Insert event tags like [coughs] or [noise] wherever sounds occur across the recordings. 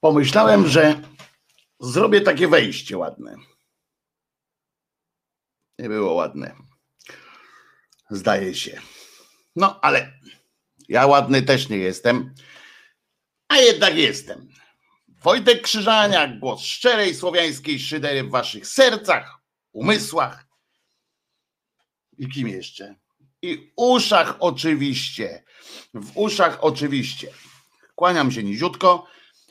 pomyślałem, że zrobię takie wejście ładne. Nie było ładne. Zdaje się. No, ale ja ładny też nie jestem, a jednak jestem. Wojtek Krzyżaniak, głos szczerej słowiańskiej szydery w waszych sercach, umysłach i kim jeszcze? I uszach oczywiście. W uszach oczywiście. Kłaniam się niziutko.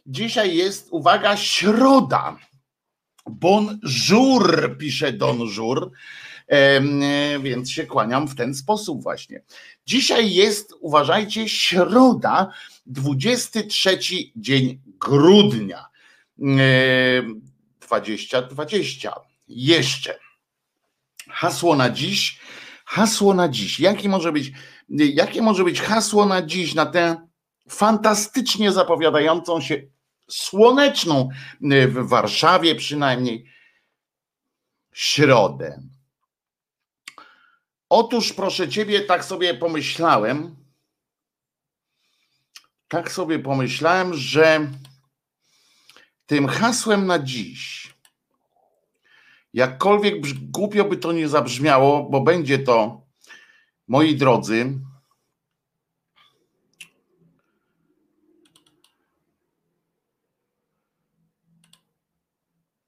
Dzisiaj jest, uwaga, środa. Bonjour, pisze Don Żur, e, więc się kłaniam w ten sposób właśnie. Dzisiaj jest, uważajcie, środa, 23 dzień grudnia 2020. Jeszcze. Hasło na dziś. Hasło na dziś. Jakie może być, jakie może być hasło na dziś, na tę fantastycznie zapowiadającą się słoneczną w Warszawie przynajmniej środę. Otóż proszę ciebie, tak sobie pomyślałem, tak sobie pomyślałem, że tym hasłem na dziś, jakkolwiek głupio by to nie zabrzmiało, bo będzie to, moi drodzy,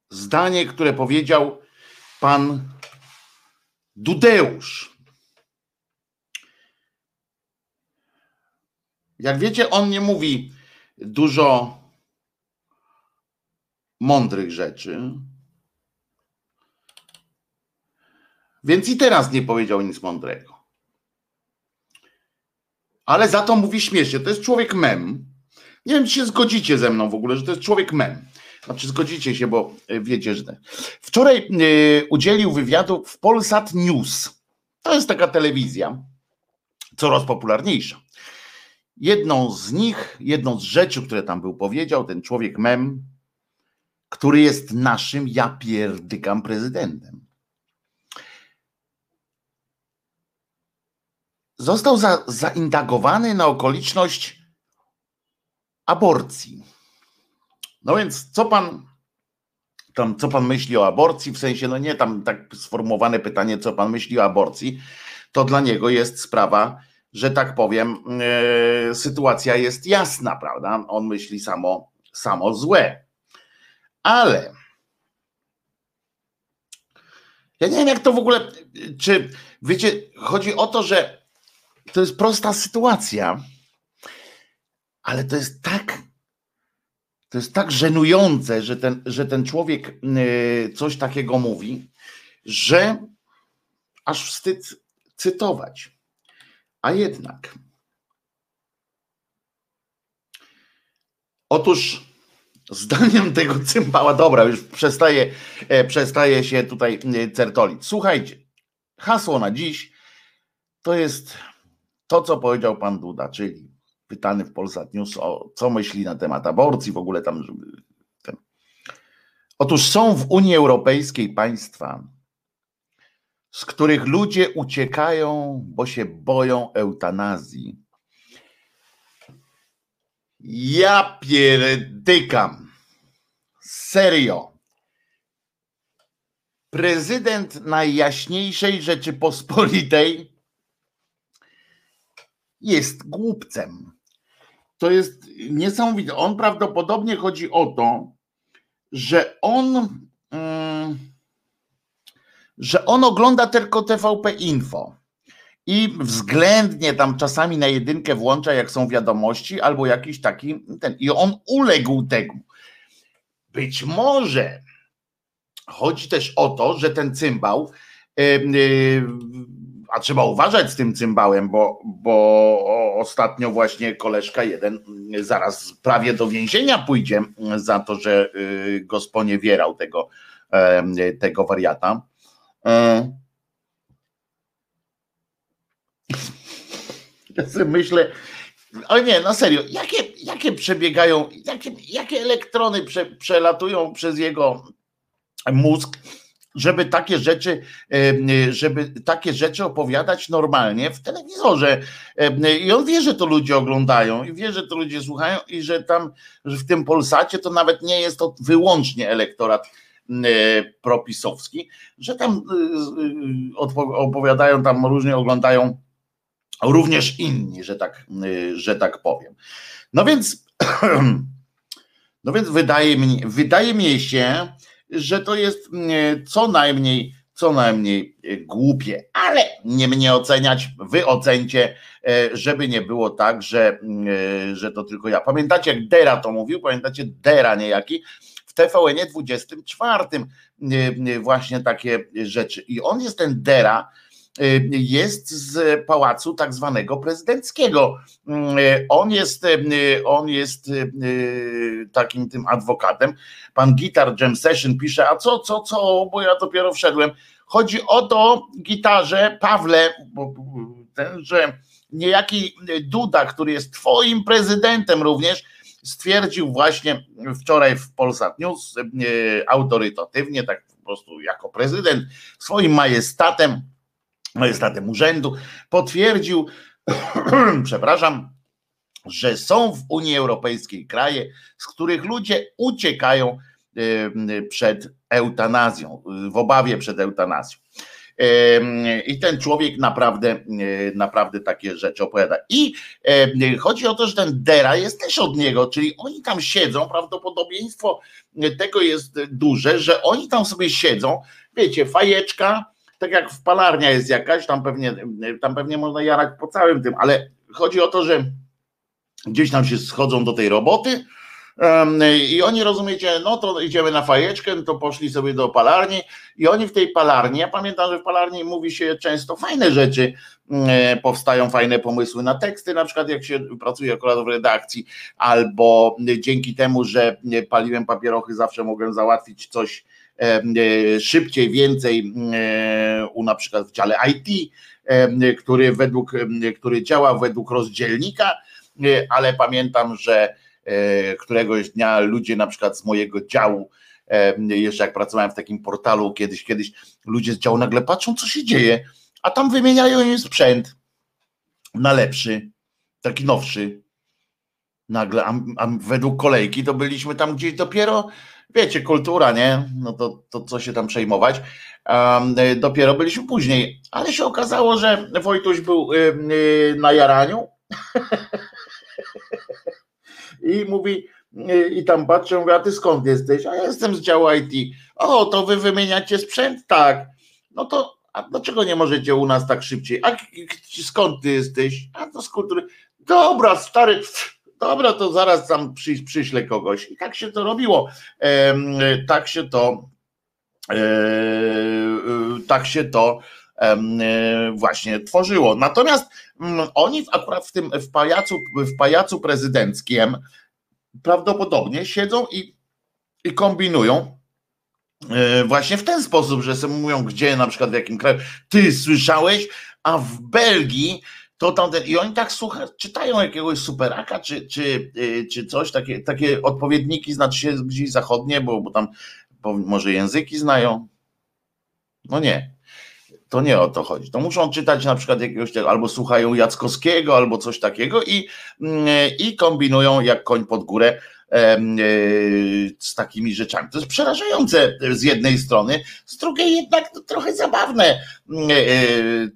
zdanie, które powiedział pan Dudeusz. Jak wiecie, on nie mówi dużo mądrych rzeczy. Więc i teraz nie powiedział nic mądrego. Ale za to mówi śmiesznie. To jest człowiek mem. Nie wiem, czy się zgodzicie ze mną w ogóle, że to jest człowiek mem. Znaczy zgodzicie się, bo e, wiecie, że. Wczoraj e, udzielił wywiadu w Polsat News. To jest taka telewizja coraz popularniejsza. Jedną z nich, jedną z rzeczy, które tam był powiedział, ten człowiek mem, który jest naszym, ja pierdykam prezydentem. Został za, zaindagowany na okoliczność aborcji. No więc co pan tam, co pan myśli o aborcji, w sensie, no nie tam tak sformułowane pytanie, co pan myśli o aborcji, to dla niego jest sprawa, że tak powiem, yy, sytuacja jest jasna, prawda? On myśli samo, samo złe. Ale ja nie wiem, jak to w ogóle, czy wiecie, chodzi o to, że to jest prosta sytuacja, ale to jest tak to jest tak żenujące, że ten, że ten człowiek y, coś takiego mówi, że aż wstyd cytować. A jednak. Otóż zdaniem [laughs] tego cymbała, dobra, już przestaje, e, przestaje się tutaj e, certolić. Słuchajcie, hasło na dziś to jest to, co powiedział pan Duda, czyli pytany w Polsat News, o co myśli na temat aborcji, w ogóle tam. Ten. Otóż są w Unii Europejskiej państwa, z których ludzie uciekają, bo się boją eutanazji. Ja pierdykam. Serio. Prezydent Najjaśniejszej Rzeczypospolitej jest głupcem. To jest niesamowite. On prawdopodobnie chodzi o to, że on, mm, że on ogląda tylko TVP Info i względnie tam czasami na jedynkę włącza, jak są wiadomości, albo jakiś taki ten. I on uległ temu. Być może chodzi też o to, że ten cymbał. A trzeba uważać z tym cymbałem, bo, bo ostatnio właśnie koleżka jeden zaraz prawie do więzienia pójdzie za to, że y, go sponiewierał tego, tego wariata. E. Myślę, ale nie, no serio, jakie, jakie przebiegają, jakie, jakie elektrony prze, przelatują przez jego mózg, żeby takie rzeczy, żeby takie rzeczy opowiadać normalnie w telewizorze. I on wie, że to ludzie oglądają i wie, że to ludzie słuchają i że tam że w tym Polsacie to nawet nie jest to wyłącznie elektorat propisowski, że tam opowiadają, tam różnie oglądają również inni, że tak, że tak powiem. No więc, [clears throat] no więc wydaje mi, wydaje mi się, że to jest mm, co najmniej, co najmniej e, głupie, ale nie mnie oceniać, wy ocencie, e, żeby nie było tak, że, mm, e, że to tylko ja. Pamiętacie, jak Dera to mówił, pamiętacie Dera niejaki, w TVN 24 właśnie takie rzeczy. I on jest ten Dera, jest z pałacu tak zwanego prezydenckiego. On jest, on jest takim tym adwokatem. Pan Gitar Jam Session pisze, a co, co, co, bo ja dopiero wszedłem. Chodzi o to, gitarze, Pawle, ten, że niejaki Duda, który jest twoim prezydentem również, stwierdził właśnie wczoraj w Polsat News autorytatywnie, tak po prostu jako prezydent, swoim majestatem, majestatem urzędu, potwierdził, [clears throat] przepraszam, że są w Unii Europejskiej kraje, z których ludzie uciekają przed eutanazją, w obawie przed eutanazją. I ten człowiek naprawdę, naprawdę takie rzeczy opowiada. I chodzi o to, że ten Dera jest też od niego, czyli oni tam siedzą, prawdopodobieństwo tego jest duże, że oni tam sobie siedzą, wiecie, fajeczka, tak jak w palarnia jest jakaś, tam pewnie, tam pewnie można jarać po całym tym, ale chodzi o to, że gdzieś tam się schodzą do tej roboty i oni rozumiecie, no to idziemy na fajeczkę, to poszli sobie do palarni i oni w tej palarni, ja pamiętam, że w palarni mówi się często fajne rzeczy, mm, powstają fajne pomysły na teksty, na przykład jak się pracuje akurat w redakcji, albo dzięki temu, że paliłem papierochy, zawsze mogłem załatwić coś E, szybciej, więcej e, u na przykład w dziale IT, który według, który działa według rozdzielnika, e, ale pamiętam, że któregoś dnia ludzie na przykład z mojego działu, jeszcze jak pracowałem w takim portalu kiedyś, kiedyś ludzie z działu nagle patrzą, co się dzieje, a tam wymieniają im sprzęt na lepszy, taki nowszy. Nagle, a, a według kolejki to byliśmy tam gdzieś dopiero wiecie, kultura, nie? No to, to co się tam przejmować. Um, dopiero byliśmy później, ale się okazało, że Wojtuś był y, y, na jaraniu [laughs] i mówi, i tam patrzę, mówię, a ty skąd jesteś? A ja jestem z działu IT. O, to wy wymieniacie sprzęt? Tak. No to, a dlaczego nie możecie u nas tak szybciej? A skąd ty jesteś? A to z kultury. Dobra, stary, dobra, to zaraz tam przy, przyślę kogoś. I tak się to robiło. E, tak się to e, tak się to e, właśnie tworzyło. Natomiast m, oni akurat w tym w pajacu, w pajacu prezydenckim prawdopodobnie siedzą i, i kombinują e, właśnie w ten sposób, że sobie mówią, gdzie na przykład w jakim kraju. Ty słyszałeś, a w Belgii to tamten, i oni tak słucha, czytają jakiegoś superaka, czy, czy, y, czy coś, takie, takie odpowiedniki, znaczy się gdzieś zachodnie, bo, bo tam bo może języki znają. No nie, to nie o to chodzi. To muszą czytać na przykład jakiegoś albo słuchają Jackowskiego, albo coś takiego i, mm, i kombinują jak koń pod górę z takimi rzeczami. To jest przerażające z jednej strony, z drugiej jednak trochę zabawne e,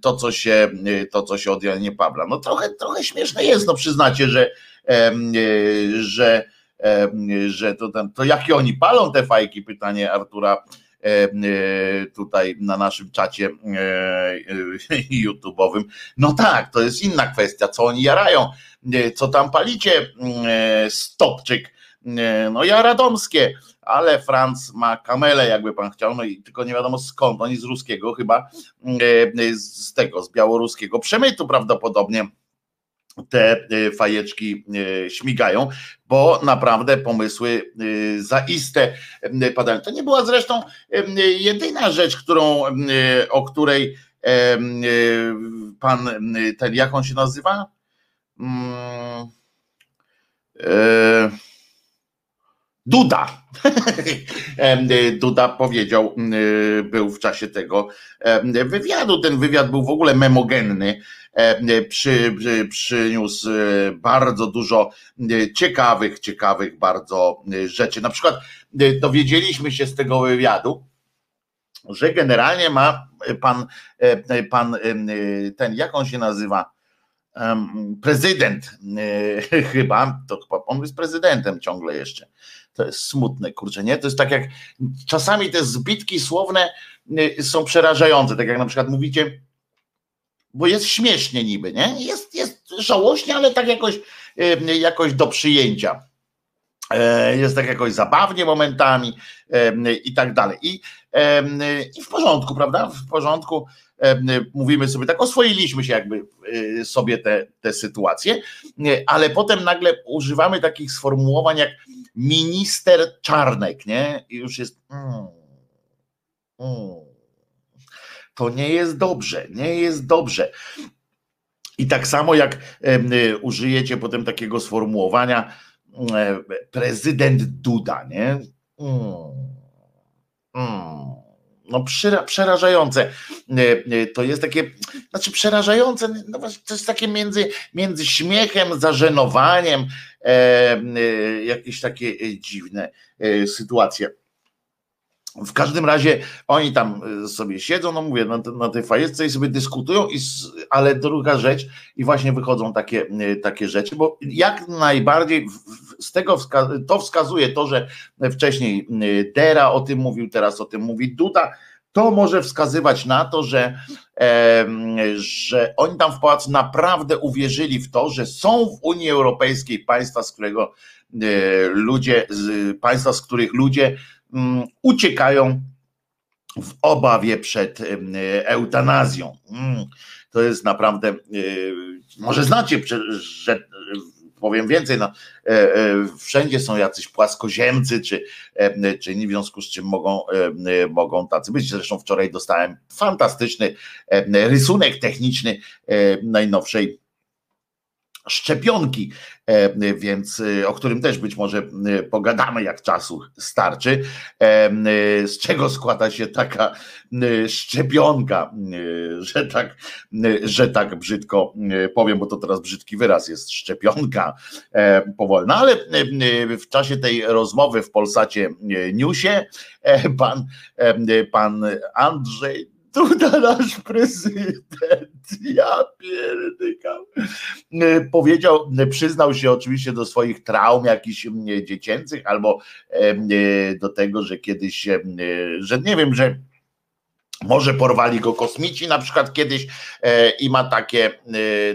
to, co się, to, co się od Janie Pawla. No trochę, trochę śmieszne jest, no przyznacie, że, że, że to, tam, to jakie oni palą te fajki, pytanie Artura tutaj na naszym czacie YouTube'owym. No tak, to jest inna kwestia, co oni jarają, co tam palicie, stopczyk no ja radomskie, ale Franc ma kamelę, jakby pan chciał, no i tylko nie wiadomo skąd, oni z ruskiego chyba, e, z tego, z białoruskiego przemytu prawdopodobnie te e, fajeczki e, śmigają, bo naprawdę pomysły zaiste padają. To nie była zresztą jedyna rzecz, którą, o której pan, ten, jak on się nazywa? Hmm, Duda. [laughs] Duda powiedział, był w czasie tego wywiadu. Ten wywiad był w ogóle memogenny. Przy, przyniósł bardzo dużo ciekawych, ciekawych bardzo rzeczy. Na przykład dowiedzieliśmy się z tego wywiadu, że generalnie ma pan, pan ten, jak on się nazywa? prezydent [laughs] chyba, to chyba on jest prezydentem ciągle jeszcze. To jest smutne, kurczę, nie? To jest tak jak czasami te zbitki słowne są przerażające, tak jak na przykład mówicie, bo jest śmiesznie niby, nie? Jest, jest żałośnie, ale tak jakoś, jakoś do przyjęcia. E, jest tak jakoś zabawnie momentami i tak dalej. I, I w porządku, prawda? W porządku mówimy sobie tak, oswoiliśmy się jakby y, sobie te, te sytuacje, ale potem nagle używamy takich sformułowań jak minister Czarnek, nie? I już jest. Mm, mm, to nie jest dobrze, nie jest dobrze. I tak samo jak y, użyjecie potem takiego sformułowania prezydent Duda, nie? Mm, no przerażające. E, e, to jest takie, znaczy przerażające, no to jest takie między, między śmiechem, zażenowaniem, e, e, jakieś takie dziwne sytuacje. W każdym razie oni tam sobie siedzą, no mówię, na, na tej fajesce i sobie dyskutują, i, ale druga rzecz, i właśnie wychodzą takie, takie rzeczy, bo jak najbardziej z tego wska to wskazuje to, że wcześniej Dera o tym mówił, teraz o tym mówi Duda, to może wskazywać na to, że, e, że oni tam w pałacu naprawdę uwierzyli w to, że są w Unii Europejskiej państwa, z którego e, ludzie, z, państwa, z których ludzie uciekają w obawie przed eutanazją. Mm, to jest naprawdę, e, może znacie, że powiem więcej, no, e, e, wszędzie są jacyś płaskoziemcy, czy, czy w związku z czym mogą, mogą tacy być. Zresztą wczoraj dostałem fantastyczny rysunek techniczny najnowszej szczepionki, e, więc e, o którym też być może e, pogadamy, jak czasu starczy. Z czego składa się taka szczepionka, że tak, że tak brzydko powiem, bo to teraz brzydki wyraz jest szczepionka powolna, ale w czasie tej rozmowy w Polsacie Newsie pan, pan Andrzej Duda nasz prezydent, ja pierdykam. Powiedział, przyznał się oczywiście do swoich traum jakichś dziecięcych albo do tego, że kiedyś, że nie wiem, że może porwali go kosmici na przykład kiedyś i ma takie,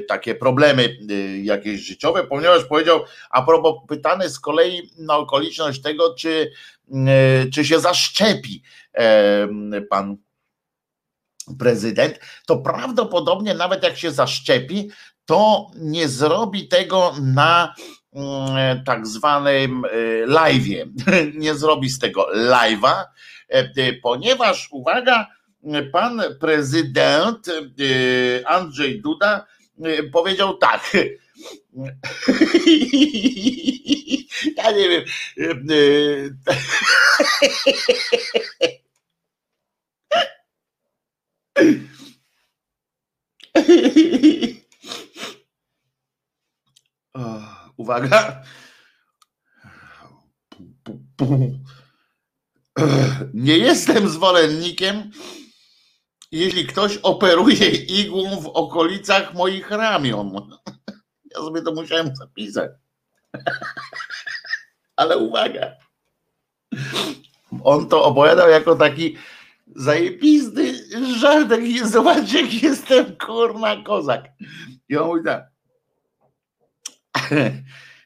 takie problemy jakieś życiowe, ponieważ powiedział, a propos pytany z kolei na okoliczność tego, czy, czy się zaszczepi pan prezydent, to prawdopodobnie nawet jak się zaszczepi, to nie zrobi tego na mm, tak zwanym e, live'ie. [laughs] Nie zrobi z tego live'a, e, ponieważ uwaga, pan prezydent e, Andrzej Duda powiedział tak. [laughs] Ja nie wiem. [laughs] Uwaga. Nie jestem zwolennikiem, jeśli ktoś operuje igłą w okolicach moich ramion. [laughs] Ja sobie to musiałem zapisać. [laughs] Ale uwaga. On to opowiadał jako taki zajebisty żartek i zobaczcie, jak jestem kurna kozak. I on mówi tak. [laughs]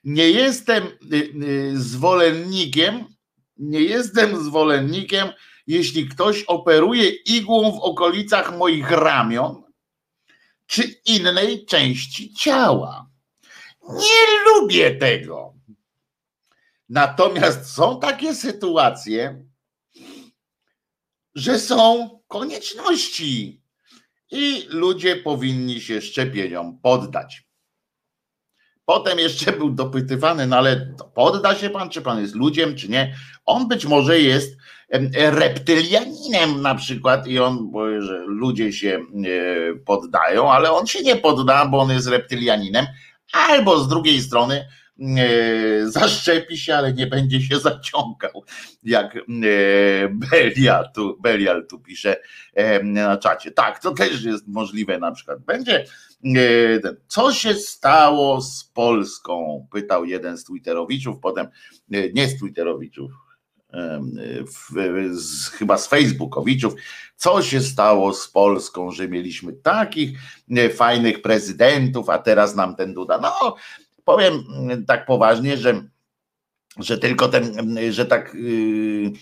Nie jestem y, y, zwolennikiem, nie jestem zwolennikiem, jeśli ktoś operuje igłą w okolicach moich ramion czy innej części ciała. Nie lubię tego. Natomiast są takie sytuacje, że są konieczności i ludzie powinni się szczepieniom poddać. Potem jeszcze był dopytywany, no ale podda się pan, czy pan jest ludziem, czy nie. On być może jest reptylianinem na przykład i on, bo że ludzie się poddają, ale on się nie podda, bo on jest reptylianinem, albo z drugiej strony zaszczepi się, ale nie będzie się zaciągał, jak Belial tu, Belial tu pisze na czacie. Tak, to też jest możliwe na przykład. Będzie, co się stało z Polską? Pytał jeden z Twitterowiczów, potem nie z Twitterowiczów, z, chyba z Facebookowiczów, co się stało z Polską, że mieliśmy takich fajnych prezydentów, a teraz nam ten Duda. No, powiem tak poważnie, że, że tylko ten, że tak, yy,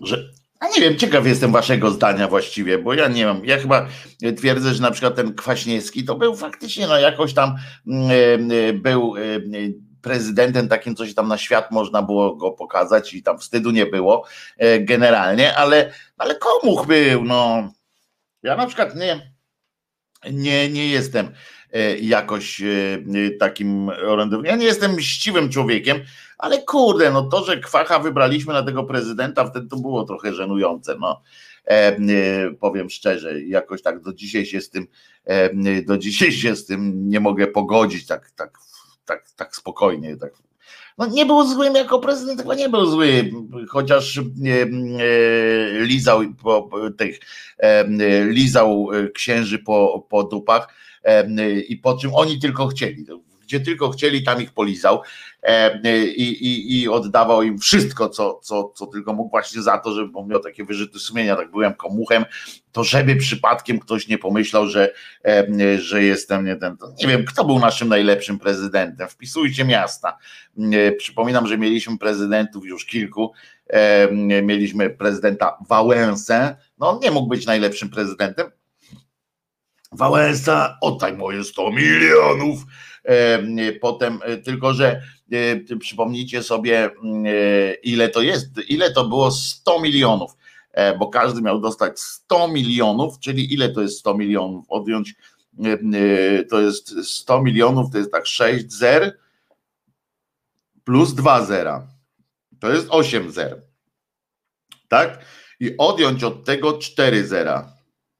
że a nie wiem, ciekaw jestem waszego zdania właściwie, bo ja nie mam, ja chyba twierdzę, że na przykład ten Kwaśniewski to był faktycznie, no jakoś tam yy, był yy, prezydentem takim, coś tam na świat można było go pokazać i tam wstydu nie było generalnie, ale, ale komu był, no. Ja na przykład nie, nie, nie jestem jakoś e, e, takim orędownikiem. Ja nie jestem mściwym człowiekiem, ale kurde, no to, że Kwacha wybraliśmy na tego prezydenta, wtedy to było trochę żenujące, no. E, powiem szczerze, jakoś tak do dzisiaj się z tym, e, do dzisiaj się z tym nie mogę pogodzić tak, tak, tak, tak spokojnie, tak no nie był złym jako prezydent, chyba nie był zły, chociaż e, lizał po tych, lizał księży po, po dupach, i po czym oni tylko chcieli. Gdzie tylko chcieli, tam ich polizał i, i, i oddawał im wszystko, co, co, co tylko mógł, właśnie za to, żeby miał takie wyrzuty sumienia, tak byłem komuchem, to żeby przypadkiem ktoś nie pomyślał, że, że jestem nie ten. Nie wiem, kto był naszym najlepszym prezydentem. Wpisujcie miasta. Przypominam, że mieliśmy prezydentów już kilku. Mieliśmy prezydenta Wałęsę. No on nie mógł być najlepszym prezydentem, Wałęsa, oddaj moje 100 milionów. Potem, e, tylko że e, przypomnijcie sobie, e, ile to jest, ile to było 100 milionów, bo każdy miał dostać 100 milionów, czyli ile to jest 100 milionów? Odjąć to jest 100 milionów, to jest tak 6 zer plus 2 zera. To jest 8 zer. Tak? I odjąć od tego 4 zera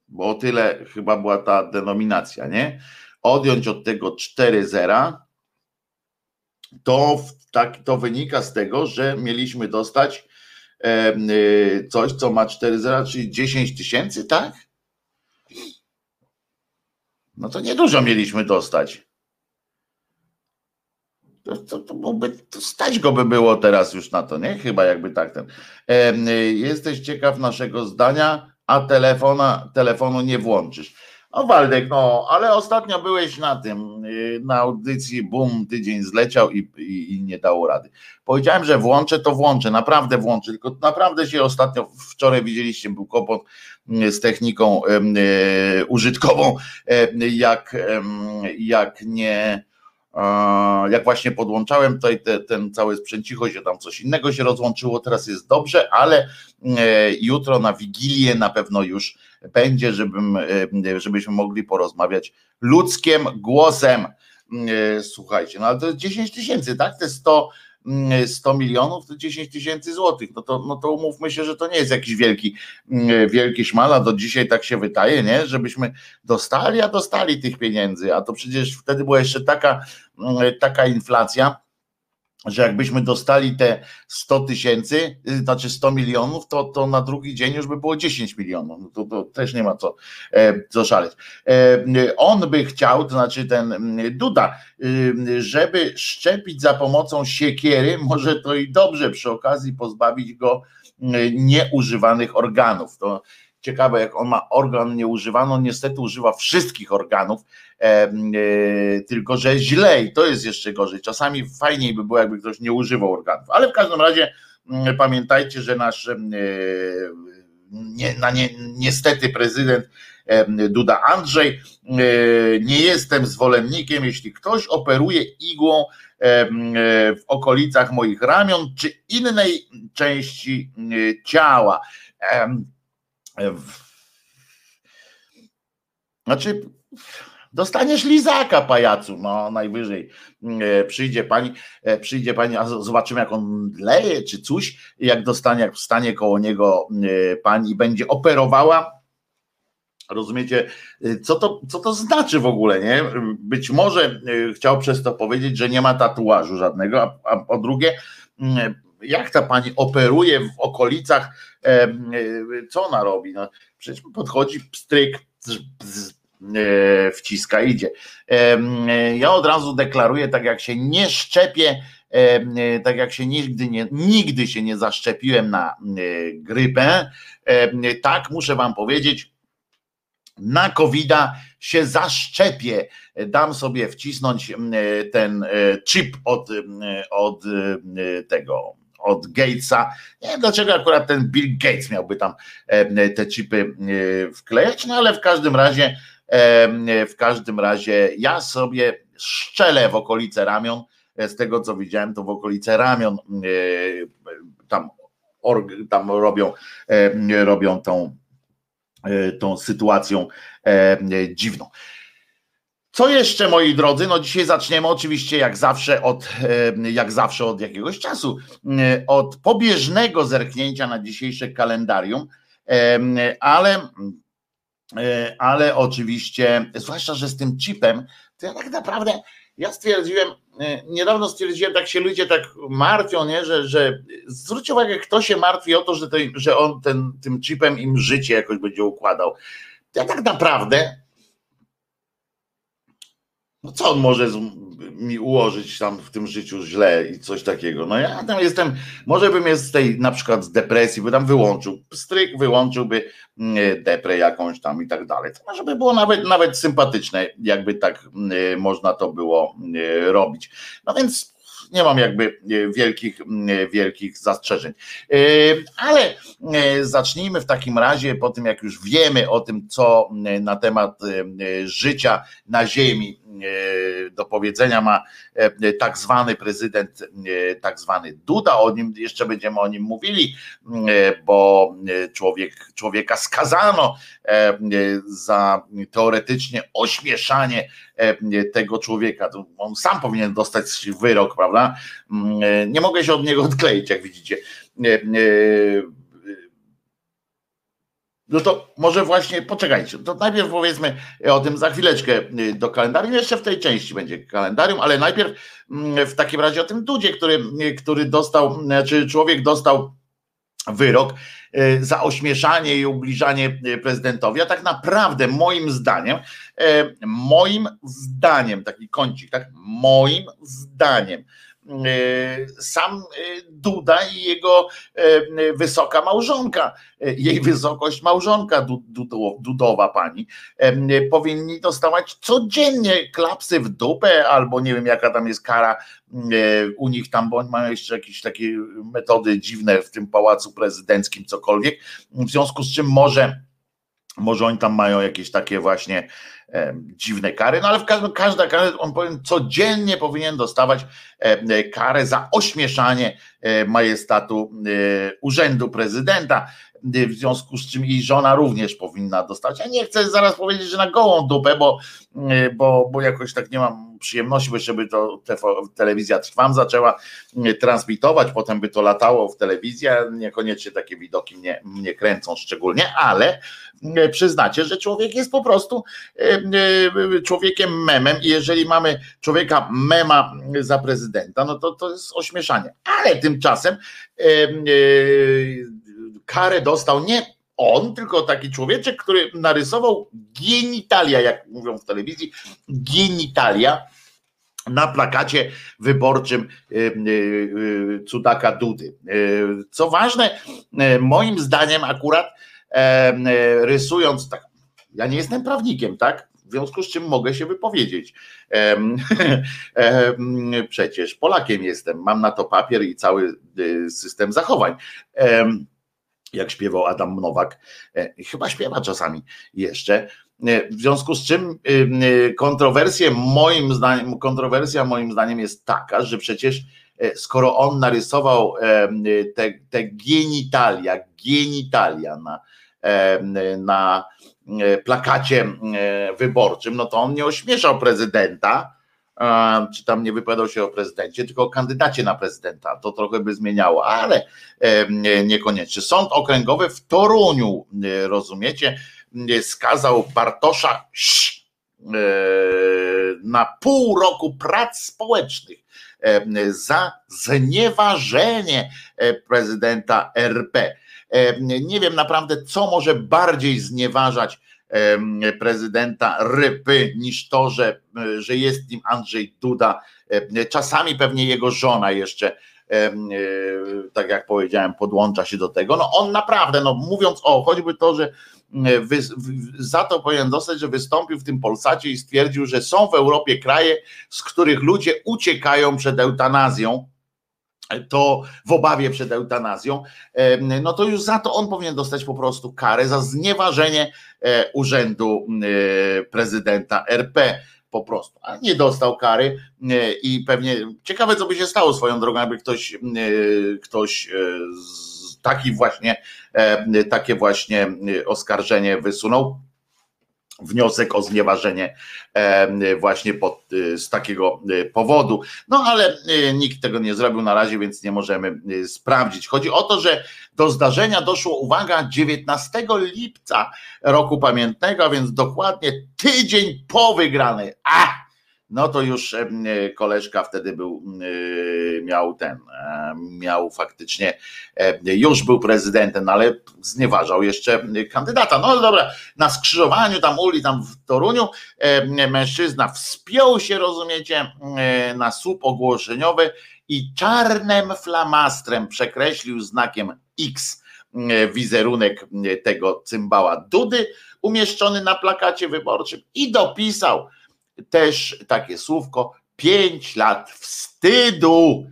bo tyle chyba była ta denominacja, nie? Odjąć od tego 4 zera, to, tak, to wynika z tego, że mieliśmy dostać e, coś, co ma 4 zera, czyli 10 tysięcy, tak? No to niedużo mieliśmy dostać. To, to, to, byłby, to stać go by było teraz już na to, nie? Chyba jakby tak ten. E, jesteś ciekaw naszego zdania? A telefona, telefonu nie włączysz. No Waldek, no, ale ostatnio byłeś na tym, y, na audycji, bum, tydzień zleciał i, i, i, nie dało rady. Powiedziałem, że włączę, to włączę, naprawdę włączę, tylko naprawdę się ostatnio, wczoraj widzieliście, był kłopot y, z techniką y, użytkową, jak, jak nie jak właśnie podłączałem tutaj te, ten cały sprzęcicho się tam coś innego się rozłączyło, teraz jest dobrze, ale e, jutro na Wigilię na pewno już będzie, żebym, e, żebyśmy mogli porozmawiać ludzkim głosem. E, słuchajcie, no ale to jest 10 tysięcy, tak? To jest 100, 100 mm, milionów to 10 tysięcy złotych. No to, no to umówmy się, że to nie jest jakiś wielki, mm, wielki szmala. Do dzisiaj tak się wydaje, nie? Żebyśmy dostali, a dostali tych pieniędzy. A to przecież wtedy była jeszcze taka, mm, taka inflacja że jakbyśmy dostali te 100 tysięcy, y, znaczy 100 milionów, to, to na drugi dzień już by było 10 milionów. No to, to też nie ma co, e, co szaleć. E, on by chciał, to znaczy ten mm, Duda, y, żeby szczepić za pomocą siekiery, [laughs] może to i dobrze przy okazji pozbawić go y, nieużywanych organów. To ciekawe, jak on ma organ nieużywany, on niestety używa wszystkich organów, e, e, tylko że źle i to jest jeszcze gorzej. Czasami fajniej by było, jakby ktoś nie używał organów, ale w każdym razie pamiętajcie, że nasz e, nie, na nie, niestety prezydent Duda Andrzej, nie jestem zwolennikiem, jeśli ktoś operuje igłą w okolicach moich ramion czy innej części ciała. Znaczy, Dostaniesz lizaka, pajacu, no najwyżej przyjdzie pani, przyjdzie pani, a zobaczymy jak on leje czy coś, jak dostanie, jak wstanie koło niego pani i będzie operowała, Rozumiecie, co to, co to znaczy w ogóle, nie? Być może chciał przez to powiedzieć, że nie ma tatuażu żadnego, a, a po drugie, jak ta pani operuje w okolicach, co ona robi? No, przecież podchodzi, pstryk, e, wciska, idzie. Ja od razu deklaruję, tak jak się nie szczepię, tak jak się nigdy, nie, nigdy się nie zaszczepiłem na grypę, tak muszę wam powiedzieć, na covid się zaszczepię. Dam sobie wcisnąć ten e, chip od, od tego od Gatesa. Nie wiem dlaczego akurat ten Bill Gates miałby tam te chipy wklejać, no ale w każdym razie w każdym razie ja sobie szczelę w okolice ramion, e, z tego co widziałem, to w okolice ramion tam, tam robią, robią tą, e, tą sytuacją dziwną. Co jeszcze, moi drodzy? No dzisiaj zaczniemy oczywiście jak zawsze od, jak zawsze od jakiegoś czasu, od pobieżnego zerknięcia na dzisiejsze kalendarium, ale, ale oczywiście, zwłaszcza, że z tym chipem, to ja tak naprawdę, ja stwierdziłem, niedawno stwierdziłem, tak się ludzie tak martwią, nie? Że, że zwróćcie uwagę, kto się martwi o to, że, to, że on ten, tym chipem im życie jakoś będzie układał. Ja tak naprawdę no co on może mi ułożyć tam w tym życiu źle i coś takiego. No ja tam jestem, może bym jest z tej na przykład z depresji, by tam wyłączył, stryk wyłączyłby mm, deprę jakąś tam i tak dalej. To może by było nawet, nawet sympatyczne, jakby tak mm, można to było mm, robić. No więc nie mam jakby wielkich, wielkich zastrzeżeń. E, ale e, zacznijmy w takim razie, po tym jak już wiemy o tym, co na temat e, życia na Ziemi do powiedzenia ma tak zwany prezydent, tak zwany Duda, o nim jeszcze będziemy o nim mówili, bo człowiek, człowieka skazano za teoretycznie ośmieszanie tego człowieka. On sam powinien dostać wyrok, prawda? Nie mogę się od niego [laughs] odkleić, jak widzicie no to może właśnie poczekajcie. To najpierw powiedzmy o tym za chwileczkę do kalendarium. Jeszcze w tej części będzie kalendarium, ale najpierw mm, w takim razie o tym Dudzie, który, który dostał, czy człowiek dostał wyrok za ośmieszanie i ubliżanie prezydentowi. A tak naprawdę moim zdaniem, moim zdaniem, taki kącik, tak, moim zdaniem, E, sam e, Duda i jego e, wysoka małżonka, jej wysokość małżonka Dudowa pani, powinni dostawać codziennie klapsy w dupę, albo nie wiem jaka tam jest kara u nich tam, bo mają jeszcze jakieś takie metody dziwne w tym pałacu prezydenckim, cokolwiek, w związku z czym może może oni tam mają jakieś takie właśnie e, dziwne kary, no ale w każdym każda kara, on powiem, codziennie powinien dostawać e, karę za ośmieszanie e, majestatu e, urzędu prezydenta w związku z czym jej żona również powinna dostać. Ja nie chcę zaraz powiedzieć, że na gołą dupę, bo, e, bo, bo jakoś tak nie mam przyjemności, bo żeby to telewizja Trwam zaczęła e, transmitować, potem by to latało w telewizji, niekoniecznie takie widoki mnie, mnie kręcą szczególnie, ale przyznacie, że człowiek jest po prostu człowiekiem memem i jeżeli mamy człowieka mema za prezydenta, no to to jest ośmieszanie. Ale tymczasem karę dostał nie on, tylko taki człowieczek, który narysował genitalia, jak mówią w telewizji, genitalia na plakacie wyborczym y, y, y, cudaka Dudy. Co ważne, moim zdaniem akurat rysując tak, ja nie jestem prawnikiem, tak? W związku z czym mogę się wypowiedzieć. [laughs] Przecież Polakiem jestem, mam na to papier i cały system zachowań jak śpiewał Adam Nowak, e, chyba śpiewa czasami jeszcze. E, w związku z czym e, kontrowersje moim zdaniem, kontrowersja moim zdaniem jest taka, że przecież skoro on narysował te, te genitalia, genitalia na, na plakacie wyborczym, no to on nie ośmieszał prezydenta, czy tam nie wypowiadał się o prezydencie, tylko o kandydacie na prezydenta. To trochę by zmieniało, ale niekoniecznie. Sąd okręgowy w Toruniu, rozumiecie, skazał Bartosza na pół roku prac społecznych za znieważenie prezydenta RP. Nie wiem naprawdę, co może bardziej znieważać prezydenta Rypy niż to, że, że jest nim Andrzej Duda. Czasami pewnie jego żona jeszcze, tak jak powiedziałem, podłącza się do tego. No on naprawdę, no mówiąc o, choćby to, że wy, za to powinien dostać, że wystąpił w tym Polsacie i stwierdził, że są w Europie kraje, z których ludzie uciekają przed eutanazją to w obawie przed eutanazją, no to już za to on powinien dostać po prostu karę za znieważenie e, urzędu e, prezydenta RP po prostu, a nie dostał kary e, i pewnie ciekawe co by się stało swoją drogą, jakby ktoś ktoś taki właśnie takie właśnie oskarżenie wysunął wniosek o znieważenie właśnie pod, y, z takiego y, powodu. No ale nikt tego nie zrobił na razie, więc nie możemy sprawdzić. Chodzi o to, że do zdarzenia doszło, uwaga, 19 lipca roku pamiętnego, a więc dokładnie tydzień po wygranej. A! No to już e, koleżka wtedy był, miał ten, e, miał faktycznie, e, już był prezydentem, ale znieważał jeszcze kandydata. No dobra, na skrzyżowaniu tam uli, tam w Toruniu, mężczyzna wspiął się, rozumiecie, na słup ogłoszeniowy i czarnym flamastrem przekreślił znakiem X wizerunek tego cymbała Dudy umieszczony na plakacie wyborczym i dopisał też takie słówko, pięć lat wstydu.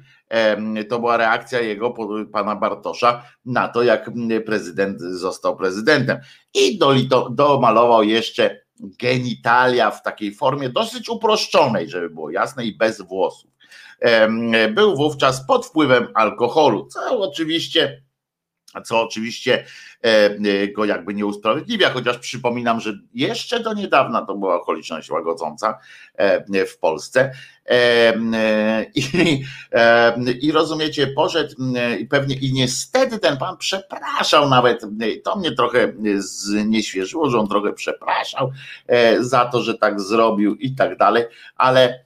To była reakcja jego, pana Bartosza, na to, jak prezydent został prezydentem. I dolito, domalował jeszcze genitalia w takiej formie dosyć uproszczonej, żeby było jasne, i bez włosów. Był wówczas pod wpływem alkoholu, co oczywiście co oczywiście e, e, go jakby nie usprawiedliwia, chociaż przypominam, że jeszcze do niedawna to była okoliczność łagodząca e, w Polsce. I, i rozumiecie, poszedł i pewnie i niestety ten pan przepraszał nawet, to mnie trochę znieświeżyło, że on trochę przepraszał za to, że tak zrobił i tak dalej, ale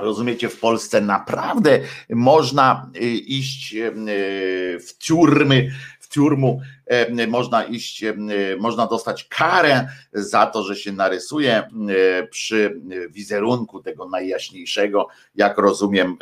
Rozumiecie, w Polsce naprawdę można y, iść y, w tiurmy, w tiurmu y, można iść, można dostać karę za to, że się narysuje przy wizerunku tego najjaśniejszego, jak rozumiem,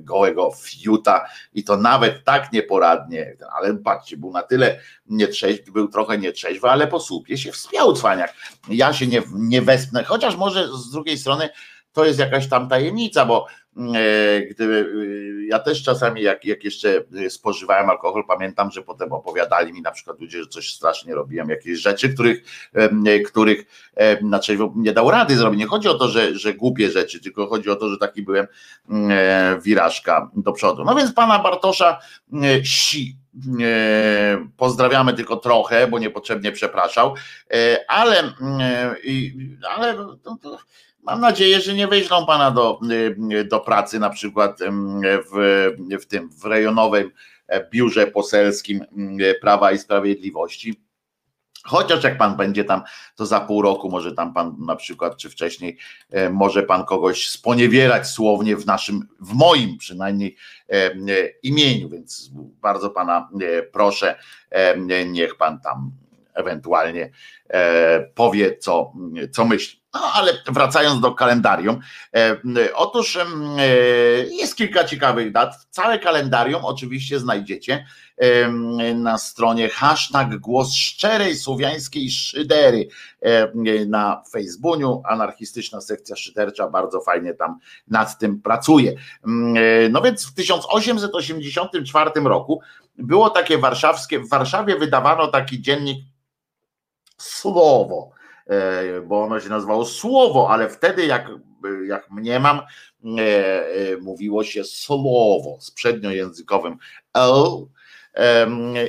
gołego fiuta i to nawet tak nieporadnie, ale patrzcie, był na tyle nietrzeźwy, był trochę nietrzeźwy, ale po słupie się wspiął cwaniak. Ja się nie, nie wespnę, chociaż może z drugiej strony to jest jakaś tam tajemnica, bo mm, e, gdyby y, ja też czasami, jak, jak jeszcze spożywałem alkohol, pamiętam, że potem opowiadali mi na przykład ludzie, że coś strasznie robiłem, jakieś rzeczy, których, e, których znaczy nie dał rady zrobić. Nie chodzi o to, że, że głupie rzeczy, tylko chodzi o to, że taki byłem mm, e, wirażka do przodu. No więc pana Bartosza si pozdrawiamy tylko trochę, bo niepotrzebnie przepraszał, ale, ale to, to Mam nadzieję, że nie weźmą pana do, y, do pracy na przykład w, w tym w rejonowym e, biurze poselskim Prawa i Sprawiedliwości. Chociaż jak pan będzie tam, to za pół roku może tam pan na przykład, czy wcześniej, e, może pan kogoś sponiewierać słownie w naszym, w moim przynajmniej e, imieniu, więc bardzo pana proszę, niech pan tam ewentualnie powie, co, co myśli. No ale wracając do kalendarium, e, otóż e, jest kilka ciekawych dat. Całe kalendarium oczywiście znajdziecie e, na stronie hashtag głos szczerej słowiańskiej szydery na Facebooku. Anarchistyczna sekcja szydercza bardzo fajnie tam nad tym pracuje. No więc w 1884 roku było takie warszawskie, w Warszawie wydawano taki dziennik Słowo E, bo ono się nazywało Słowo, ale wtedy jak, jak mniemam, e, e, mówiło się Słowo z przedniojęzykowym L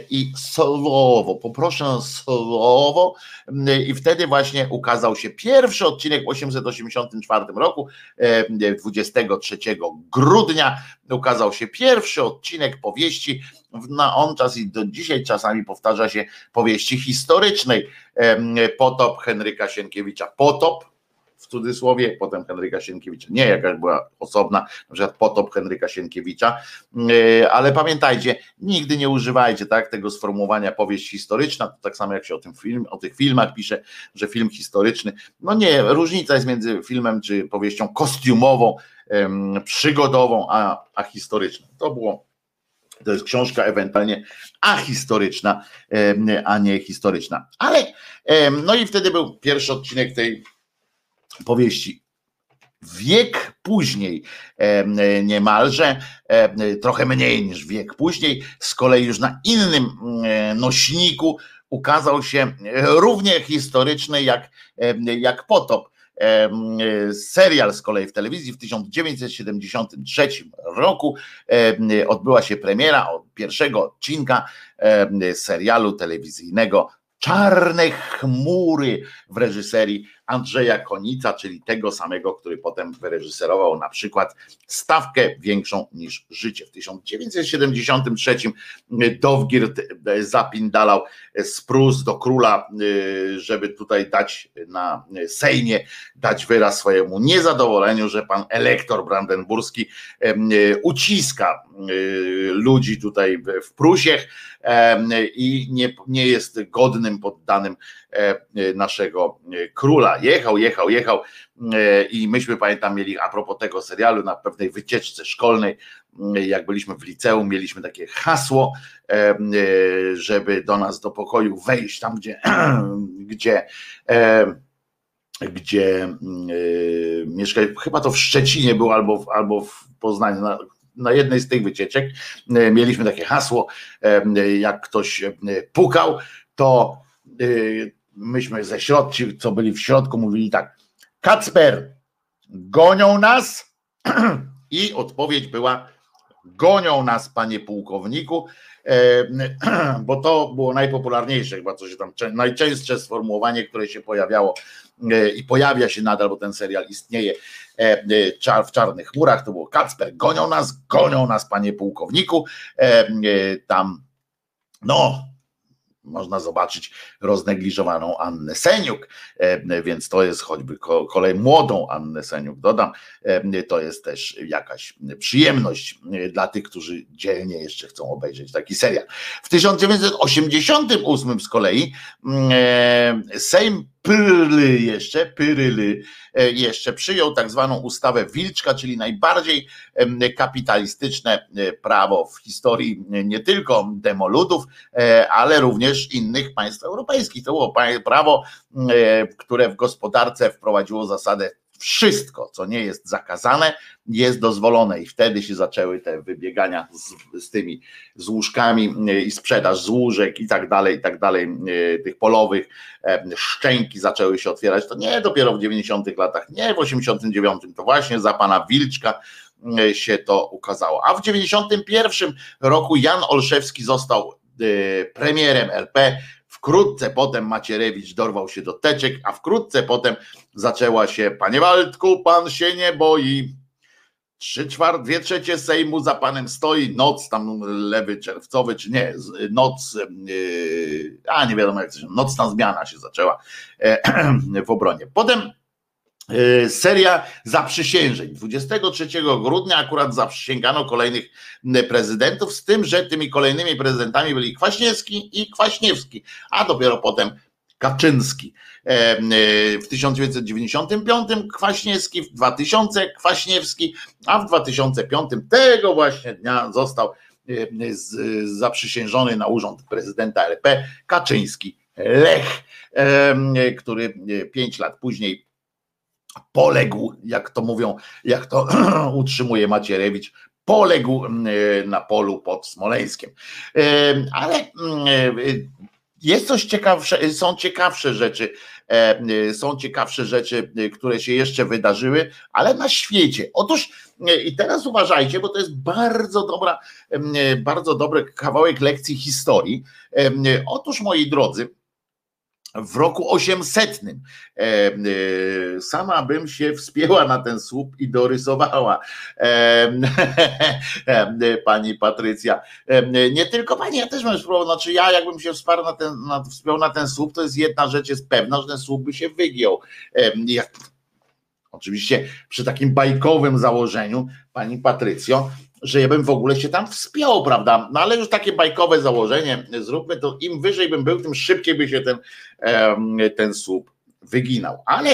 i solowo, poproszę solowo. I wtedy właśnie ukazał się pierwszy odcinek w 884 roku, 23 grudnia ukazał się pierwszy odcinek powieści. Na on czas i do dzisiaj czasami powtarza się powieści historycznej. Potop Henryka Sienkiewicza. Potop w cudzysłowie, potem Henryka Sienkiewicza. Nie jakaś była osobna, na przykład potop Henryka Sienkiewicza, e, ale pamiętajcie, nigdy nie używajcie tak tego sformułowania powieść historyczna, to tak samo jak się o tym film, o tych filmach pisze, że film historyczny. No nie, różnica jest między filmem czy powieścią kostiumową, przygodową, a, a historyczną. To było to jest książka ewentualnie ahistoryczna, a nie historyczna. Ale no i wtedy był pierwszy odcinek tej powieści. Wiek później, niemalże, trochę mniej niż wiek później, z kolei już na innym nośniku ukazał się równie historyczny jak, jak potop. Serial z kolei w telewizji w 1973 roku odbyła się premiera pierwszego odcinka serialu telewizyjnego Czarne chmury w reżyserii Andrzeja Konica, czyli tego samego, który potem wyreżyserował na przykład Stawkę większą niż życie. W 1973 Dowgirt zapindalał sprus do króla, żeby tutaj dać na Sejmie, dać wyraz swojemu niezadowoleniu, że pan elektor brandenburski uciska ludzi tutaj w Prusiech i nie, nie jest godnym poddanym naszego króla. Jechał, jechał, jechał e, i myśmy pamiętam mieli a propos tego serialu na pewnej wycieczce szkolnej, jak byliśmy w liceum, mieliśmy takie hasło, e, e, żeby do nas do pokoju wejść tam, gdzie, [clears throat] gdzie gdzie mieszkali, chyba to w Szczecinie było albo, albo w Poznaniu, na, na jednej z tych wycieczek. Mieliśmy takie hasło, jak ktoś pukał, to myśmy ze środku, co byli w środku, mówili tak, Kacper, gonią nas? [clears throat] I odpowiedź była, gonią nas, panie pułkowniku, [clears throat] bo to było najpopularniejsze, chyba co się tam, najczęstsze sformułowanie, które się pojawiało e, i pojawia się nadal, bo ten serial istnieje e, e, w Czarnych Chmurach, to było Kacper, gonią nas, gonią nas, panie pułkowniku, tam no, można zobaczyć roznegliżowaną Annę Seniuk, e, więc to jest choćby kolej młodą Annę Seniuk, dodam, e, to jest też jakaś przyjemność e, dla tych, którzy dzielnie jeszcze chcą obejrzeć taki serial. W 1988 z kolei mm, Sejm Pyryly jeszcze, Pyryly jeszcze przyjął tak zwaną ustawę Wilczka, czyli najbardziej kapitalistyczne prawo w historii nie tylko demoludów, ale również innych państw europejskich. To było prawo, które w gospodarce wprowadziło zasadę wszystko, co nie jest zakazane, jest dozwolone. I wtedy się zaczęły te wybiegania z, z tymi z łóżkami e, i sprzedaż z łóżek i tak dalej, i tak dalej, e, tych polowych, e, szczęki zaczęły się otwierać, to nie dopiero w 90 latach, nie w 89, to właśnie za pana Wilczka się to ukazało. A w 91 roku Jan Olszewski został premierem LP, Wkrótce potem Macierewicz dorwał się do teczek, a wkrótce potem zaczęła się, panie Waldku, pan się nie boi. Trzy czwarte, dwie trzecie Sejmu za panem stoi, noc tam lewy czerwcowy, czy nie, noc, yy, a nie wiadomo jak to się, nocna zmiana się zaczęła [clears throat] w obronie. Potem E, seria zaprzysiężeń. 23 grudnia akurat zaprzysięgano kolejnych prezydentów, z tym, że tymi kolejnymi prezydentami byli Kwaśniewski i Kwaśniewski, a dopiero potem Kaczyński. E, e, w 1995 Kwaśniewski, w 2000 Kwaśniewski, a w 2005 tego właśnie dnia został zaprzysiężony na urząd prezydenta RP Kaczyński Lech, który pięć lat później poległ, jak to mówią, jak to [clears throat] utrzymuje Macierewicz, poległ mm, e, na polu pod Smoleńskiem. E, ale mm, e, jest coś ciekawsze, są ciekawsze rzeczy, są ciekawsze rzeczy, które się jeszcze wydarzyły, ale na świecie. Otóż i teraz uważajcie, bo to jest bardzo dobra, bardzo dobry kawałek lekcji historii. Otóż moi drodzy, w roku 800 e, e, sama bym się wspięła na ten słup i dorysowała e, pani Patrycja. Nie tylko pani, ja też mam spróbował, znaczy ja jakbym się wsparł na ten, na, wspiął na ten słup, to jest jedna rzecz jest pewna, że ten słup by się wygiął. Jak, oczywiście przy takim bajkowym założeniu, pani Patrycjo, że ja bym w ogóle się tam wspiął, prawda? No ale już takie bajkowe założenie, zróbmy to, im wyżej bym był, tym szybciej by się ten, ten słup wyginał. Ale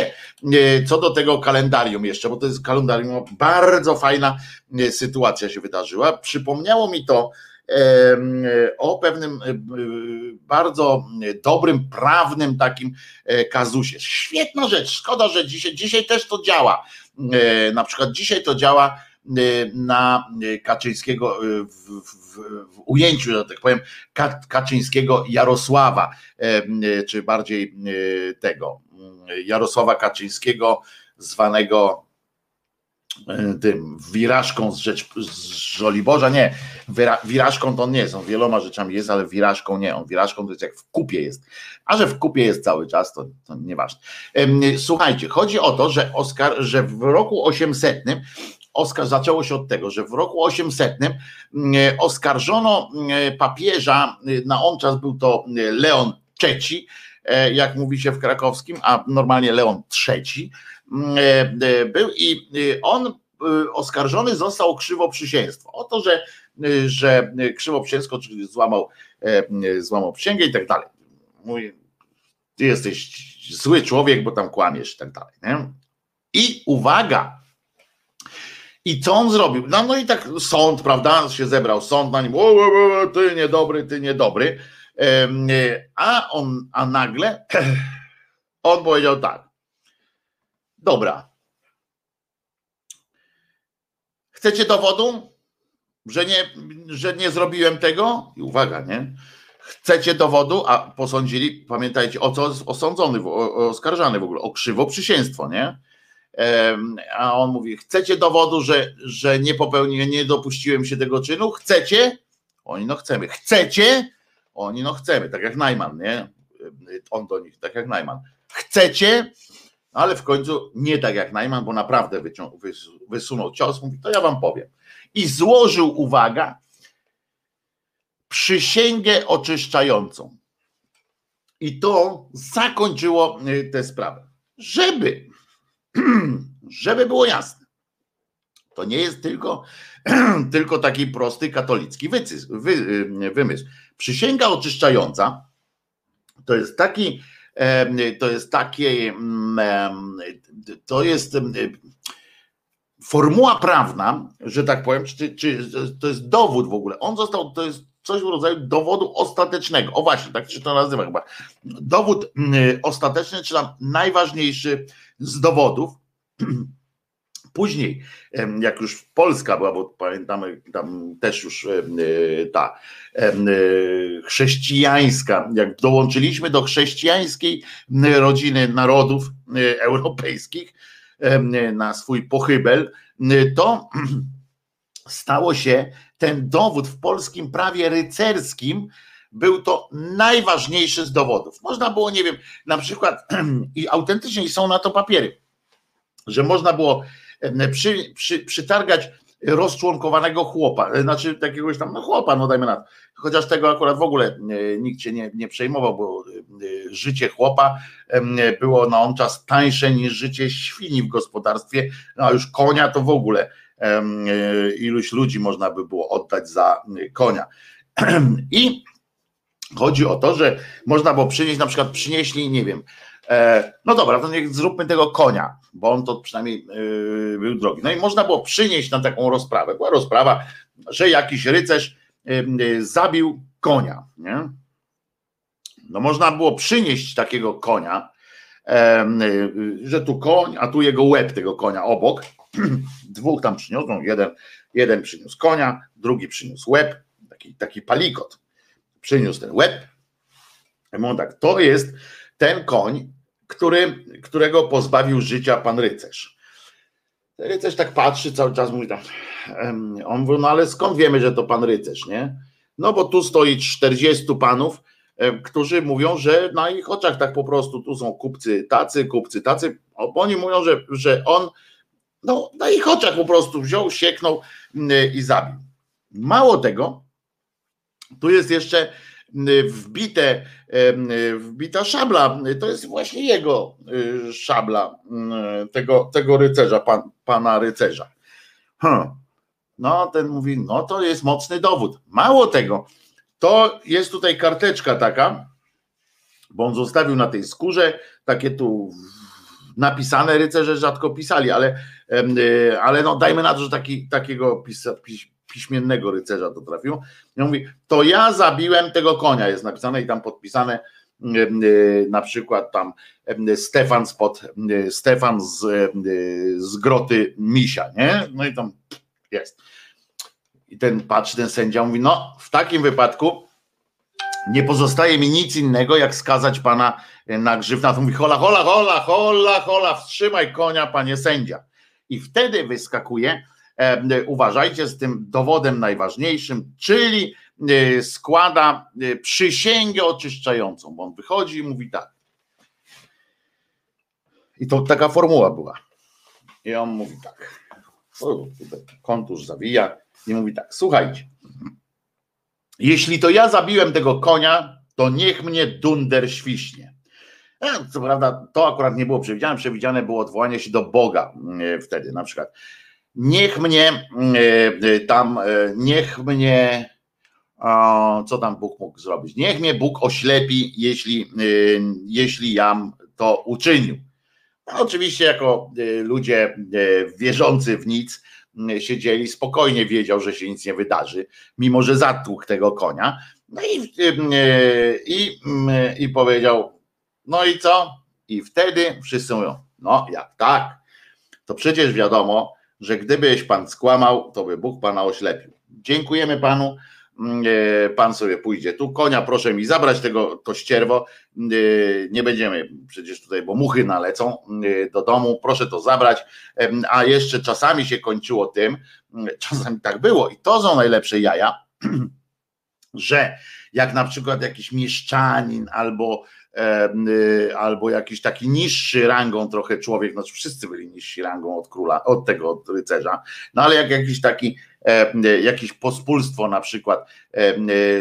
e, co do tego kalendarium jeszcze, bo to jest kalendarium, bardzo fajna e, sytuacja się wydarzyła. Przypomniało mi to o pewnym e, bardzo dobrym, prawnym takim kazusie. Świetna rzecz, szkoda, że dzisiaj, dzisiaj też to działa. Na przykład dzisiaj to działa na y, Kaczyńskiego y, w, w, w ujęciu, że tak powiem, Kaczyńskiego Jarosława, czy bardziej tego Jarosława Kaczyńskiego, zwanego tym wirażką z, rzecz, z Żoliborza, nie, wirażką to nie jest, on wieloma rzeczami jest, ale wirażką nie, on wirażką to jest jak w kupie jest, a że w kupie jest cały czas, to, to nieważne. Słuchajcie, chodzi o to, że Oskar, że w roku 800 Oskar zaczęło się od tego, że w roku 800 mm, oskarżono mm, papieża, y, na on czas był to Leon III, e, jak mówi się w krakowskim, a normalnie Leon III e, e, był i on oskarżony został o krzywoprzysięstwo. O to, że, że krzywoprzysięstwo, czyli złamał, złamał przysięgę i tak dalej. Mówi, ty jesteś zły człowiek, bo tam kłamiesz i tak dalej. Nie? I uwaga, i co on zrobił? No, no i tak sąd, prawda, się zebrał sąd na nim, o, o, o, ty niedobry, ty niedobry. A on, a nagle [clears throat] on powiedział tak. Dobra. Chcecie dowodu, że nie, że nie zrobiłem tego? I uwaga, nie? Chcecie dowodu, a posądzili, pamiętajcie, o co osądzony, oskarżany w ogóle, o krzywoprzysięstwo, nie? A on mówi: Chcecie dowodu, że, że nie popełniłem, nie dopuściłem się tego czynu? Chcecie? Oni no chcemy. Chcecie? Oni no chcemy, tak jak Najman, nie? On do nich, tak jak Najman. Chcecie? Ale w końcu nie tak jak Najman, bo naprawdę wycią, wysunął cios, mówi, to ja wam powiem. I złożył, uwaga, przysięgę oczyszczającą. I to zakończyło y, tę sprawę. Żeby [clears throat] Żeby było jasne. To nie jest tylko, [clears throat] tylko taki prosty katolicki wy, y, wymysł. Przysięga oczyszczająca to jest taki, to jest takie, to jest formuła prawna, że tak powiem, czy, czy to jest dowód w ogóle. On został, to jest coś w rodzaju dowodu ostatecznego. O właśnie, tak się to nazywa chyba. Dowód ostateczny, czy tam najważniejszy z dowodów. [clears throat] Później, jak już Polska była, bo pamiętamy, tam też już e, ta e, chrześcijańska, jak dołączyliśmy do chrześcijańskiej rodziny narodów e, europejskich na swój pochybel, to [clears throat] stało się ten dowód w polskim prawie rycerskim, był to najważniejszy z dowodów. Można było, nie wiem, na przykład, [clears throat] i autentycznie są na to papiery, że można było przy, przy, przytargać rozczłonkowanego chłopa, e, znaczy takiegoś tam no chłopa, no dajmy na to. Chociaż tego akurat w ogóle e, nikt się nie, nie przejmował, bo e, życie chłopa było na on czas tańsze niż życie świni w gospodarstwie, no a już konia to w ogóle iluś ludzi można by było oddać za konia. [clears throat] I chodzi o to, że można było przynieść, na przykład przynieśli, nie wiem, E, no dobra, to niech zróbmy tego konia, bo on to przynajmniej e, był drogi. No i można było przynieść na taką rozprawę. Była rozprawa, że jakiś rycerz e, zabił konia. Nie? No można było przynieść takiego konia, że tu koń, a tu jego łeb tego konia obok. [clears throat] Dwóch tam przyniosą, jeden, jeden przyniósł konia, drugi przyniósł łeb, taki, taki palikot. Przyniósł ten łeb, tak, to jest ten koń, który, którego pozbawił życia pan rycerz. Rycerz tak patrzy cały czas, mówi tak, on mówi, no ale skąd wiemy, że to pan rycerz, nie? No bo tu stoi 40 panów, którzy mówią, że na ich oczach tak po prostu, tu są kupcy tacy, kupcy tacy, oni mówią, że, że on no, na ich oczach po prostu wziął, sieknął i zabił. Mało tego, tu jest jeszcze wbite, wbita szabla, to jest właśnie jego y, szabla, tego, tego rycerza, pan, pana rycerza. Hmm. No, ten mówi, no to jest mocny dowód. Mało tego, to jest tutaj karteczka taka, bo on zostawił na tej skórze takie tu napisane, rycerze rzadko pisali, ale, y, ale no dajmy na to, że taki, takiego pisa, piśmiennego rycerza to trafił. Ja mówi, to ja zabiłem tego konia, jest napisane i tam podpisane y, na przykład tam Stefan spod, Stefan z, z groty misia, nie? No i tam jest. I ten patrzy, ten sędzia mówi, no w takim wypadku nie pozostaje mi nic innego, jak skazać pana na grzywna. To mówi, hola, hola, hola, hola, hola, wstrzymaj konia, panie sędzia. I wtedy wyskakuje E, uważajcie z tym dowodem najważniejszym, czyli e, składa e, przysięgę oczyszczającą, bo on wychodzi i mówi tak. I to taka formuła była. I on mówi tak. Kontusz zawija i mówi tak. Słuchajcie. Jeśli to ja zabiłem tego konia, to niech mnie dunder świśnie. Co prawda, to akurat nie było przewidziane. Przewidziane było odwołanie się do Boga wtedy, na przykład niech mnie e, e, tam, e, niech mnie, co tam Bóg mógł zrobić? Niech mnie Bóg oślepi, jeśli, jeśli jam to uczynił. No, oczywiście, jako ludzie wierzący w nic, siedzieli, spokojnie wiedział, że się nic nie wydarzy, mimo że zatłukł tego konia. No i, i, i powiedział, no i co? I wtedy wszyscy mówią, no jak tak, to przecież wiadomo, że gdybyś pan skłamał, to by Bóg pana oślepił. Dziękujemy panu. Mm, e, pan sobie pójdzie tu. Konia, proszę mi zabrać tego, to ścierwo. E, nie będziemy przecież tutaj, bo muchy nalecą e, do domu. Proszę to zabrać. A jeszcze czasami się kończyło tym, mm, [laughs] czasami tak było, i to są najlepsze jaja, [clears throat] że jak na przykład jakiś mieszczanin albo albo jakiś taki niższy rangą trochę człowiek, znaczy wszyscy byli niżsi rangą od króla, od tego od rycerza, no ale jak jakiś taki, jakieś pospólstwo na przykład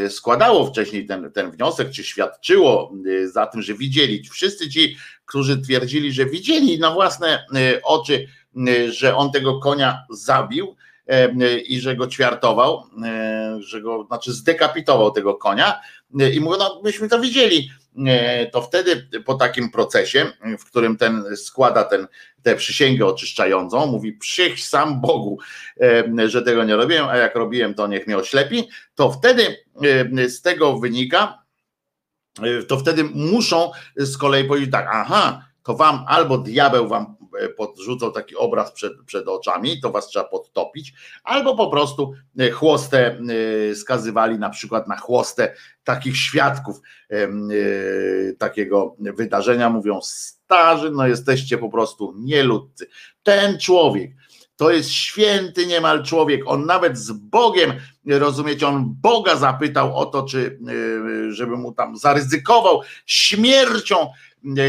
y, składało wcześniej ten, ten wniosek, czy świadczyło y, za tym, że widzieli, wszyscy ci, którzy twierdzili, że widzieli na własne oczy, że on tego konia zabił, i że go ćwiartował, że go, znaczy zdekapitował tego konia i mówią, no myśmy to widzieli, E, to wtedy po takim procesie, w którym ten składa ten, tę przysięgę oczyszczającą, mówi przyś sam Bogu, e, że tego nie robiłem, a jak robiłem, to niech mnie oślepi, to wtedy e, z tego wynika, to wtedy muszą z kolei powiedzieć tak, aha, to wam albo diabeł wam podrzucał taki obraz przed, przed oczami, to was trzeba podtopić, albo po prostu e, chłostę e, skazywali na przykład na chłostę takich świadków e, takiego wydarzenia, mówią starzy, no jesteście po prostu nieludcy. Ten człowiek, to jest święty niemal człowiek. On nawet z Bogiem, rozumiecie, on Boga zapytał o to, czy żeby mu tam zaryzykował śmiercią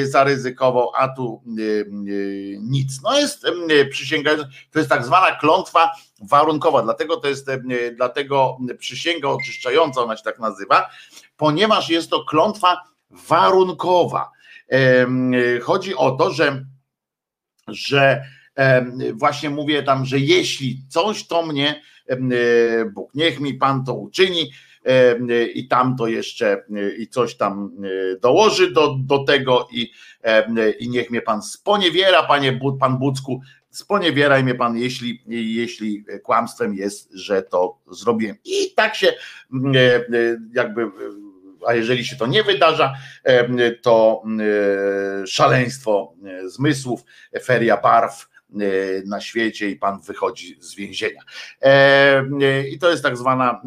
zaryzykował, a tu nic. No jest przysięga, to jest tak zwana klątwa warunkowa, dlatego to jest, dlatego przysięga oczyszczająca, ona się tak nazywa, ponieważ jest to klątwa warunkowa. Chodzi o to, że, że właśnie mówię tam, że jeśli coś to mnie Bóg, niech mi Pan to uczyni, i tam to jeszcze i coś tam dołoży do, do tego i, i niech mnie pan sponiewiera, panie pan Bucku, sponiewieraj mnie pan, jeśli, jeśli kłamstwem jest, że to zrobiłem. I tak się jakby, a jeżeli się to nie wydarza, to szaleństwo zmysłów, feria barw, na świecie i pan wychodzi z więzienia. I to jest tak zwana,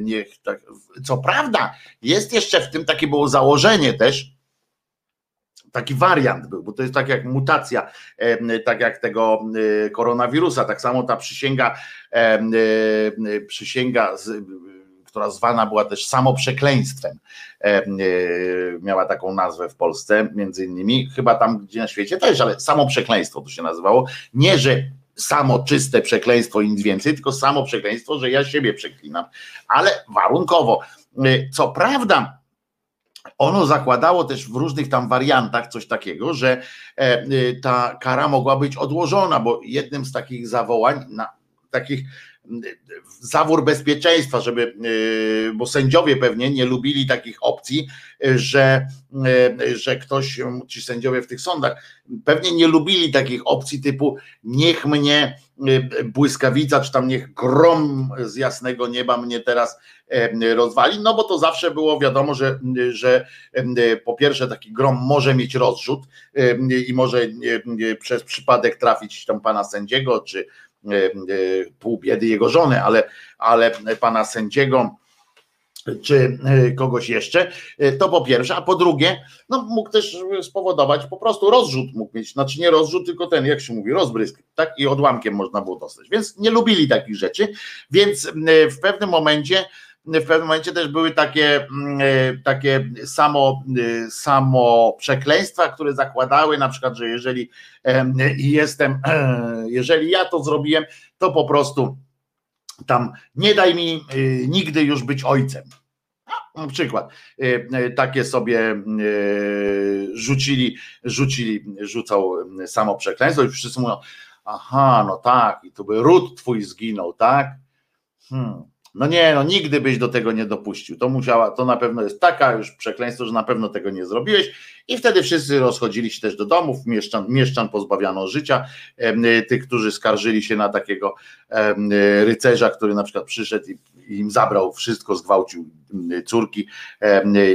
niech tak, co prawda, jest jeszcze w tym takie było założenie też, taki wariant był, bo to jest tak jak mutacja, tak jak tego koronawirusa, tak samo ta przysięga, przysięga która zwana była też samoprzekleństwem. Miała taką nazwę w Polsce, między innymi, chyba tam gdzie na świecie też, ale samoprzekleństwo to się nazywało. Nie, że samo czyste przekleństwo i nic więcej, tylko samo przekleństwo, że ja siebie przeklinam, ale warunkowo. Co prawda, ono zakładało też w różnych tam wariantach coś takiego, że e, ta kara mogła być odłożona, bo jednym z takich zawołań, na, takich zawór bezpieczeństwa, żeby, y, bo sędziowie pewnie nie lubili takich opcji, że, y, że ktoś, ci sędziowie w tych sądach, pewnie nie lubili takich opcji typu niech mnie błyskawica, czy tam niech grom z jasnego nieba mnie teraz rozwali, no bo to zawsze było wiadomo, że, że po pierwsze taki grom może mieć rozrzut i może przez przypadek trafić tam pana sędziego, czy pół biedy jego żony, ale, ale pana sędziego czy kogoś jeszcze, to po pierwsze, a po drugie, no mógł też spowodować po prostu rozrzut, mógł mieć, znaczy nie rozrzut, tylko ten, jak się mówi, rozbrysk, tak? I odłamkiem można było dostać, więc nie lubili takich rzeczy, więc w pewnym momencie w pewnym momencie też były takie, mm, e, takie samo, e, samo przekleństwa, które zakładały na przykład, że jeżeli jestem, jeżeli ja to zrobiłem, to po prostu tam nie daj mi e, nigdy już być ojcem. Na przykład takie sobie rzucili, rzucili, rzucał samo przekleństwo i wszyscy mówią, aha, no tak, i to by ród twój zginął, tak? Hmm no nie, no nigdy byś do tego nie dopuścił. To musiała, to na pewno jest taka już przekleństwo, że na pewno tego nie zrobiłeś. I wtedy wszyscy rozchodzili się też do domów, mieszczan, mieszczan pozbawiano życia. Tych, którzy skarżyli się na takiego rycerza, który na przykład przyszedł i im zabrał wszystko, zgwałcił córki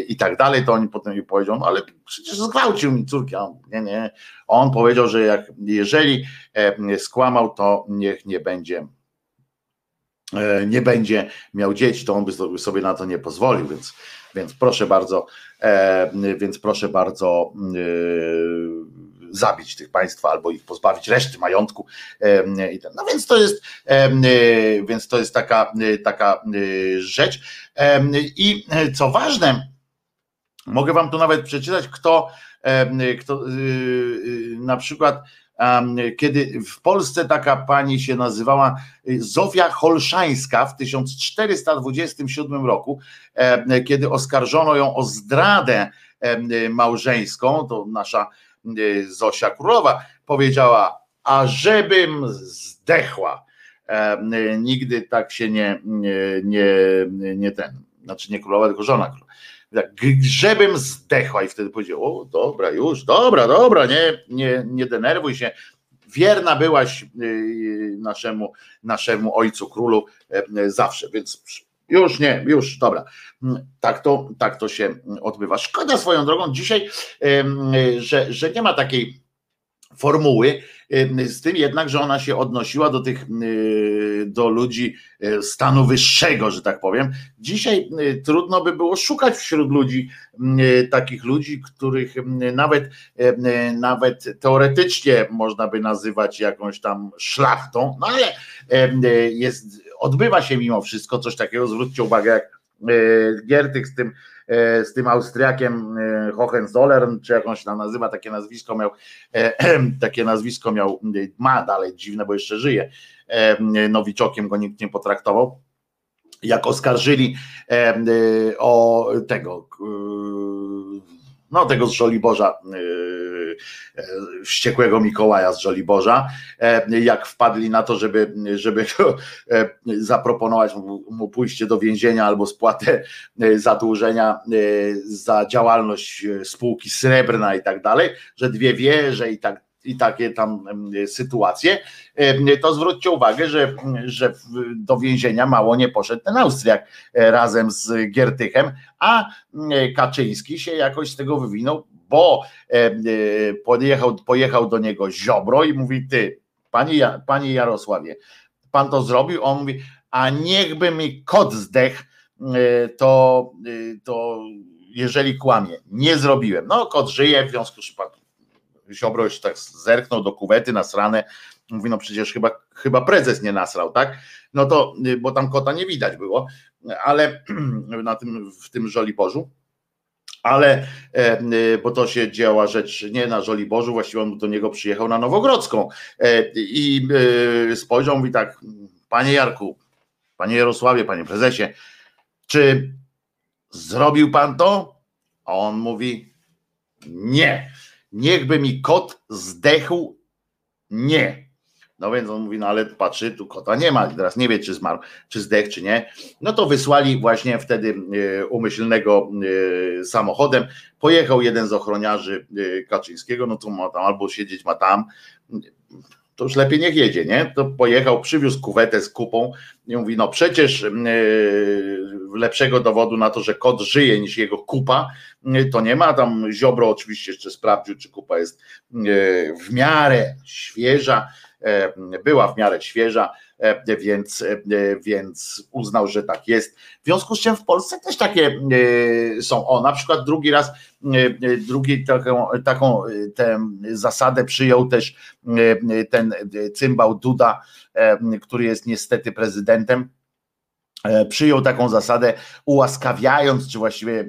i tak dalej, to oni potem powiedział, no ale przecież zgwałcił mi córki. A on, nie, nie. On powiedział, że jak, jeżeli skłamał, to niech nie będzie nie będzie miał dzieci, to on by sobie na to nie pozwolił, więc, więc proszę bardzo, e, więc proszę bardzo e, zabić tych państwa albo ich pozbawić reszty majątku. No więc to jest, więc to jest taka, taka rzecz. I co ważne, mogę wam tu nawet przeczytać, kto, kto na przykład kiedy w Polsce taka pani się nazywała y, Zofia Holszańska w 1427 roku, kiedy oskarżono ją o zdradę małżeńską, to nasza y, Zosia Królowa powiedziała, a żebym zdechła. Nigdy tak się nie, nie, nie, ten, znaczy nie królowa, tylko żona królowa tak, żebym zdechła i wtedy powiedział, o dobra już, dobra, dobra, nie, nie, nie denerwuj się, wierna byłaś y, naszemu, naszemu ojcu królu e, zawsze, więc już nie, już, dobra. Tak to, tak to się odbywa. Szkoda swoją drogą dzisiaj, że, że nie ma takiej formuły, z tym jednak, że ona się odnosiła do tych, do ludzi e, stanu wyższego, że tak powiem. Dzisiaj trudno by było szukać wśród ludzi takich ludzi, których nawet, nawet teoretycznie można by nazywać jakąś tam szlachtą, no ale jest, odbywa się mimo wszystko coś takiego, zwróćcie uwagę, jak Giertych z tym z tym Austriakiem e, Hohenzollern, czy jakąś tam nazywa, takie nazwisko miał, e, takie nazwisko miał, ma dalej dziwne, bo jeszcze żyje, nowiczokiem go nikt nie potraktował, jak oskarżyli o tego no tego z Żoliborza, yy, wściekłego Mikołaja z Żoliborza, e, jak wpadli na to, żeby, żeby e, zaproponować mu pójście do więzienia albo spłatę e, zadłużenia za działalność spółki srebrna i tak dalej, że dwie wieże i tak i takie tam sytuacje, to zwróćcie uwagę, że, że do więzienia mało nie poszedł ten Austriak razem z Giertychem, a Kaczyński się jakoś z tego wywinął, bo pojechał, pojechał do niego Ziobro i mówi, ty, panie, panie Jarosławie, pan to zrobił? On mówi, a niechby mi kot zdech, to, to jeżeli kłamie, nie zrobiłem. No, kot żyje, w związku z czym Ziobro już tak zerknął do kuwety nasrane, mówi, no przecież chyba, chyba prezes nie nasrał, tak? No to, bo tam kota nie widać było, ale [clears throat] na tym, w tym Żoliborzu, ale e, bo to się działa rzecz nie na Żoliborzu, właściwie on do niego przyjechał na Nowogrodzką e, i e, spojrzał, mówi tak, panie Jarku, panie Jarosławie, panie prezesie, czy zrobił pan to? A on mówi, nie, niechby mi kot zdechł, nie. No więc on mówi, no ale patrzy, tu kota nie ma, teraz nie wie, czy zmarł, czy zdech, czy nie. No to wysłali właśnie wtedy e, umyślnego e, samochodem. Pojechał jeden z ochroniarzy e, Kaczyńskiego, no to ma tam albo siedzieć ma tam, to już lepiej niech jedzie, nie? To pojechał, przywiózł kuwetę z kupą i mówi, no przecież yy, lepszego dowodu na to, że kot żyje niż jego kupa, yy, to nie ma. Tam Ziobro oczywiście jeszcze sprawdził, czy kupa jest yy, w miarę świeża, E, była w miarę świeża, e, więc, e, więc uznał, że tak jest. W związku z czym w Polsce też takie są. O, na przykład drugi raz, drugi taką, taką tę zasadę przyjął też ten cymbał Duda, który jest niestety prezydentem przyjął taką zasadę, ułaskawiając, czy właściwie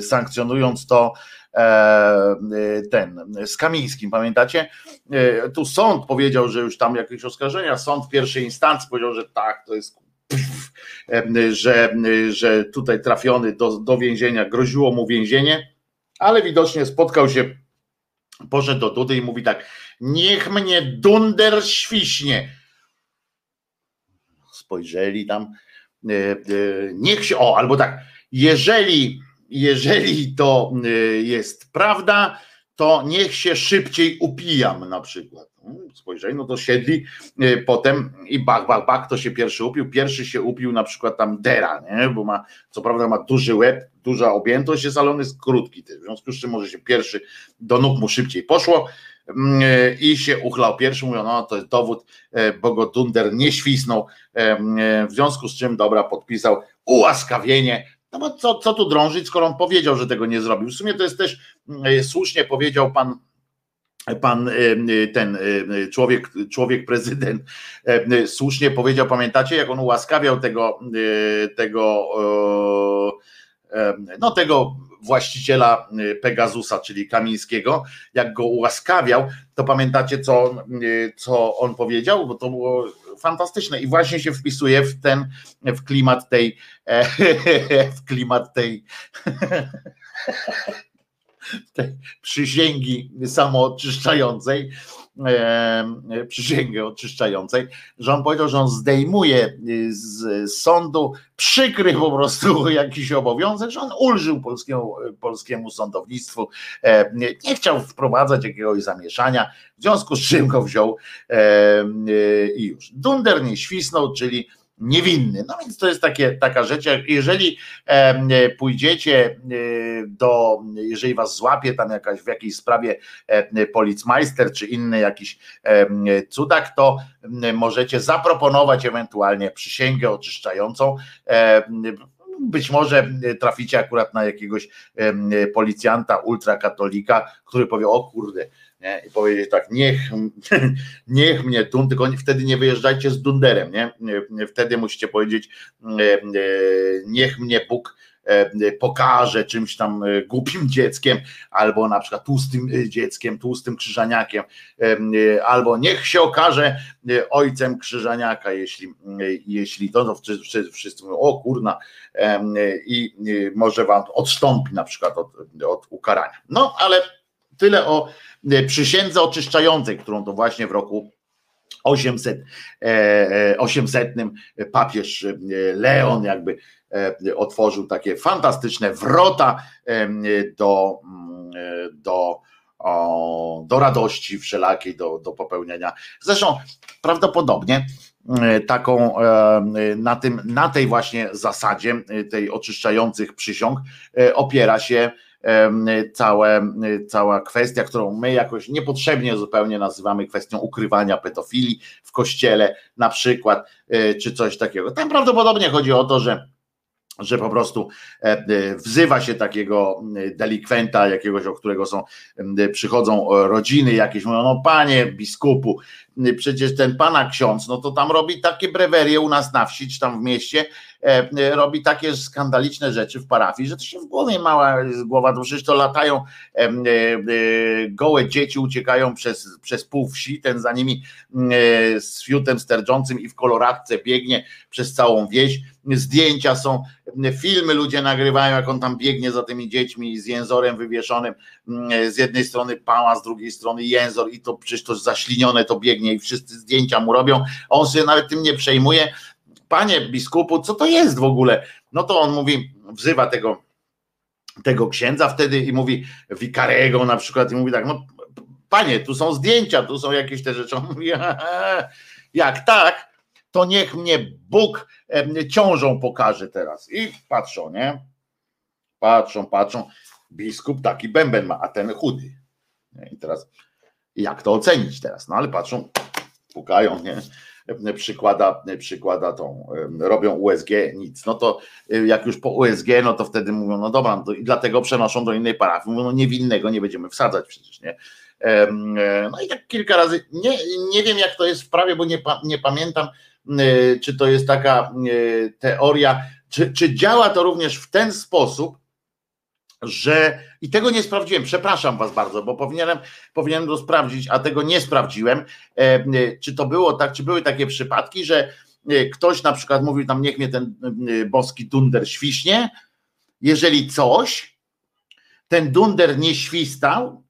sankcjonując to, E, ten, z Kamińskim, pamiętacie? E, tu sąd powiedział, że już tam jakieś oskarżenia, sąd pierwszej instancji powiedział, że tak, to jest e, że, że tutaj trafiony do, do więzienia, groziło mu więzienie, ale widocznie spotkał się, poszedł do Dudy i mówi tak, niech mnie dunder świśnie. Spojrzeli tam, niech się, o, albo tak, jeżeli jeżeli to y, jest prawda, to niech się szybciej upijam na przykład. Hmm, spojrzeli, no to siedli y, potem i bak, bak, bak, to się pierwszy upił. Pierwszy się upił na przykład tam Dera, nie? bo ma, co prawda ma duży łeb, duża objętość, jest, ale on jest krótki. W związku z czym może się pierwszy do nóg mu szybciej poszło mm, y, i się uchlał pierwszy, mówią, no to jest dowód, bo go Dunder nie świsnął, w związku z czym, dobra, podpisał ułaskawienie no bo co, co tu drążyć, skoro on powiedział, że tego nie zrobił. W sumie to jest też mm, słusznie powiedział pan pan y, y, ten człowiek, człowiek prezydent słusznie powiedział, pamiętacie, jak on ułaskawiał tego, tego no tego właściciela Pegasusa, czyli Kamińskiego, jak go ułaskawiał, to pamiętacie, co, co on powiedział, bo to było fantastyczne. I właśnie się wpisuje w ten, w klimat tej, [laughs] w klimat tej, [laughs] tej przysięgi samooczyszczającej, przysięgę oczyszczającej, że on powiedział, że on zdejmuje z sądu przykry po prostu [laughs] jakiś obowiązek, że on ulżył polskiemu, polskiemu sądownictwu, nie chciał wprowadzać jakiegoś zamieszania, w związku z czym go wziął i już. Dunder nie świsnął, czyli niewinny. No więc to jest takie, taka rzecz, jeżeli e, pójdziecie e, do, jeżeli was złapie tam jakaś w jakiejś sprawie e, policmeister czy inny jakiś cudak, to możecie zaproponować ewentualnie przysięgę oczyszczającą. Być może traficie akurat na jakiegoś policjanta ultrakatolika, który powie, o kurde, nie? i powiedzieć tak, niech, [laughs] niech mnie tun, tylko wtedy nie wyjeżdżajcie z dunderem, nie? Wtedy musicie powiedzieć, e, e, niech mnie Bóg e, pokaże czymś tam głupim dzieckiem, albo na przykład tłustym dzieckiem, tłustym krzyżaniakiem, albo niech się okaże ojcem krzyżaniaka, jeśli, jeśli to, to wszyscy mówią, o kurna, i może wam odstąpi na przykład od, od ukarania. No, ale tyle o E, przysiędze oczyszczającej, którą to właśnie w roku 800, 800 e, e, papież Leon jakby otworzył takie fantastyczne wrota do, do o, do radości wszelakiej, do, do popełnienia. Zresztą prawdopodobnie taką na, tym, na tej właśnie zasadzie, tej oczyszczających przysiąg, opiera się całe, cała kwestia, którą my jakoś niepotrzebnie zupełnie nazywamy kwestią ukrywania pedofilii w kościele, na przykład, czy coś takiego. Tam prawdopodobnie chodzi o to, że że po prostu e, e, wzywa się takiego delikwenta, jakiegoś, o którego są, przychodzą rodziny jakieś, mówią, no panie biskupu, przecież ten pana ksiądz, no to tam robi takie brewerie u nas na wsi, czy tam w mieście, E, e, robi takie skandaliczne rzeczy w parafii, że to się w głowie mała głowa, to przecież to latają e, gołe dzieci, uciekają przez, przez pół wsi, ten za nimi z fiutem sterczącym i w koloradce biegnie przez całą wieś, zdjęcia są, filmy ludzie nagrywają, jak on tam biegnie za tymi dziećmi z jęzorem wywieszonym, z jednej strony pała, z drugiej strony jęzor i to przecież to zaślinione to biegnie i wszyscy zdjęcia mu robią, on się nawet tym nie przejmuje, panie biskupu, co to jest w ogóle? No to on mówi, wzywa tego, tego księdza wtedy i mówi wikarego na przykład i mówi tak, no panie, tu są zdjęcia, tu są jakieś te rzeczy. On mówi, [laughs] jak tak, to niech mnie Bóg ciążą pokaże teraz. I patrzą, nie? Patrzą, patrzą. Biskup taki bęben ma, a ten chudy. I teraz jak to ocenić teraz? No ale patrzą, pukają, nie? przykłada, przykłada tą, robią USG, nic. No to y, jak już po USG, no to wtedy mówią, no dobra, no i dlatego przenoszą do innej parafii. Mówią, no niewinnego nie będziemy wsadzać przecież, nie? E, no i tak kilka razy, nie, nie wiem jak to jest w prawie, bo nie, nie pamiętam, czy to jest taka y, teoria, czy, czy działa to również w ten sposób, że i tego nie sprawdziłem, przepraszam Was bardzo, bo powinienem, powinienem to sprawdzić, a tego nie sprawdziłem. E, e, czy to było tak, czy były takie przypadki, że e, ktoś na przykład mówił tam, niech mnie ten boski dunder świśnie, jeżeli coś, ten dunder nie świstał,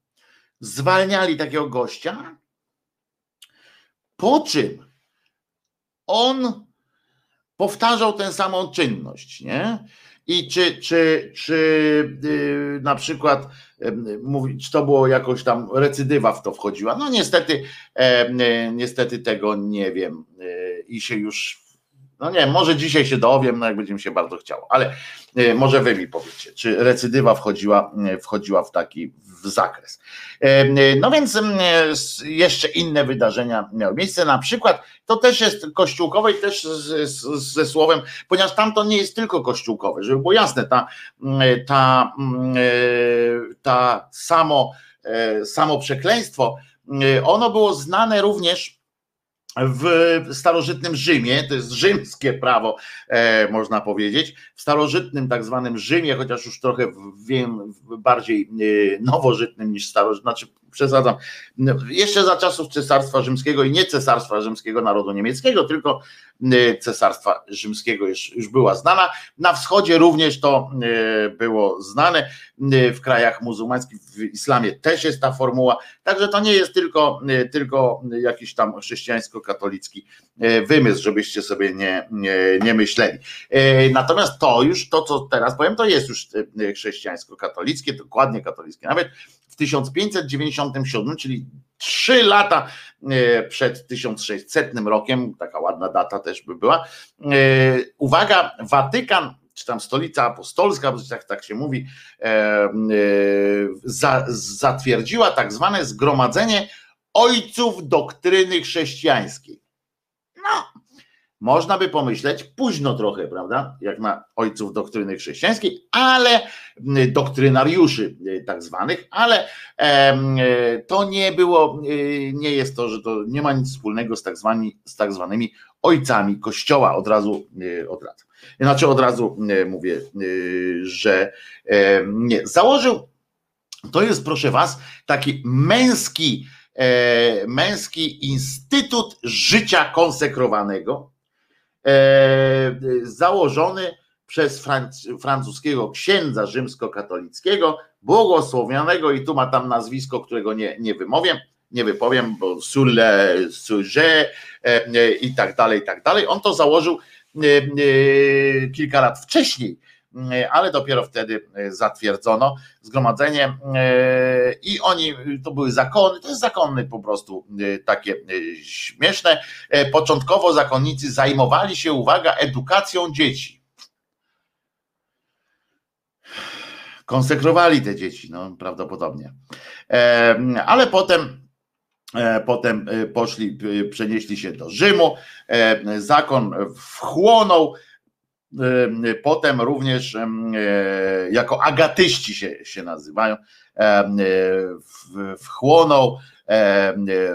zwalniali takiego gościa, po czym on powtarzał tę samą czynność, nie? I czy, czy, czy yy, na przykład yy, czy to było jakoś tam recydywa w to wchodziła? No niestety, yy, niestety tego nie wiem y, i się już no nie, może dzisiaj się dowiem, no jak będzie mi się bardzo chciało, ale y, może wy mi powiecie, czy recydywa wchodziła, y, wchodziła w taki w zakres. Y, no więc jeszcze inne wydarzenia miały miejsce, na przykład to też jest kościółkowe i też ze słowem, ponieważ tam to nie jest tylko kościółkowe, żeby było jasne, ta, ta, ta samo, samo przekleństwo, ono było znane również w starożytnym Rzymie, to jest rzymskie prawo, e, można powiedzieć, w starożytnym tak zwanym Rzymie, chociaż już trochę wiem, bardziej e, nowożytnym niż starożytnym, znaczy przesadzam, jeszcze za czasów Cesarstwa Rzymskiego i nie Cesarstwa Rzymskiego Narodu Niemieckiego, tylko e, Cesarstwa Rzymskiego już, już była znana. Na wschodzie również to e, było znane, e, w krajach muzułmańskich, w islamie też jest ta formuła, także to nie jest tylko, tylko jakiś tam chrześcijańsko-katolicki wymysł, żebyście sobie nie, nie, nie myśleli. Natomiast to już, to co teraz powiem, to jest już chrześcijańsko-katolickie, dokładnie katolickie. Nawet w 1597, czyli trzy lata e, przed 1600 rokiem, taka ładna data też by była. E, uwaga, Watykan, czy tam stolica apostolska, bo tak, tak się mówi, e, za, zatwierdziła tak zwane zgromadzenie ojców doktryny chrześcijańskiej. Można by pomyśleć, późno trochę, prawda, jak na ojców doktryny chrześcijańskiej, ale doktrynariuszy y, tak zwanych, ale e, to nie było, y, nie jest to, że to nie ma nic wspólnego z tak, zwani, z tak zwanymi ojcami kościoła, od razu od razu. Znaczy od razu mówię, że nie. Założył, to jest proszę was, taki męski, e, męski instytut życia konsekrowanego, E, założony przez francuskiego księdza rzymskokatolickiego, błogosławionego i tu ma tam nazwisko, którego nie, nie wymowiem, nie wypowiem, bo Sulle, Sujet e, i tak dalej, i tak dalej. On to założył e, kilka lat wcześniej, ale dopiero wtedy zatwierdzono zgromadzenie i oni, to były zakony, to jest zakonny po prostu takie śmieszne. Początkowo zakonnicy zajmowali się, uwaga, edukacją dzieci konsekrowali te dzieci, no prawdopodobnie. Ale potem e, Potem e, poszli, przenieśli się do Rzymu, zakon wchłonął, potem również jako agatyści się, się nazywają, wchłonął,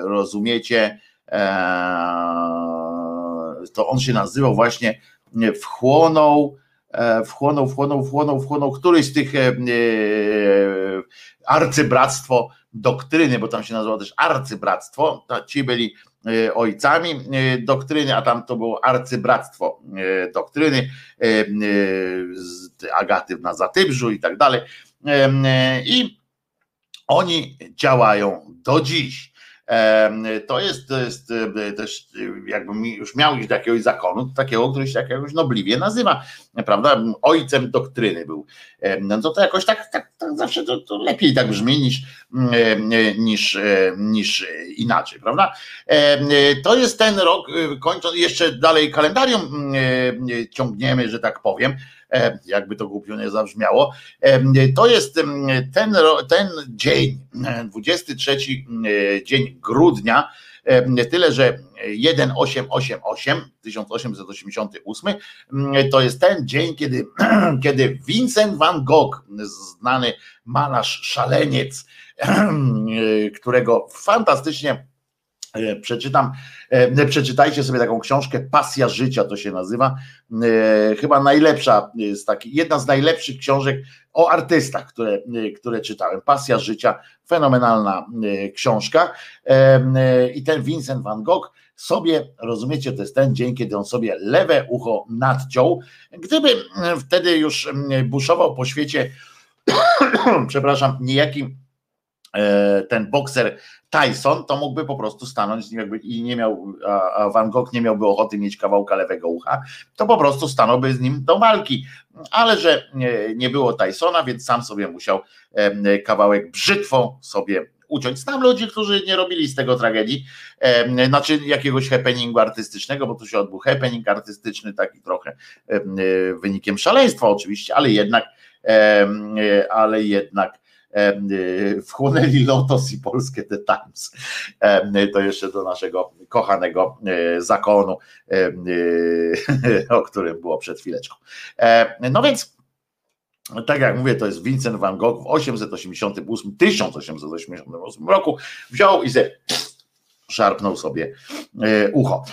rozumiecie, to on się nazywał właśnie wchłonął, E, wchłonął, wchłonął, wchłonął, wchłonął któryś z tych e, e, arcybractwo doktryny, bo tam się nazywało też arcybractwo, ci byli ojcami doktryny, a tam to było arcybractwo doktryny, Agaty na Zatybrzu i tak dalej. I oni działają do dziś. To jest, to jest e, też, e, jakbym już miał iść do jakiegoś zakonu, takiego, który się jakiegoś nobliwie nazywa, prawda? Ojcem doktryny był. No to, to jakoś tak, tak, tak zawsze to, to, lepiej tak brzmi niż, niż, e, niż inaczej, prawda? To jest ten rok, kończąc jeszcze dalej kalendarium ciągniemy, że tak powiem. E, jakby to głupio nie zabrzmiało. E, to jest ten, ten dzień, 23 e, dzień grudnia, tyle, że 1888, 1888 to jest ten dzień, kiedy, [clears throat] kiedy Vincent van Gogh, znany malarz, szaleniec, [clears throat] którego fantastycznie przeczytam, e, przeczytajcie sobie taką książkę Pasja życia to się nazywa. E, chyba najlepsza z takich, jedna z najlepszych książek o artystach, które, które czytałem. Pasja życia, fenomenalna książka. I ten Vincent van Gogh sobie, rozumiecie, to jest ten dzień, kiedy on sobie lewe ucho nadciął. Gdyby wtedy już buszował po świecie, [coughs] przepraszam, niejaki ten bokser Tyson to mógłby po prostu stanąć jakby i nie miał, a Van Gogh nie miałby ochoty mieć kawałka lewego ucha, to po prostu stanąłby z nim do walki. Ale że nie, było Tysona, więc sam sobie musiał kawałek brzytwą sobie uciąć. Znam ludzi, którzy nie robili z tego tragedii, znaczy jakiegoś happeningu artystycznego, bo tu się odbył happening artystyczny, taki trochę wynikiem szaleństwa oczywiście, ale jednak, ale jednak wchłonęli Lotos i Polskie The Times. To jeszcze do naszego kochanego y, zakonu, y, [laughs] o którym było przed chwileczką. No więc tak jak mówię, to jest Vincent van Gogh w 888, 1888 roku wziął i ze szarpnął sobie ucho.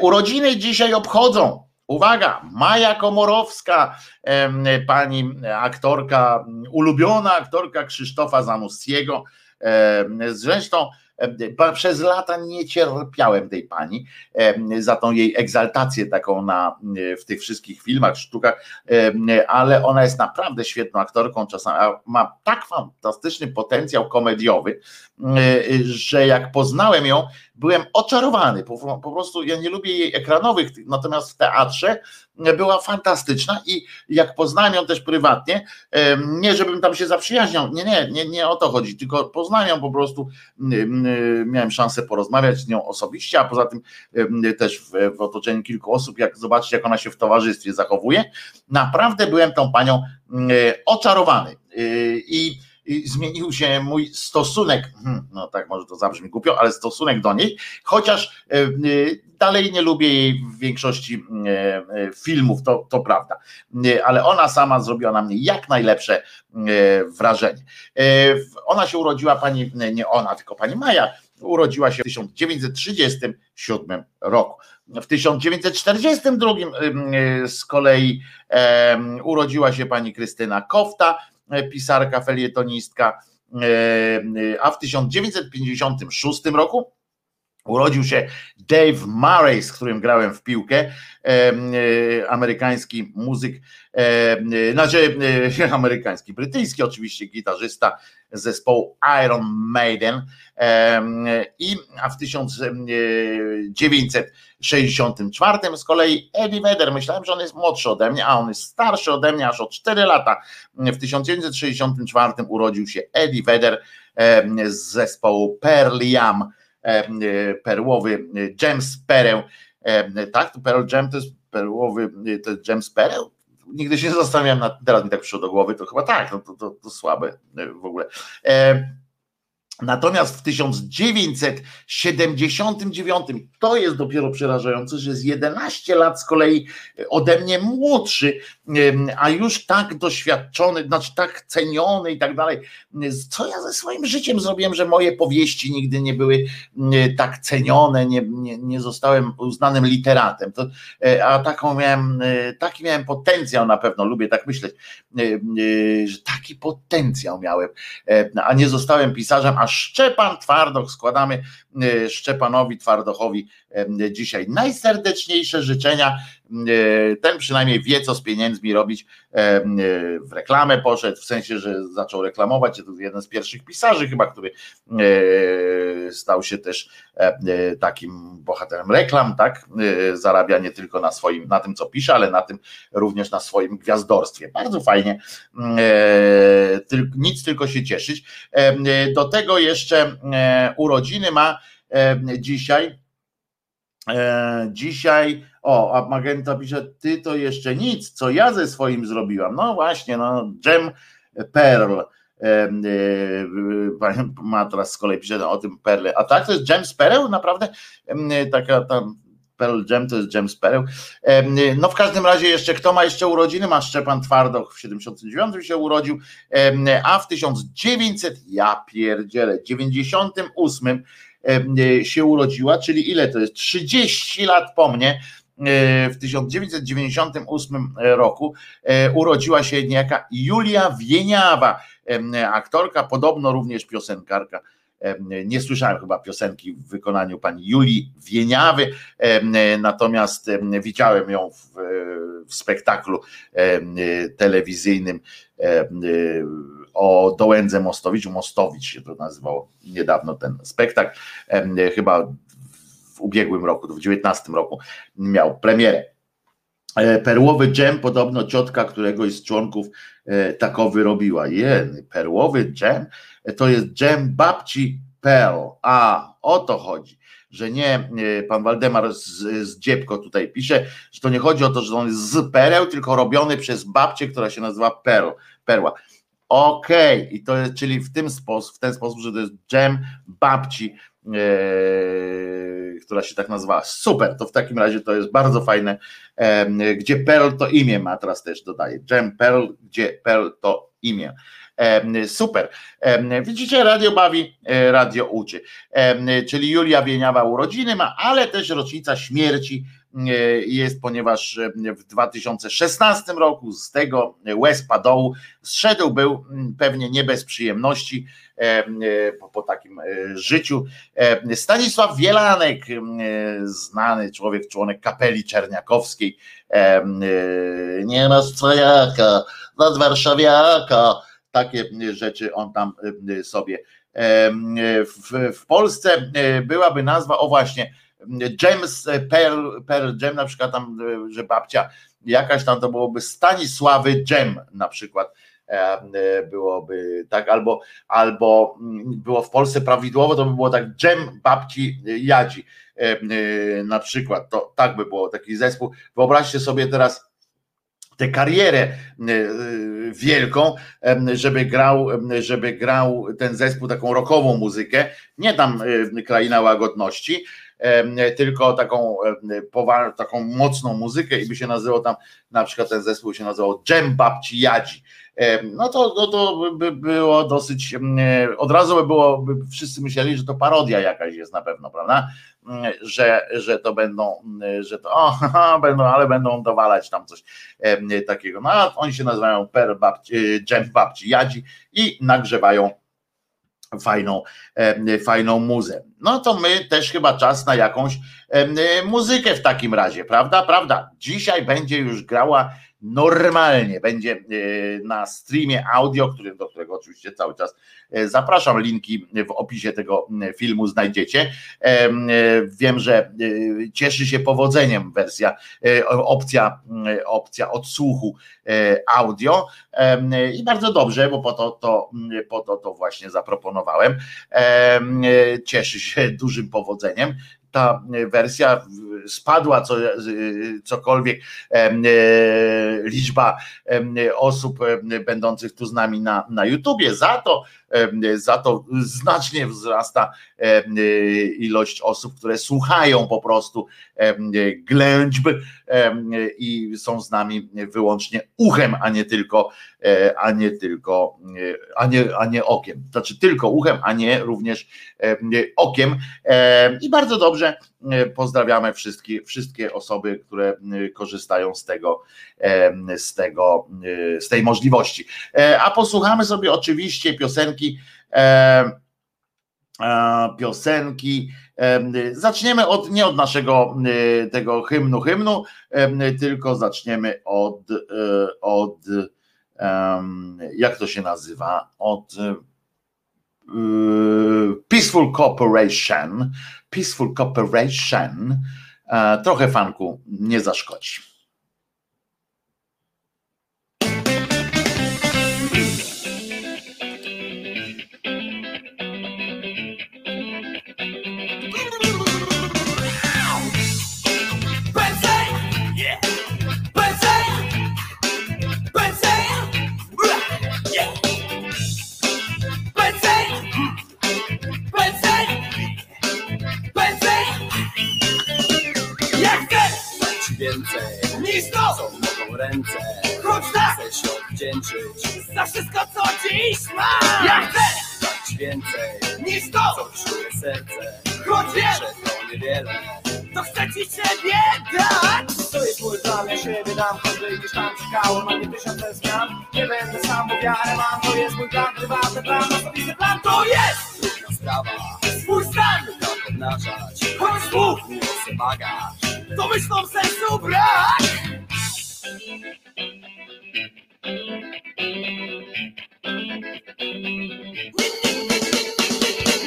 Urodziny dzisiaj obchodzą Uwaga, Maja Komorowska, pani aktorka, ulubiona aktorka Krzysztofa Zanussiego. Zresztą przez lata nie cierpiałem tej pani za tą jej egzaltację taką na, w tych wszystkich filmach, sztukach, ale ona jest naprawdę świetną aktorką, czasami ma tak fantastyczny potencjał komediowy, że jak poznałem ją, byłem oczarowany. Po, po, prostu ja nie lubię jej ekranowych, natomiast w teatrze była fantastyczna i jak poznałem ją też prywatnie, nie żebym tam się zaprzyjaźniał, nie, nie, nie, nie o to chodzi, tylko poznałem ją po prostu, miałem szansę porozmawiać z nią osobiście, a poza tym też w, w otoczeniu kilku osób, jak zobaczyć, jak ona się w towarzystwie zachowuje, naprawdę byłem tą panią oczarowany. I zmienił się mój stosunek, hmm, no tak może to zabrzmi głupio, ale stosunek do niej, chociaż e, e, dalej nie lubię jej w większości e, filmów, to, to prawda, ale ona sama zrobiła na mnie jak najlepsze wrażenie. Ona się urodziła, pani, nie ona, tylko pani Maja, urodziła się w 1937 roku. W 1942 z kolei urodziła się pani Krystyna Kofta, pisarka, felietonistka, e, e, a w 1956 roku Urodził się Dave Murray, z którym grałem w piłkę, e, amerykański muzyk, e, znaczy e, [laughs] amerykański, brytyjski oczywiście gitarzysta zespołu Iron Maiden. I a w 1964 z kolei Eddie Vedder, myślałem, że on jest młodszy ode mnie, a on jest starszy ode mnie aż o 4 lata. W 1964 urodził się Eddie Vedder z zespołu Pearl Jam E, e, perłowy James Pereł, e, tak, to Pearl Jam to jest perłowy, to jest James Pereł? Nigdy się nie zastanawiałem, nad, teraz mi tak przyszło do głowy, to chyba tak, no to, to, to słabe w ogóle. Natomiast w 1979, to jest dopiero przerażające, że jest 11 lat z kolei ode mnie młodszy, a już tak doświadczony, znaczy tak ceniony i tak dalej. Co ja ze swoim życiem zrobiłem, że moje powieści nigdy nie były tak cenione, nie, nie, nie zostałem uznanym literatem. To, e, a taką miałem, e, taki miałem potencjał na pewno, lubię tak myśleć, e, że taki potencjał miałem, a nie zostałem pisarzem, a Szczepan Twardoch składamy e, Szczepanowi Twardochowi dzisiaj najserdeczniejsze życzenia. E, ten przynajmniej wie, co z pieniędzmi robić. W reklamę poszedł, w sensie, że zaczął reklamować. To jeden z pierwszych pisarzy, chyba, który stał się też takim bohaterem reklam, tak? Zarabia nie tylko na swoim, na tym, co pisze, ale na tym również na swoim gwiazdorstwie. Bardzo fajnie. Nic tylko się cieszyć. Do tego jeszcze urodziny ma dzisiaj. E, dzisiaj, o, a Magenta pisze, ty to jeszcze nic, co ja ze swoim zrobiłam. No właśnie, no, Gem Pearl. E, ma teraz z kolei pisze o tym perle. A tak, to jest James Pearl, naprawdę taka tam Pearl Jam to jest James Pearl. No w każdym razie jeszcze, kto ma jeszcze urodziny? Ma Szczepan Twardoch w 79 się urodził, a w 1900, ja pierdzielę, 98 się urodziła, czyli ile to jest? 30 lat po mnie, e, w 1998 roku e, urodziła się niejaka Julia Wieniawa, aktorka, podobno również piosenkarka nie słyszałem chyba piosenki w wykonaniu pani Julii Wieniawy, natomiast widziałem ją w, w spektaklu telewizyjnym o Dołędze Mostowiczu. Mostowicz się to nazywało niedawno ten spektakl. Chyba w ubiegłym roku, w 2019 roku miał premierę. E, perłowy dżem, podobno ciotka któregoś z członków e, takowy robiła. Je, perłowy dżem to jest dżem babci Pearl. A, o to chodzi że nie, pan Waldemar z, z Dziebko tutaj pisze, że to nie chodzi o to, że on jest z pereł, tylko robiony przez babcię, która się nazywa Pearl, Perła. Okej, okay. i to jest, czyli w, tym sposób, w ten sposób, że to jest dżem babci, e, która się tak nazywa. Super, to w takim razie to jest bardzo fajne, e, gdzie Pearl to imię ma, teraz też dodaję. Dżem Pearl, gdzie Pearl to imię. Super. Widzicie, radio bawi, e, radio uczy. Czyli Julia Wieniawa urodziny ma, ale też rocznica śmierci e, jest, ponieważ w 2016 roku z tego łez padołu zszedł był pewnie nie bez przyjemności po, po takim e, życiu. Stanisław Wielanek, znany człowiek, członek kapeli czerniakowskiej, nie ma strojaka, nad warszawiaka, takie rzeczy on tam sobie. W, w Polsce e, byłaby nazwa, o właśnie, James Pearl, Pearl Jam, na przykład tam, e, że babcia jakaś tam to byłoby Stanisławy Jam na przykład e, byłoby tak, albo, albo mm, było w Polsce prawidłowo, to by było tak Dżem babci Jadzi na przykład, to tak by było taki zespół. Wyobraźcie sobie teraz tę karierę e, wielką, żeby grał, żeby grał ten zespół taką rockową muzykę, nie tam e, kraina łagodności, tylko taką, taką mocną muzykę i by się nazywał tam, na przykład ten zespół się nazywał Dżem Babci Jadzi. No to, no to by było dosyć, od razu by było, by wszyscy myśleli, że to parodia jakaś jest na pewno, prawda? że, że to będą, że to o, [laughs] będą, ale będą dowalać tam coś takiego. No a oni się nazywają Per babci, Dżem Babci Jadzi i nagrzewają fajną, fajną muzę. No to my też chyba czas na jakąś muzykę w takim razie, prawda? Prawda? Dzisiaj będzie już grała normalnie będzie e, na streamie audio, który, do którego oczywiście cały czas e, zapraszam. Linki w opisie tego filmu znajdziecie. E, wiem, że cieszy się powodzeniem wersja, opcja, opcja odsłuchu audio i bardzo dobrze, bo po to, to, po to to właśnie zaproponowałem. Cieszy się [laughs] dużym powodzeniem ta wersja spadła, co, cokolwiek e, liczba osób będących tu z nami na, na YouTubie. Za to, za to znacznie wzrasta ilość osób, które słuchają po prostu ględźb i są z nami wyłącznie uchem, a nie tylko, e, a nie tylko, e, a nie, a nie okiem. Znaczy tylko uchem, a nie również okiem. I bardzo dobrze pozdrawiamy wszystkie, wszystkie osoby, które korzystają z tego, z tego, z tej możliwości. E, a posłuchamy sobie oczywiście piosenki piosenki. Zaczniemy od nie od naszego tego hymnu hymnu, tylko zaczniemy od, e, od jak to się nazywa? Od e, Peaceful Cooperation. Peaceful Cooperation. E, trochę fanku nie zaszkodzi. Więcej. Niż to, co mogą ręce. Choć tak! Chcę się odwdzięczyć. Za wszystko, co dziś mam. Ja chcę dać więcej. Niż to, co czuje serce. Choć wiem, że to niewiele, to chcę ci siebie dać. To jest mój plan, ja siebie dam, choćby gdzieś tam czekało na mnie tysiące zmian. Nie będę sam, wiarę mam, to jest mój plan, prywatny plan, osobisty plan, to jest trudna sprawa. Swój stan, tak obnażać, choć słów nie bagaż to myślą sensu brak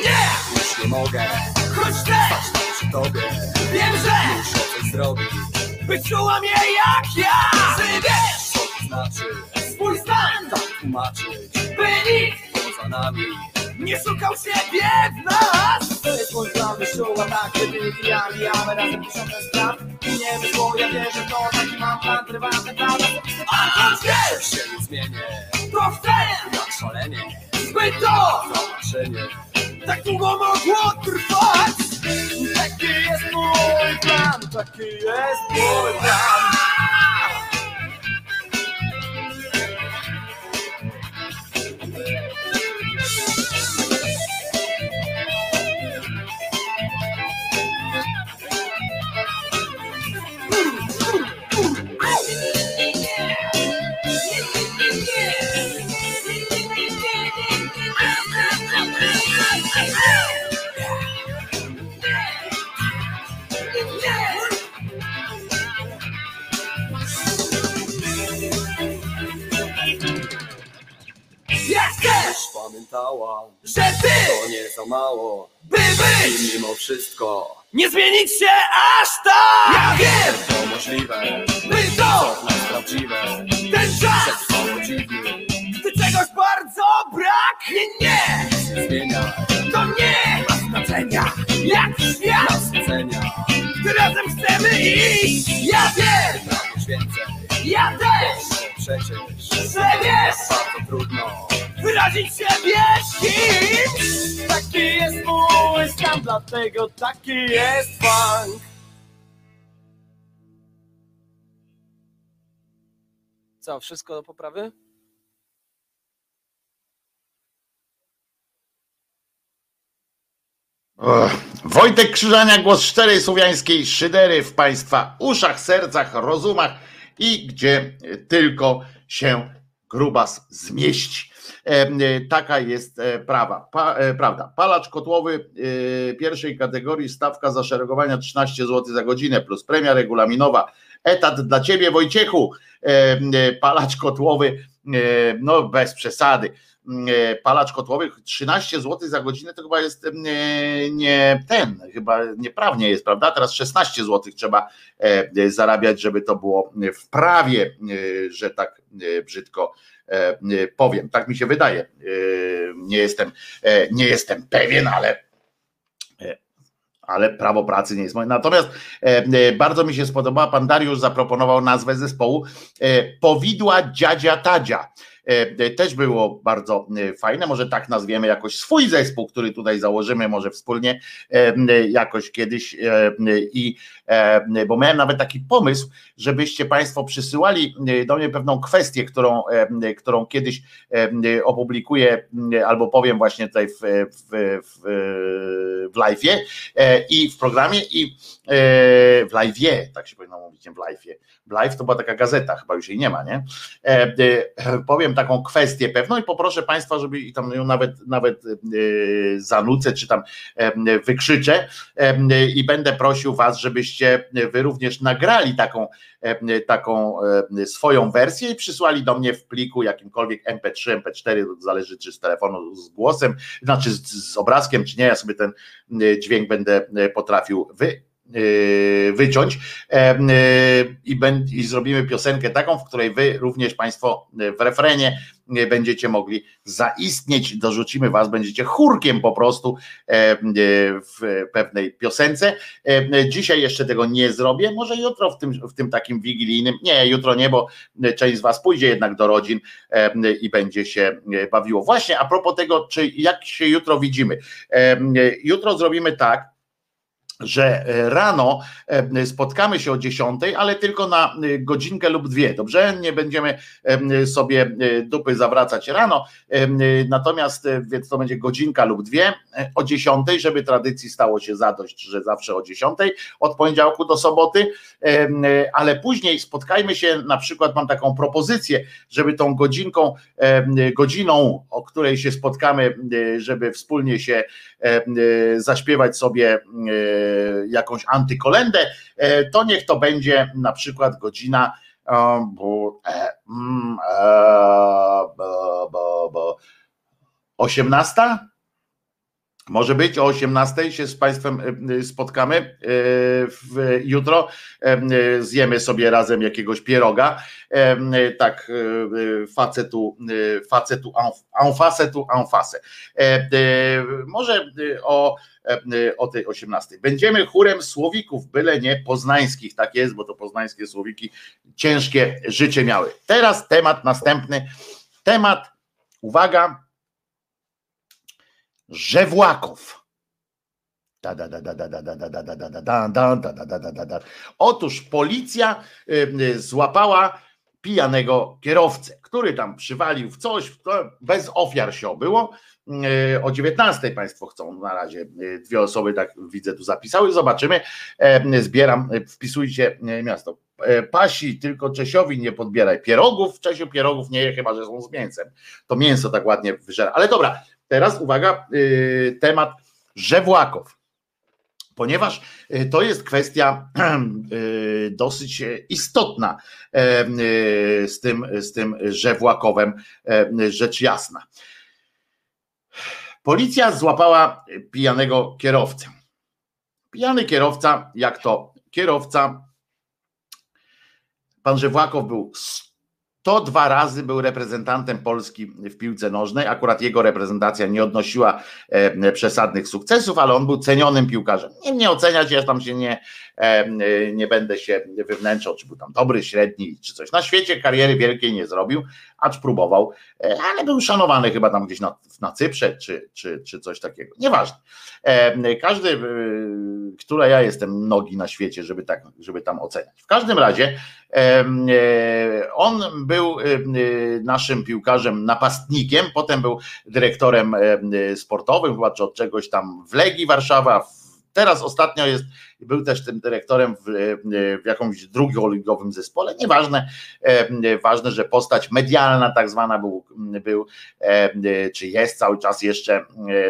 Nie, już nie! Mogę. Choć też! Przy tobie. Wiem, że muszę coś zrobić. By czuła mnie jak ja. Czy wiesz, co to znaczy? Swój stan tak tłumaczyć. By nikt poza nami nie szukał siebie w nas. Jest mój plan, wyszuła tak, kiedy pijamy Jamy razem tysiące spraw I nie wyszło, ja wierzę w to Taki mam plan, prywatny plan A choć wiesz, się nie zmienię. To chcę, jak szalenie. Zbyt to, zobaczenie. Tak długo mogło trwać. Taki jest mój plan. Taki jest mój plan pamiętała, że ty to nie za mało, by być! I mimo wszystko nie zmienić się aż tak. Ja wiem, to możliwe, by to co? Nas prawdziwe, ten czas! Gdy czegoś bardzo brak. Nie, nie, nie zmienia, to nie ma znaczenia, jak świat! Nas ocenia, gdy razem chcemy iść. Ja wiem, więcej, ja też, przecież, że wiesz, bardzo trudno. Wyrazić siebie kimś Taki jest mój stan, dlatego taki jest funk Co, wszystko do poprawy? Wojtek Krzyżania, głos szczerej słowiańskiej szydery w Państwa uszach, sercach, rozumach i gdzie tylko się grubas zmieści. Taka jest prawa, pa, prawda. Palacz kotłowy pierwszej kategorii, stawka zaszeregowania 13 zł za godzinę plus premia regulaminowa. Etat dla ciebie, Wojciechu. Palacz kotłowy, no bez przesady E, palacz kotłowych 13 zł za godzinę to chyba jest nie ten, chyba nieprawnie jest, prawda? Teraz 16 zł trzeba e, zarabiać, żeby to było w prawie, e, że tak brzydko powiem. Tak mi się wydaje. Nie jestem, nie jestem pewien, ale ale prawo pracy nie jest moje. Natomiast bardzo mi się spodobała, pan Dariusz zaproponował nazwę zespołu Powidła Dziadzia Tadzia. E, e, też było bardzo e, fajne. Może tak nazwiemy jakoś swój zespół, który tutaj założymy, może wspólnie jakoś kiedyś i bo miałem nawet taki pomysł, żebyście Państwo przysyłali do mnie pewną kwestię, którą, którą kiedyś opublikuję albo powiem właśnie tutaj w, w, w, w live'ie i w programie i w live'ie, tak się powinno mówić, nie w live'ie. Live to była taka gazeta, chyba już jej nie ma, nie? Powiem taką kwestię pewną i poproszę Państwa, żeby i tam ją nawet, nawet zanucę, czy tam wykrzyczę i będę prosił Was, żebyście Wy również nagrali taką, taką swoją wersję i przysłali do mnie w pliku jakimkolwiek MP3, MP4, zależy czy z telefonu z głosem, znaczy z, z obrazkiem, czy nie, ja sobie ten dźwięk będę potrafił wy wyciąć yy, i, i zrobimy piosenkę taką, w której wy również Państwo yy, w refrenie będziecie mogli zaistnieć, dorzucimy was, będziecie chórkiem po prostu w pewnej piosence. Dzisiaj jeszcze tego nie zrobię, może jutro w tym, w tym takim wigilijnym, nie, jutro nie, bo część z was pójdzie jednak do rodzin i będzie się bawiło. Właśnie a propos tego, czy jak się jutro widzimy. Jutro zrobimy tak, że e, rano e, spotkamy się o 10, ale tylko na e, godzinkę lub dwie, dobrze? Nie będziemy sobie dupy zawracać rano, natomiast więc to będzie godzinka lub dwie o 10, żeby tradycji stało się zadość, że zawsze o 10 od poniedziałku do soboty, ale później spotkajmy się, na przykład mam taką propozycję, żeby tą godzinką, godziną, o której się spotkamy, żeby wspólnie się zaśpiewać sobie jakąś antykolendę, e, to niech to będzie na przykład godzina 18? E, mm, e, może być o 18 się z Państwem spotkamy w, jutro. Zjemy sobie razem jakiegoś pieroga. Tak, facetu, facetu en face face. Może o E, o tej 18. Będziemy chórem słowików, byle nie poznańskich, tak jest, bo to poznańskie słowiki ciężkie życie miały. Teraz temat następny. Temat, uwaga, Żewłaków. Otóż policja złapała pijanego kierowcę, który tam przywalił w coś, bez ofiar się obyło, E, o 19 Państwo chcą na razie. E, dwie osoby, tak widzę, tu zapisały. Zobaczymy. E, zbieram, wpisujcie miasto. Pasi, tylko Czesiowi nie podbieraj pierogów. Czesiu pierogów nie je, chyba że są z mięsem. To mięso tak ładnie wyżera. Ale dobra, teraz uwaga, temat żewłaków ponieważ to jest kwestia [clears throat] dosyć istotna z tym, z tym żewłakowem, rzecz jasna. Policja złapała pijanego kierowcę. Pijany kierowca, jak to kierowca, pan Żewłakow był 102 razy był reprezentantem Polski w piłce nożnej. Akurat jego reprezentacja nie odnosiła e, przesadnych sukcesów, ale on był cenionym piłkarzem. Nie oceniać, ja tam się nie, e, nie będę się wywnętrzał, czy był tam dobry, średni, czy coś. Na świecie kariery wielkiej nie zrobił, acz próbował, e, ale był szanowany chyba tam gdzieś na, na Cyprze, czy, czy, czy coś takiego. Nieważne. Każdy, która ja jestem nogi na świecie, żeby, tak, żeby tam oceniać. W każdym razie on był naszym piłkarzem napastnikiem, potem był dyrektorem sportowym, czy od czegoś tam w Legii Warszawa, Teraz ostatnio jest, był też tym dyrektorem w, w jakimś drugoligowym zespole, nieważne, ważne, że postać medialna tak zwana był, był czy jest cały czas jeszcze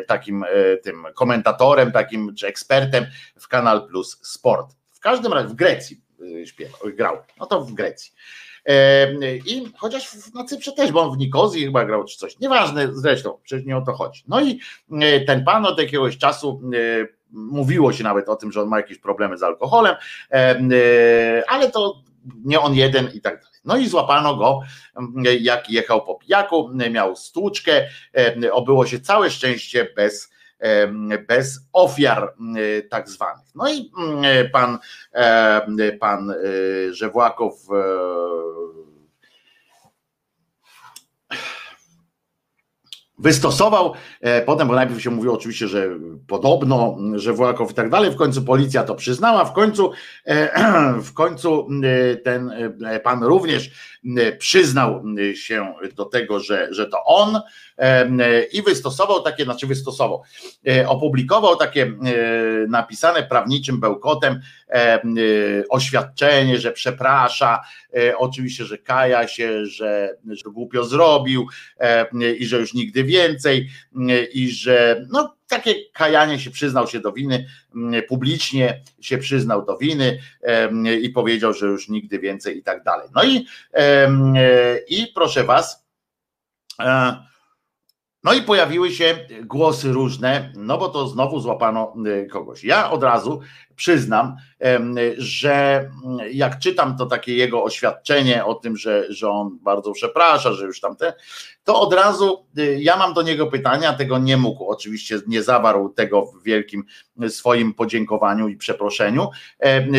takim tym komentatorem, takim czy ekspertem w Kanal Plus Sport. W każdym razie w Grecji śpiewał, grał, no to w Grecji. I chociaż na Cyprze też, bo on w Nikozji chyba grał czy coś, nieważne zresztą, przecież nie o to chodzi. No i e, ten pan od jakiegoś czasu e, mówiło się nawet o tym, że on ma jakieś problemy z alkoholem, e, ale to nie on jeden i tak dalej. No i złapano go, jak jechał po pijaku, miał stłuczkę, obyło się całe szczęście bez bez ofiar tak zwanych. No i pan, pan Żewłakow wystosował, e, potem, bo najpierw się mówiło oczywiście, że podobno, że Włakow i tak dalej, w końcu policja to przyznała, w końcu e, [clears throat] w końcu e, ten pan również przyznał się do tego, że, że to on i wystosował takie, znaczy wystosował, opublikował takie napisane prawniczym bełkotem oświadczenie, że przeprasza, oczywiście, że kaja się, że, że głupio zrobił i że już nigdy więcej i że no takie kajanie się przyznał się do winy, publicznie się przyznał do winy i powiedział, że już nigdy więcej i tak dalej. No i, i proszę was, e, no i pojawiły się głosy różne, no bo to znowu złapano y, kogoś. Ja od razu przyznam, że jak czytam to takie jego oświadczenie o tym, że, że on bardzo przeprasza, że już tamte, to od razu y, ja mam do niego pytania, tego nie mógł, oczywiście nie zawarł tego w wielkim swoim podziękowaniu i przeproszeniu,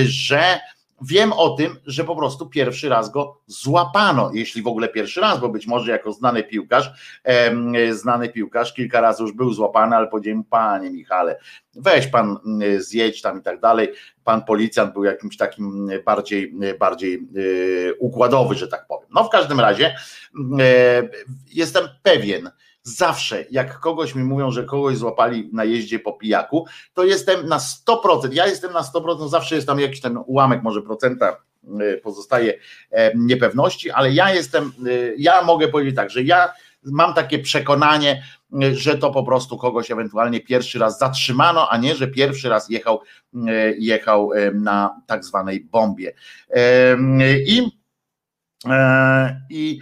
że Wiem o tym, że po prostu pierwszy raz go złapano, jeśli w ogóle pierwszy raz, bo być może jako znany piłkarz, znany piłkarz kilka razy już był złapany, ale powiedziałem, panie Michale, weź pan zjedź tam i tak dalej. Pan policjant był jakimś takim bardziej, bardziej e, układowy, że tak powiem. No w każdym razie e, jestem pewien, Zawsze, jak kogoś mi mówią, że kogoś złapali na jeździe po pijaku, to jestem na 100%, ja jestem na 100%, zawsze jest tam jakiś ten ułamek, może procenta y, pozostaje e, niepewności, ale ja jestem, y, ja mogę powiedzieć tak, że ja mam takie przekonanie, y, że to po prostu kogoś ewentualnie pierwszy raz zatrzymano, a nie, że pierwszy raz jechał, jechał na tak zwanej bombie. I, i,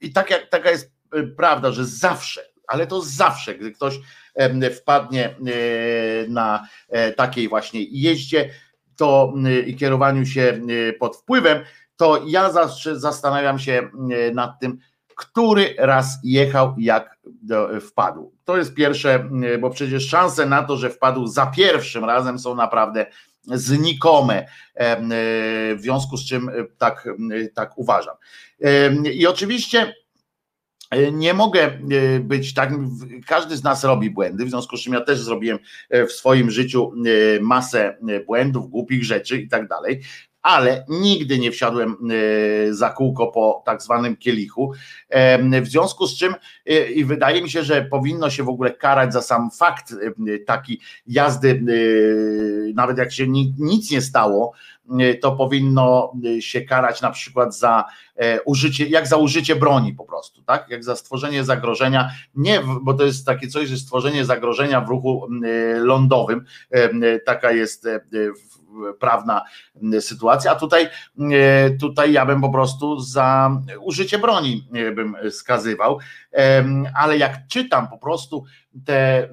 i tak jak, taka jest prawda, że zawsze, ale to zawsze, gdy ktoś wpadnie e, na e, takiej właśnie jeździe to i kierowaniu się pod wpływem, to ja zawsze zastanawiam się nad tym, który raz jechał, jak wpadł. To jest pierwsze, bo przecież szanse na to, że wpadł za pierwszym razem są naprawdę znikome, w związku z czym tak, tak uważam. I oczywiście nie mogę e, być tak, każdy z nas robi błędy, w związku z czym ja też zrobiłem e, w swoim życiu masę błędów, głupich rzeczy i tak dalej, ale nigdy nie wsiadłem za kółko po tak zwanym kielichu, w związku z czym i wydaje mi się, że powinno się w ogóle karać za sam fakt taki jazdy, nawet jak się nic nie stało, to powinno y, się karać na przykład za e, użycie, jak za użycie broni po prostu, tak? Jak za stworzenie zagrożenia, nie, bo to jest takie coś, że stworzenie zagrożenia w ruchu y, lądowym, taka jest e, prawna sytuacja, a tutaj, tutaj ja bym po prostu za użycie broni bym skazywał, ale jak czytam po prostu te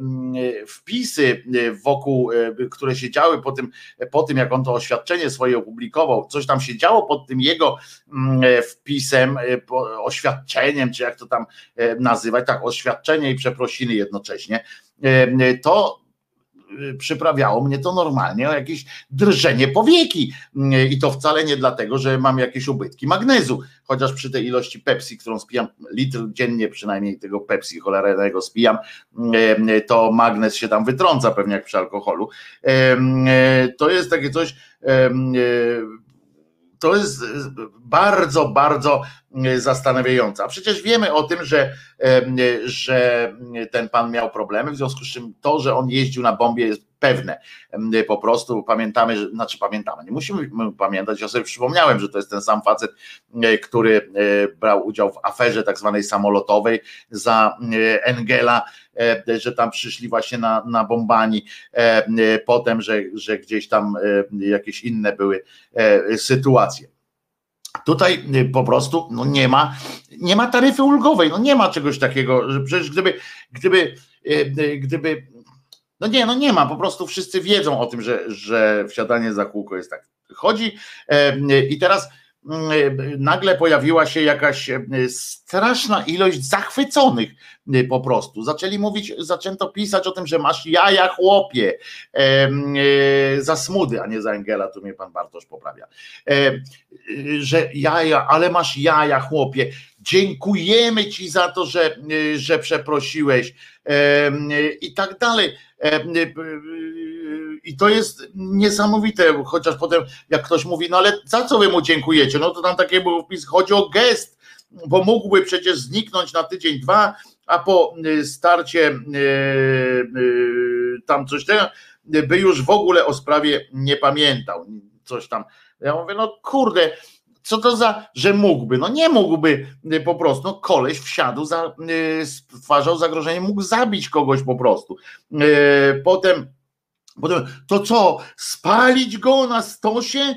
wpisy wokół, które się działy po tym, po tym, jak on to oświadczenie swoje opublikował, coś tam się działo pod tym jego wpisem, oświadczeniem, czy jak to tam nazywać, tak, oświadczenie i przeprosiny jednocześnie, to przyprawiało mnie to normalnie o jakieś drżenie powieki. Y, I to wcale nie dlatego, że mam jakieś ubytki magnezu, chociaż przy tej ilości Pepsi, którą spijam, litr dziennie przynajmniej tego Pepsi cholernego spijam, y, to magnez się tam wytrąca pewnie jak przy alkoholu. To jest takie coś to jest bardzo, bardzo zastanawiające. A przecież wiemy o tym, że, że ten pan miał problemy, w związku z czym to, że on jeździł na bombie jest pewne. Po prostu pamiętamy, że, znaczy pamiętamy, nie musimy pamiętać, ja sobie przypomniałem, że to jest ten sam facet, który brał udział w aferze tak zwanej samolotowej za Engela, że tam przyszli właśnie na, na bombani, potem, że, że gdzieś tam jakieś inne były sytuacje. Tutaj po prostu no nie ma, nie ma taryfy ulgowej, no nie ma czegoś takiego, że przecież gdyby, gdyby, gdyby no nie, no nie ma, po prostu wszyscy wiedzą o tym, że, że wsiadanie za kółko jest tak. Chodzi i teraz nagle pojawiła się jakaś straszna ilość zachwyconych po prostu. Zaczęli mówić, zaczęto pisać o tym, że masz jaja chłopie za smudy, a nie za Engela, tu mnie pan Bartosz poprawia. Że jaja, ale masz jaja chłopie. Dziękujemy ci za to, że, że przeprosiłeś i tak dalej i to jest niesamowite, chociaż potem jak ktoś mówi, no ale za co wy mu dziękujecie? No to tam taki był wpis, chodzi o gest, bo mógłby przecież zniknąć na tydzień, dwa, a po starcie tam coś tego, by już w ogóle o sprawie nie pamiętał. Coś tam. Ja mówię, no kurde, co to za, że mógłby? No nie mógłby po prostu. No koleś wsiadł, za, stwarzał zagrożenie, mógł zabić kogoś po prostu. Potem Potem to co, spalić go na stosie?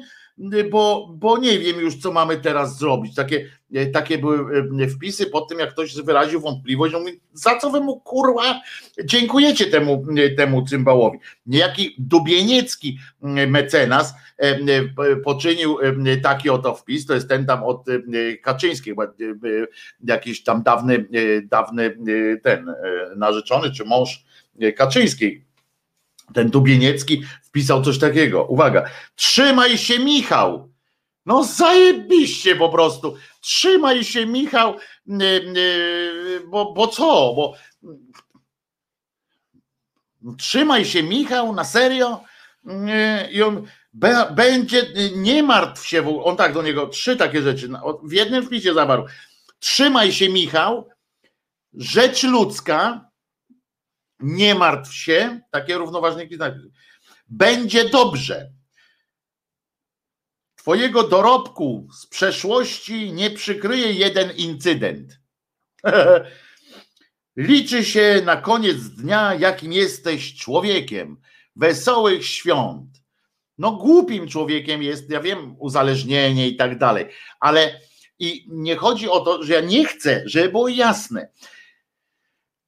Bo, bo nie wiem już, co mamy teraz zrobić. Takie, takie były e, wpisy po tym, jak ktoś wyraził wątpliwość, on mówi, za co wy mu kurwa dziękujecie temu, temu cymbałowi. Niejaki Dubieniecki mecenas poczynił taki oto wpis, to jest ten tam od Kaczyńskiej, jakiś tam dawny, dawny ten narzeczony czy mąż Kaczyńskiej ten Dubieniecki wpisał coś takiego. Uwaga, trzymaj się Michał. No zajebiście po prostu. Trzymaj się Michał, bo, bo co? Bo trzymaj się Michał, na serio? I on będzie, nie martw się, on tak do niego, trzy takie rzeczy, w jednym wpisie zawarł. Trzymaj się Michał, rzecz ludzka, nie martw się, takie równoważniki, będzie dobrze. Twojego dorobku z przeszłości nie przykryje jeden incydent. [laughs] Liczy się na koniec dnia, jakim jesteś człowiekiem. Wesołych świąt. No, głupim człowiekiem jest, ja wiem, uzależnienie i tak dalej, ale i nie chodzi o to, że ja nie chcę, żeby było jasne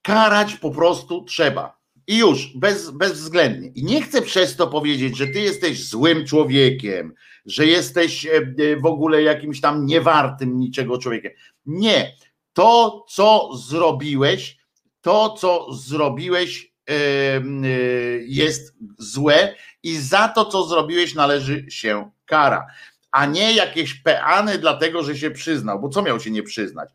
karać po prostu trzeba. I już, bez, bezwzględnie. I nie chcę przez to powiedzieć, że ty jesteś złym człowiekiem, że jesteś e, e, w ogóle jakimś tam niewartym niczego człowiekiem. Nie. To, co zrobiłeś, to, co zrobiłeś, e, jest złe i za to, co zrobiłeś, należy się kara, a nie jakieś peany, dlatego że się przyznał, bo co miał się nie przyznać?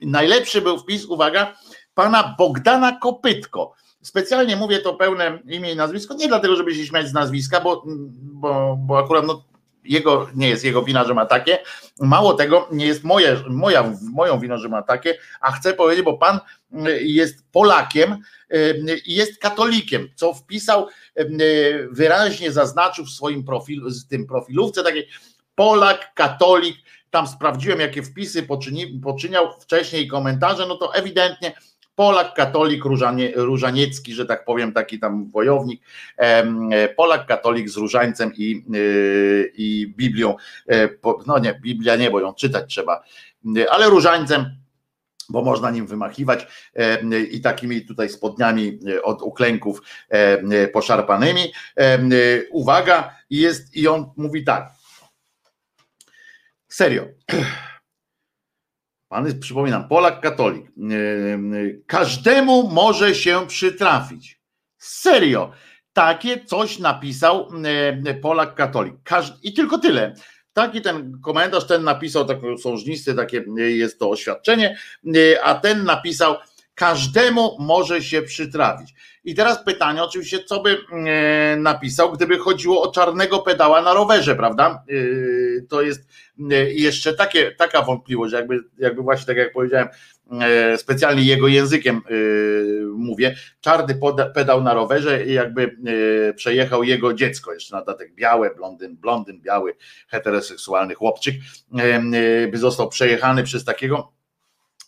Najlepszy był wpis, uwaga, pana Bogdana Kopytko. Specjalnie mówię to pełne imię i nazwisko, nie dlatego, żeby się śmiać z nazwiska, bo, bo, bo akurat no, jego, nie jest jego wina, że ma takie. Mało tego, nie jest moje, moja, moją winą, że ma takie, a chcę powiedzieć, bo pan y, jest Polakiem y, i jest katolikiem, co wpisał, y, wyraźnie zaznaczył w swoim profilu, z tym profilówce takiej Polak, katolik, tam sprawdziłem, jakie wpisy poczyni, poczyniał wcześniej komentarze, no to ewidentnie Polak, katolik, różanie, różaniecki, że tak powiem, taki tam wojownik, Polak, katolik z różańcem i, y, i Biblią, e, no nie, Biblia nie, bo ją czytać trzeba, ale różańcem, bo można nim wymachiwać i takimi tutaj spodniami e, od uklęków poszarpanymi. Uwaga, jest i on mówi tak. Serio. [clears throat] Pan jest, przypominam, Polak, katolik. E, e, każdemu może się przytrafić. Serio. Takie coś napisał e, Polak, katolik. I tylko tyle. Taki ten komentarz, ten napisał taką sążnisty, takie jest to oświadczenie, a ten napisał, każdemu może się przytrafić. I teraz pytanie, oczywiście, co by e, napisał, gdyby chodziło o czarnego pedała na rowerze, prawda? E, to jest e, jeszcze takie, taka wątpliwość, jakby, jakby właśnie tak jak powiedziałem, specjalnie jego językiem mówię, czarny pedał na rowerze i jakby przejechał jego dziecko, jeszcze na dodatek białe, blondyn, blondyn, biały, heteroseksualny chłopczyk, by został przejechany przez takiego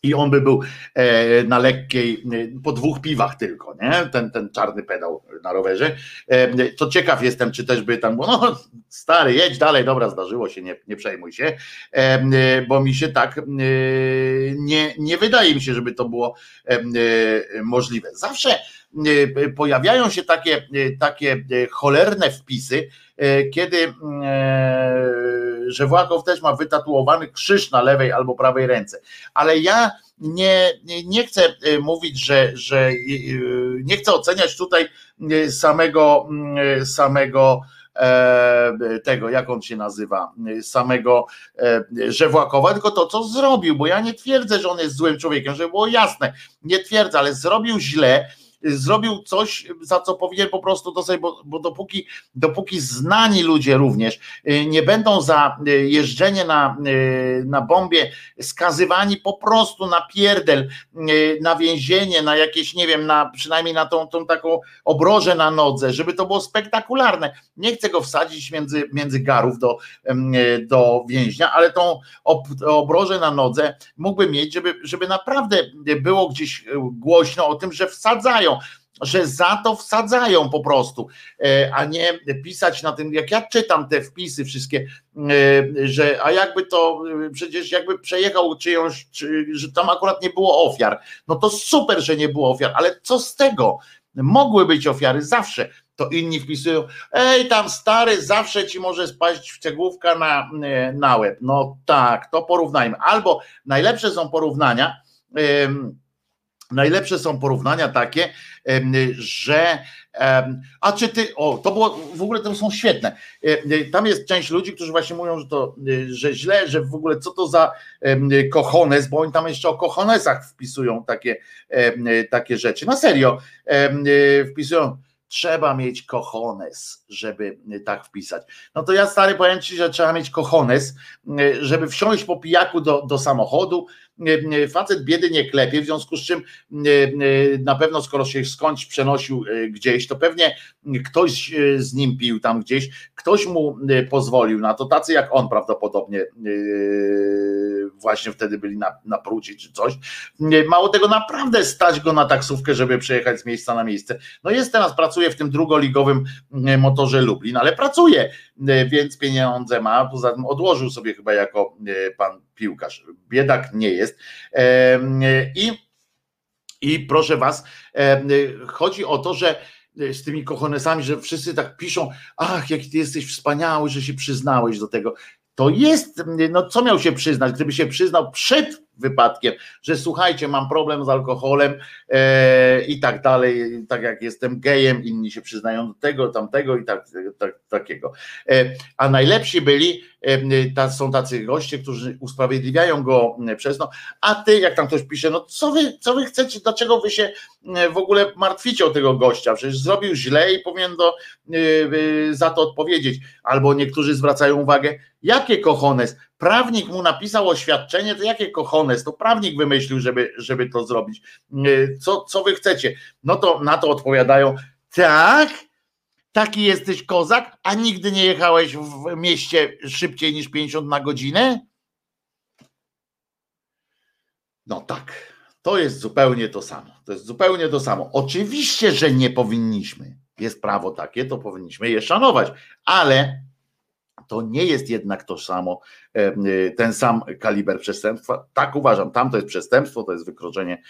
i on by był e, na lekkiej, e, po dwóch piwach tylko, nie? Ten, ten czarny pedał na rowerze. E, to ciekaw jestem, czy też by tam było, no stary, jedź dalej, dobra, zdarzyło się, nie, nie przejmuj się, bo mi się tak nie, nie wydaje mi się, żeby to było możliwe. Zawsze pojawiają się takie, takie cholerne wpisy, kiedy że Włakow też ma wytatuowany krzyż na lewej albo prawej ręce. Ale ja nie, nie chcę e, mówić, że, że e, nie chcę oceniać tutaj e, samego, samego tego, jak on się nazywa, samego Żewłakowa, tylko to, co zrobił, bo ja nie twierdzę, że on jest złym człowiekiem, żeby było jasne, nie twierdzę, ale zrobił źle, zrobił coś, za co powinien po prostu to sobie, bo, bo dopóki, dopóki znani ludzie również y, nie będą za y, jeżdżenie na, y, na bombie skazywani po prostu na pierdel, na więzienie, na jakieś, nie wiem, na przynajmniej na tą, tą taką obrożę na nodze, żeby to było spektakularne. Nie chcę go wsadzić między, między garów do, do więźnia, ale tą obrożę na nodze mógłby mieć, żeby, żeby naprawdę było gdzieś głośno o tym, że wsadzają że za to wsadzają po prostu, e, a nie pisać na tym, jak ja czytam te wpisy wszystkie, e, że a jakby to e, przecież jakby przejechał czyjąś, czy, że tam akurat nie było ofiar, no to super, że nie było ofiar, ale co z tego? Mogły być ofiary zawsze. To inni wpisują, ej tam stary, zawsze ci może spaść cegłówka na, na łeb. No tak, to porównajmy. Albo najlepsze są porównania, Najlepsze są porównania takie, że a czy ty, o, to było, w ogóle to są świetne. Tam jest część ludzi, którzy właśnie mówią, że to, że źle, że w ogóle co to za kochones, bo oni tam jeszcze o kochonesach wpisują takie, takie rzeczy. Na serio, wpisują trzeba mieć kochones, żeby tak wpisać. No to ja stary powiem ci, że trzeba mieć kochones, żeby wsiąść po pijaku do, do samochodu, facet biedy nie klepie, w związku z czym na pewno skoro się skądś przenosił e, gdzieś, to pewnie ktoś e, z nim pił tam gdzieś, ktoś mu e, pozwolił na to, tacy jak on prawdopodobnie właśnie wtedy byli na, na czy coś. Mało tego, naprawdę stać go na taksówkę, żeby przejechać z miejsca na miejsce. No jest teraz, pracuje w tym drugoligowym motorze Lublin, ale pracuje, więc pieniądze ma, poza tym odłożył sobie chyba jako pan piłkarz. Biedak nie jest. I, i proszę was, chodzi o to, że z tymi kochonesami, że wszyscy tak piszą, ach, jak ty jesteś wspaniały, że się przyznałeś do tego. To jest, no co miał się przyznać, gdyby się przyznał przed wypadkiem, że słuchajcie, mam problem z alkoholem e, i tak dalej, tak jak jestem gejem, inni się przyznają do tego, tamtego i tak, tak takiego. E, a najlepsi byli, e, są tacy goście, którzy usprawiedliwiają go przez no, a ty, jak tam ktoś pisze, no co wy, co wy chcecie, dlaczego wy się e, w ogóle martwicie o tego gościa, przecież zrobił źle i powinien do, e, e, za to odpowiedzieć, albo niektórzy zwracają uwagę, jakie kochones, prawnik mu napisał oświadczenie, to jakie kochones, to prawnik wymyślił, żeby, żeby to zrobić. Co, co wy chcecie? No to na to odpowiadają, tak, taki jesteś kozak, a nigdy nie jechałeś w mieście szybciej niż 50 na godzinę? No tak, to jest zupełnie to samo. To jest zupełnie to samo. Oczywiście, że nie powinniśmy. Jest prawo takie, to powinniśmy je szanować, ale to nie jest jednak to samo, e, ten sam kaliber przestępstwa. Tak uważam, tam to jest przestępstwo, to jest wykroczenie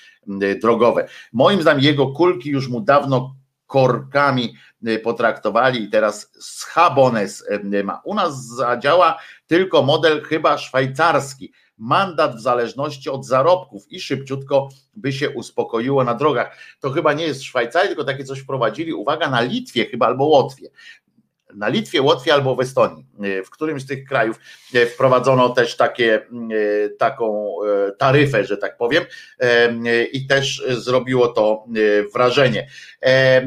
drogowe. Moim zdaniem jego kulki już mu dawno korkami potraktowali i teraz schabones ma. U nas zadziała tylko model chyba szwajcarski. Mandat w zależności od zarobków i szybciutko by się uspokoiło na drogach. To chyba nie jest Szwajcarii, tylko takie coś wprowadzili. Uwaga, na Litwie chyba albo Łotwie na Litwie, Łotwie albo w Estonii. W którymś z tych krajów wprowadzono też takie, taką taryfę, że tak powiem, i też zrobiło to wrażenie.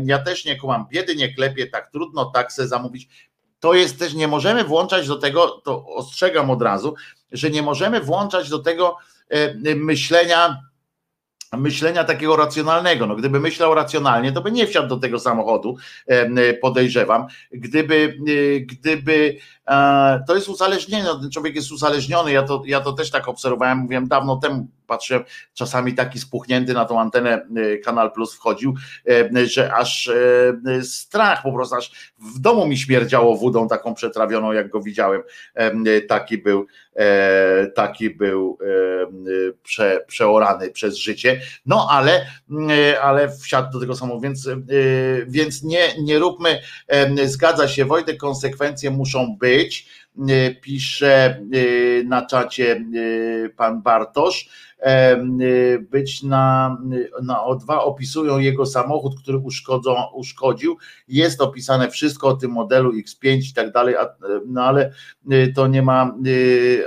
Ja też nie kumam, biedy nie klepie, tak trudno taksę zamówić. To jest też, nie możemy włączać do tego, to ostrzegam od razu, że nie możemy włączać do tego myślenia, myślenia takiego racjonalnego. No, gdyby myślał racjonalnie, to by nie wsiadł do tego samochodu, podejrzewam. Gdyby, e, gdyby e, to jest uzależnienie, no, ten człowiek jest uzależniony, ja to, ja to też tak obserwowałem, mówiłem dawno temu, patrzyłem, czasami taki spuchnięty na tą antenę e, Kanal Plus wchodził, że aż strach po prostu, aż w domu mi śmierdziało wodą taką przetrawioną, jak go widziałem. Taki był, taki był prze, przeorany przez życie. No ale, ale wsiadł do tego samochodu, więc, więc nie, nie róbmy, zgadza się Wojtek, konsekwencje muszą być, pisze na czacie pan Bartosz, być na, na O2 opisują jego samochód, który uszkodzą, uszkodził. Jest opisane wszystko o tym modelu X5 i tak dalej, no ale to nie ma.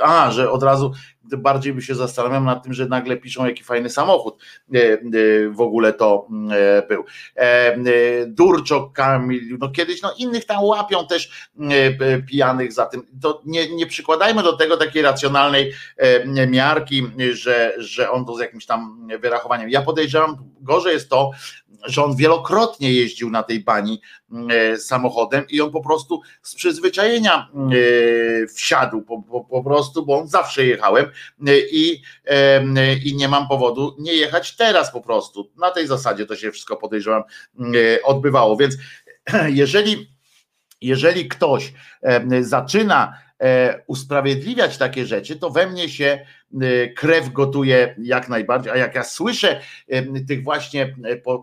A, że od razu bardziej by się zastanawiam nad tym, że nagle piszą, jaki fajny samochód e, e, w ogóle to e, był. Durczok Kamil, no kiedyś, no innych tam łapią też pijanych za tym. To nie, nie przykładajmy do tego takiej racjonalnej miarki, że, że on to z jakimś tam wyrachowaniem. Ja podejrzewam, gorzej jest to, że on wielokrotnie jeździł na tej bani e, samochodem i on po prostu z przyzwyczajenia e, wsiadł po, po, po prostu, bo on zawsze jechałem e, i, i nie mam powodu nie jechać teraz po prostu. Na tej zasadzie to się wszystko podejrzewam odbywało. Więc [clears throat] jeżeli, jeżeli ktoś zaczyna usprawiedliwiać takie rzeczy, to we mnie się e, krew gotuje jak najbardziej. A jak ja słyszę e, tych właśnie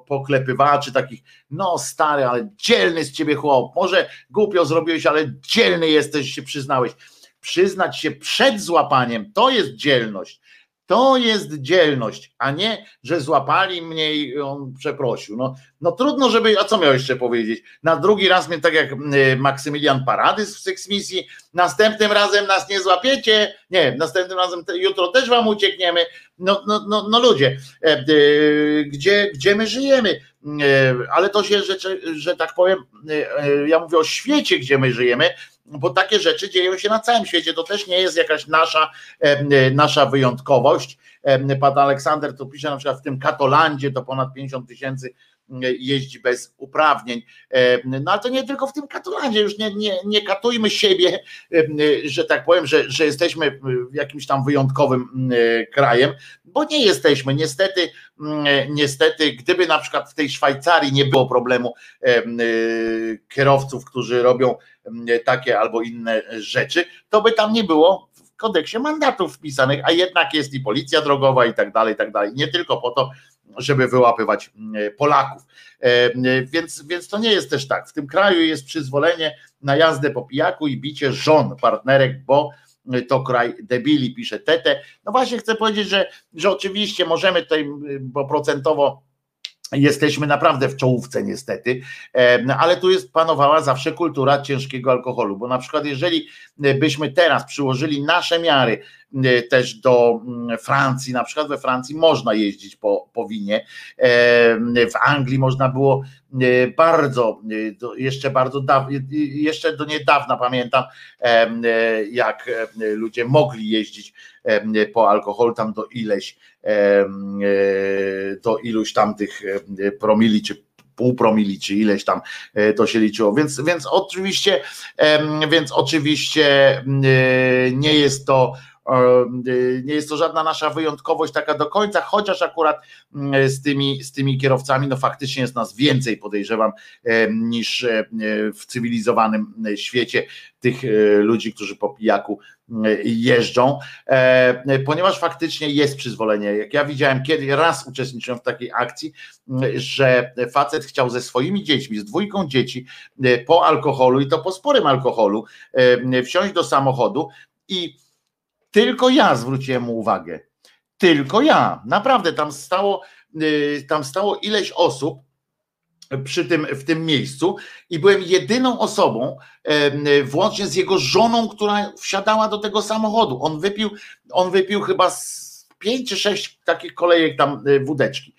poklepywaczy, takich, no stary, ale dzielny z ciebie chłop, może głupio zrobiłeś, ale dzielny jesteś, się przyznałeś. Przyznać się przed złapaniem to jest dzielność. To jest dzielność, a nie, że złapali mnie i on przeprosił. No, no trudno, żeby. A co miał jeszcze powiedzieć? Na drugi raz mnie, tak jak y, Maksymilian Paradys w Six Misji, następnym razem nas nie złapiecie. Nie, następnym razem jutro też wam uciekniemy. No, no, no, no ludzie, e, e, gdzie, gdzie my żyjemy? E, ale to się, że, że tak powiem, ja mówię o świecie, gdzie my żyjemy, bo takie rzeczy dzieją się na całym świecie. To też nie jest jakaś nasza, nasza wyjątkowość. Pan Aleksander to pisze na przykład w tym Katolandzie to ponad 50 tysięcy jeździ bez uprawnień. No ale to nie tylko w tym Katolandzie, już nie, nie, nie katujmy siebie, że tak powiem, że, że jesteśmy jakimś tam wyjątkowym krajem, bo nie jesteśmy. Niestety, niestety, gdyby na przykład w tej Szwajcarii nie było problemu kierowców, którzy robią takie albo inne rzeczy, to by tam nie było w kodeksie mandatów wpisanych, a jednak jest i policja drogowa i tak dalej, i tak dalej. Nie tylko po to, żeby wyłapywać Polaków. Więc, więc to nie jest też tak. W tym kraju jest przyzwolenie na jazdę po pijaku i bicie żon, partnerek, bo to kraj debili, pisze Tete. No właśnie chcę powiedzieć, że, że oczywiście możemy tutaj, bo procentowo Jesteśmy naprawdę w czołówce niestety, ale tu jest panowała zawsze kultura ciężkiego alkoholu, bo na przykład jeżeli byśmy teraz przyłożyli nasze miary e, też do mm, Francji, na przykład we Francji można jeździć po, po winie, w Anglii można było e, bardzo, e, jeszcze bardzo dawno, jeszcze do niedawna pamiętam, jak ludzie mogli jeździć po alkoholu tam do ileś, do iluś tam tych promili czy pół promili, czy ileś tam e, to się liczyło. Więc, więc oczywiście, więc oczywiście nie jest to nie jest to żadna nasza wyjątkowość taka do końca, chociaż akurat z tymi, z tymi kierowcami, no faktycznie jest nas więcej, podejrzewam, niż w cywilizowanym świecie tych ludzi, którzy po pijaku jeżdżą, e, ponieważ faktycznie jest przyzwolenie. Jak ja widziałem kiedy raz uczestniczyłem w takiej akcji, że facet chciał ze swoimi dziećmi, z dwójką dzieci e, po alkoholu i to po sporym alkoholu e, wsiąść do samochodu i tylko ja zwróciłem mu uwagę. Tylko ja. Naprawdę tam stało, tam stało ileś osób przy tym, w tym miejscu i byłem jedyną osobą, włącznie z jego żoną, która wsiadała do tego samochodu. On wypił, on wypił chyba pięć czy sześć takich kolejek tam e, wódeczki.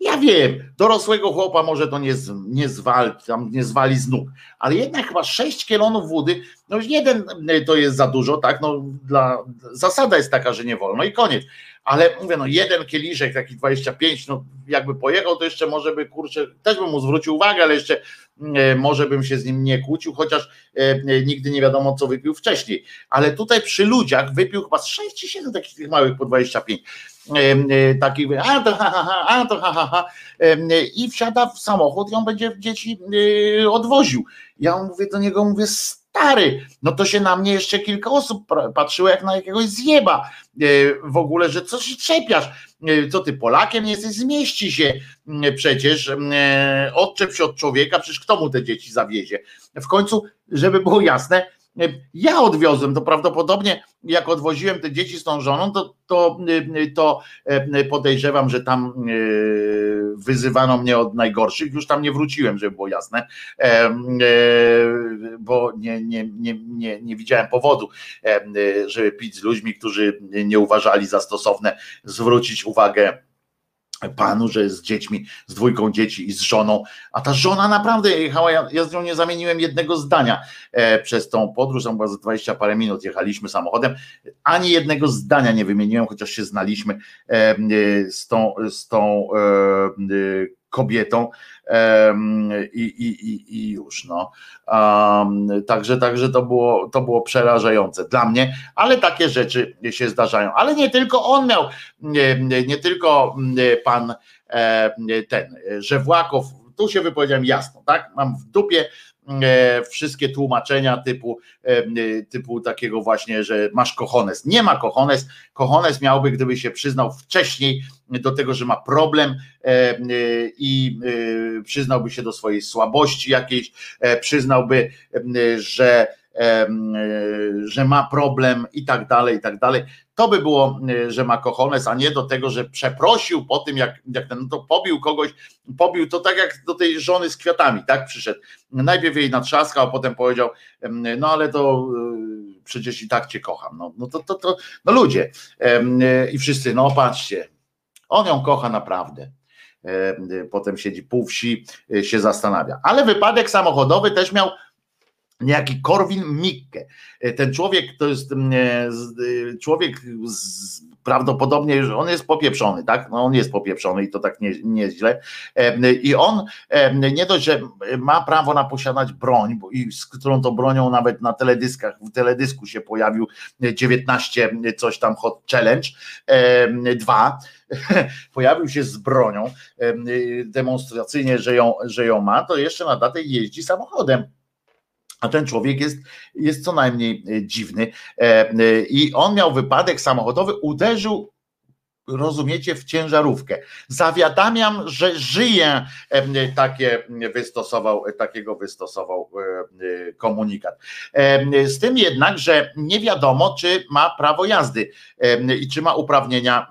Ja wiem, dorosłego chłopa może to nie, nie, zwali, tam nie zwali z nóg, ale jednak chyba 6 kielonów wody, no już jeden e, to jest za dużo, tak? No, dla, zasada jest taka, że nie wolno i koniec. Ale mówię, no jeden kieliszek, taki 25, no jakby pojechał, to jeszcze może by kurczę, też bym mu zwrócił uwagę, ale jeszcze e, może bym się z nim nie kłócił, chociaż e, nigdy nie wiadomo, co wypił wcześniej. Ale tutaj przy ludziach wypił chyba 6 czy 7 takich tych małych po 25 E, takich, a to ha, ha, ha, a to ha, ha, ha. I wsiada w samochód i on będzie dzieci e, odwoził. Ja mówię do niego, mówię, stary, no to się na mnie jeszcze kilka osób patrzyło jak na jakiegoś zjeba e, w ogóle, że co się czepiasz, co ty Polakiem jesteś, zmieści się przecież, odczep się od człowieka, przecież kto mu te dzieci zawiezie. W końcu, żeby było jasne, ja odwiozłem, to prawdopodobnie jak odwoziłem te dzieci z tą żoną, to, to, to e, podejrzewam, że tam e, wyzywano mnie od najgorszych, już tam nie wróciłem, żeby było jasne, e, bo nie, nie, nie, nie, nie widziałem powodu, żeby pić z ludźmi, którzy nie uważali za stosowne zwrócić uwagę panu, że z dziećmi, z dwójką dzieci i z żoną, a ta żona naprawdę jechała, ja, ja z nią nie zamieniłem jednego zdania e, przez tą podróż, tam była za 20 parę minut jechaliśmy samochodem, ani jednego zdania nie wymieniłem, chociaż się znaliśmy e, e z tą, z tą e, e kobietą i, i, i, i już no. Także, także to było, to było przerażające dla mnie, ale takie rzeczy się zdarzają. Ale nie tylko on miał, nie, nie tylko pan ten, że Włakow, tu się wypowiedziałem jasno, tak? Mam w dupie wszystkie tłumaczenia typu, e, typu takiego właśnie, że masz kochones. Nie ma kochones. Kochones miałby, gdyby się przyznał wcześniej do tego, że ma problem e, i przyznałby się do swojej słabości jakiejś, przyznałby, że że ma problem i tak dalej, i tak dalej. To by było, że ma kochones, a nie do tego, że przeprosił po tym, jak, jak ten, no to pobił kogoś, pobił to tak jak do tej żony z kwiatami, tak przyszedł. Najpierw jej natrzaskał, a potem powiedział, no ale to y, przecież i tak cię kocham. No, no to, to, to, no ludzie. I wszyscy, no patrzcie, on ją kocha naprawdę potem siedzi pół wsi, się zastanawia. Ale wypadek samochodowy też miał niejaki Korwin Mikke. E, ten człowiek to jest mm, e, e, człowiek z, prawdopodobnie, że on jest popieprzony, tak? No on jest popieprzony i to tak nie, nieźle. I on nie dość, że ma prawo na posiadać broń, bo, i z którą to bronią nawet na teledyskach, w teledysku się pojawił 19 coś tam Hot Challenge 2. [laughs] Pojawił się z bronią demonstracyjnie, że ją, że ją ma, to jeszcze na datę jeździ samochodem a ten człowiek jest, jest co najmniej e, dziwny. E, e, I on miał wypadek samochodowy, uderzył rozumiecie, w ciężarówkę. Zawiadamiam, że żyje, takie wystosował, takiego wystosował komunikat. Z tym jednak, że nie wiadomo, czy ma prawo jazdy i czy ma uprawnienia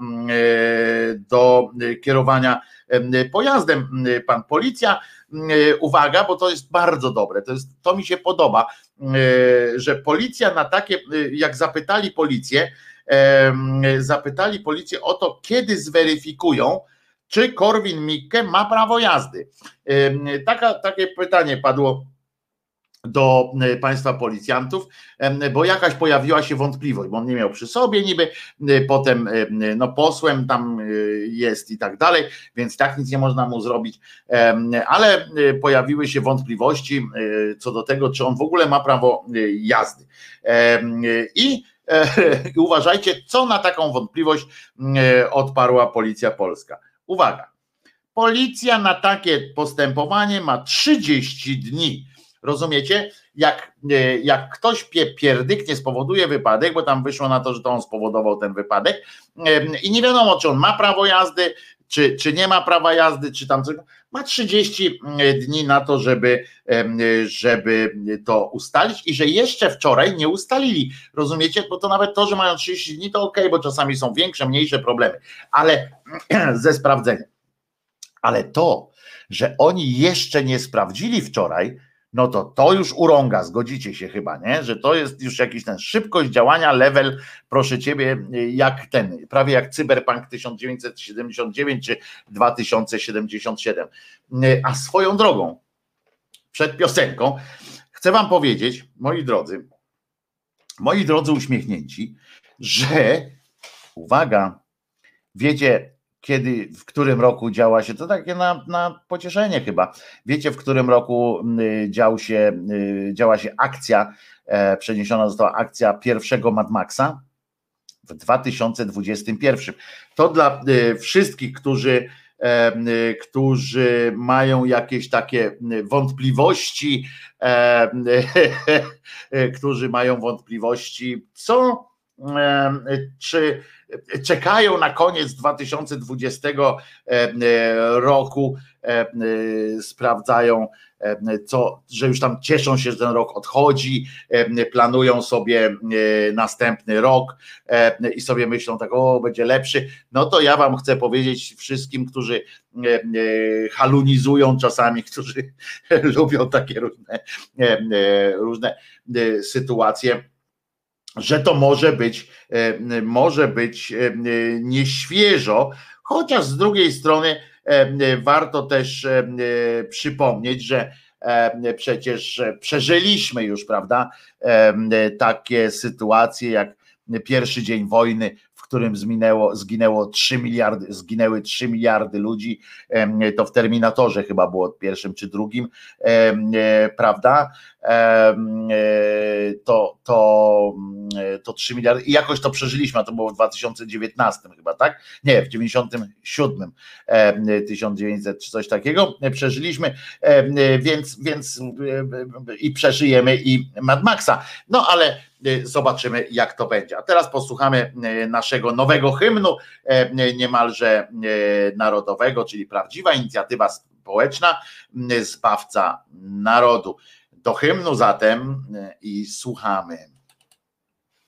do kierowania pojazdem. Pan policja uwaga, bo to jest bardzo dobre, to, jest, to mi się podoba, e, że policja na takie, e, jak zapytali policję, zapytali policję o to, kiedy zweryfikują, czy Korwin Mikke ma prawo jazdy. Taka, takie pytanie padło do e, państwa policjantów, bo jakaś pojawiła się wątpliwość, bo on nie miał przy sobie niby, e, potem e, no posłem tam jest i tak dalej, więc tak nic nie można mu zrobić, ale pojawiły się wątpliwości co do tego, czy on w ogóle ma prawo jazdy. I [laughs] uważajcie, co na taką wątpliwość odparła policja polska. Uwaga, policja na takie postępowanie ma 30 dni Rozumiecie? Jak, e, jak ktoś pierdyknie spowoduje wypadek, bo tam wyszło na to, że to on spowodował ten wypadek i nie wiadomo, czy on ma prawo jazdy, czy, czy nie ma prawa jazdy, czy tam coś, ma 30 dni na to, żeby, żeby to ustalić i że jeszcze wczoraj nie ustalili. Rozumiecie? Bo to nawet to, że mają 30 dni, to ok, bo czasami są większe, mniejsze problemy, ale [clears throat] ze sprawdzeniem Ale to, że oni jeszcze nie sprawdzili wczoraj, no to to już urąga, zgodzicie się chyba, nie? Że to jest już jakiś ten szybkość działania, level, proszę ciebie, jak ten, prawie jak Cyberpunk 1979 czy 2077. A swoją drogą, przed piosenką, chcę wam powiedzieć, moi drodzy, moi drodzy uśmiechnięci, że uwaga, wiecie, kiedy, w którym roku działa się, to takie na, na pocieszenie chyba. Wiecie, w którym roku y, dział się, y, działa się akcja, e, przeniesiona została akcja pierwszego Mad Maxa w 2021. To dla y, wszystkich, którzy e, którzy mają jakieś takie wątpliwości, e, [laughs] którzy mają wątpliwości, co czy czekają na koniec 2020 roku, sprawdzają, co, że już tam cieszą się, że ten rok odchodzi, planują sobie następny rok i sobie myślą tak, o, będzie lepszy. No to ja Wam chcę powiedzieć wszystkim, którzy halunizują czasami, którzy [laughs] lubią takie różne, różne sytuacje że to może być, e, może być e, nieświeżo, chociaż z drugiej strony e, warto też przypomnieć, że przecież przeżyliśmy już, prawda, takie sytuacje jak pierwszy dzień wojny którym zginęło, zginęło 3 miliardy, zginęły 3 miliardy ludzi, to w Terminatorze chyba było pierwszym czy drugim, e, prawda? E, to, to, to 3 miliardy i jakoś to przeżyliśmy, a to było w 2019 chyba, tak? Nie, w 97, 1900 czy coś takiego przeżyliśmy, więc, więc i przeżyjemy i Mad Maxa. No ale zobaczymy, jak to będzie. A teraz posłuchamy y, naszego nowego hymnu, y, niemalże narodowego, czyli prawdziwa inicjatywa społeczna, zbawca narodu. Do hymnu zatem i słuchamy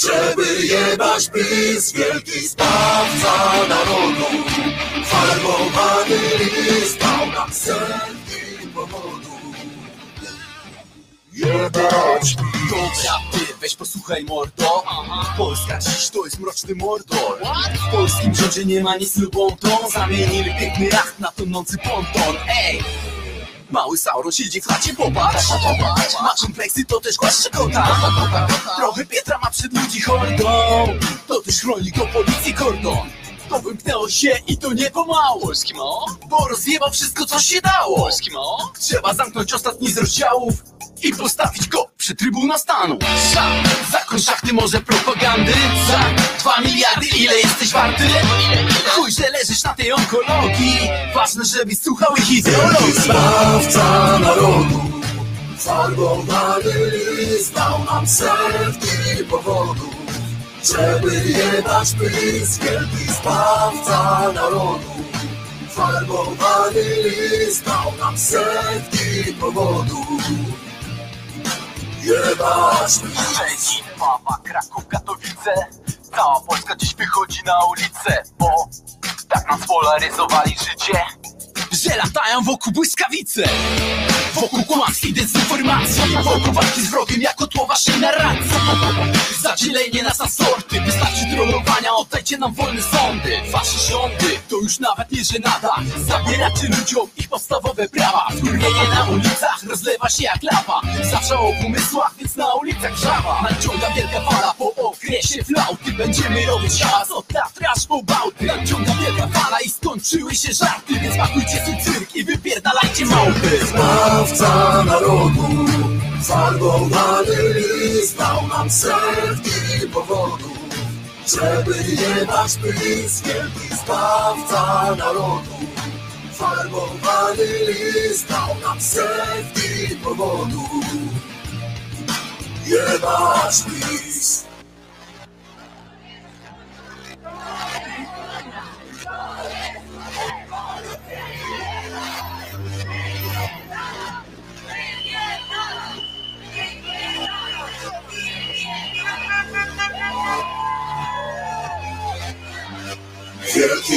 żeby jebać PiS, wielki sprawca narodu. Farbowany list dał nam setki powodów. Jebać Dobra, ty weź posłuchaj mordo Polska dziś to jest mroczny mordor W polskim rządzie nie ma nic lubą tą Zamienili piękny jacht na tonący ponton Ej! Mały Sauron siedzi w chacie, popatrz. Ma kompleksy, to też głaszcze kota Trochę Pietra ma przed ludzi hordą. To też chroni go policji kordon to wymknęło się i to nie pomału? Bo rozjebał wszystko co się dało? Trzeba zamknąć ostatni z rozdziałów i postawić go przy trybuna stanu. Za, zakon szachty może propagandy. Za dwa miliardy ile jesteś warty? Chuj, że leżysz na tej onkologii. Ważne, żebyś słuchał ich ideologii. Zbawca narodu Farbowany list dał nam setki powodów Żeby jebać pys, wielki zbawca narodu. Farbowany list dał nam setki powodów. Jebać Szczecin, Wawa, Kraków, Katowice. Cała Polska dziś wychodzi na ulicę Bo tak nam spolaryzowali życie że latają wokół błyskawice Wokół kłamstw i dezinformacji. Wokół walki z wrogiem jako tło waszej narracji Zadzielenie nas na sorty. Wystarczy trollowania, oddajcie nam wolne sądy. Wasze rządy to już nawet nie żenada. Zabieracie ludziom ich podstawowe prawa. Wkurwienie na ulicach rozlewa się jak lawa. Zawsze o pomysłach, więc na ulicach żawa. Nadciąga wielka fala po okresie flauty. Będziemy robić hałas od Tatra aż po Bałty. Nadciąga skończyły się żarty Więc pakujcie swój cyrk i wypierdalajcie małpy. Zbawca narodu Farbowany list dał nam setki powodów Żeby jebać wielki zbawca narodu. Farbowany list dał nam setki powodów Jebać PiS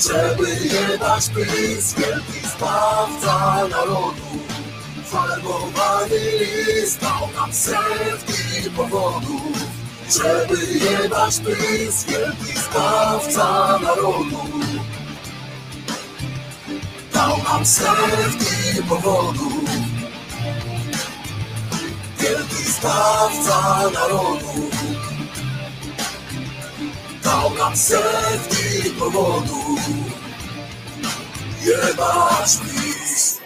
Żeby jebać PiS, wielki zbawca narodu. Farbowany list dał nam setki powodów. Żeby jebać PiS, wielki zbawca narodu. Dał nam setki powodów. Wielki zbawca narodu dał nam setki powodów. Jebać PiS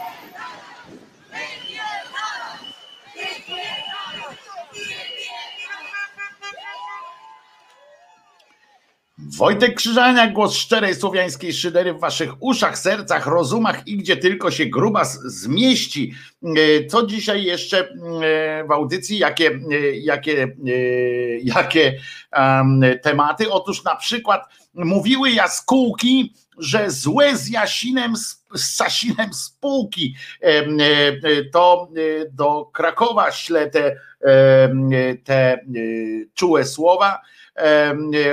Wojtek Krzyżaniak, głos szczerej słowiańskiej szydery w waszych uszach, sercach, rozumach i gdzie tylko się grubas zmieści. E, co dzisiaj jeszcze e, w audycji, jakie, e, jakie, jakie tematy? Otóż na przykład mówiły jaskółki, że złe z Jasinem, z Sasinem spółki. To do Krakowa śle te, te czułe słowa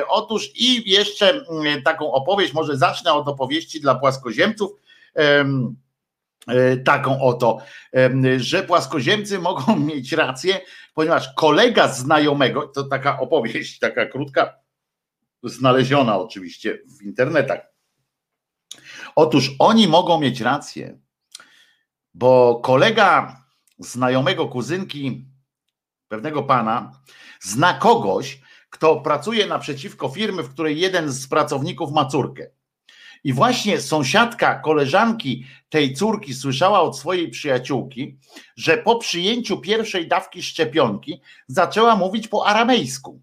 Otóż i jeszcze mm, taką opowieść, może zacznę od opowieści dla płaskoziemców e, taką oto, że płaskoziemcy [laughs] mogą mieć rację, ponieważ kolega znajomego, to taka opowieść, taka krótka, znaleziona oczywiście w internetach. Otóż oni mogą mieć rację, bo kolega znajomego kuzynki pewnego pana zna kogoś, kto pracuje naprzeciwko firmy, w której jeden z pracowników ma córkę. I właśnie sąsiadka, koleżanki tej córki słyszała od swojej przyjaciółki, że po przyjęciu pierwszej dawki szczepionki zaczęła mówić po aramejsku.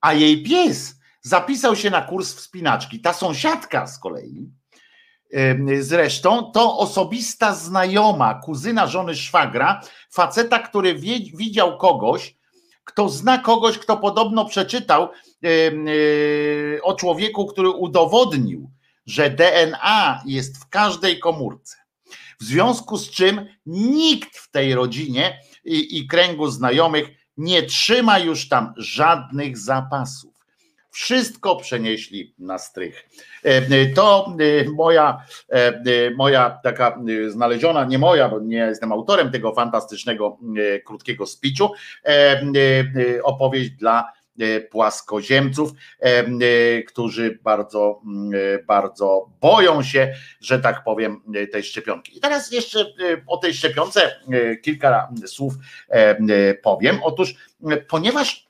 A jej pies zapisał się na kurs wspinaczki. Ta sąsiadka z kolei, zresztą, to osobista znajoma, kuzyna żony szwagra, faceta, który widział kogoś, kto zna kogoś, kto podobno przeczytał e, o człowieku, który udowodnił, że DNA jest w każdej komórce. W związku z czym nikt w tej rodzinie i, i kręgu znajomych nie trzyma już tam żadnych zapasów wszystko przenieśli na strych. E, e, to e, moja, moja taka znaleziona, nie moja, bo nie jestem autorem tego fantastycznego, krótkiego spiciu, opowieść dla płaskoziemców, którzy bardzo, bardzo boją się, że tak powiem, tej szczepionki. I teraz jeszcze o tej szczepionce kilka słów powiem. Otóż, ponieważ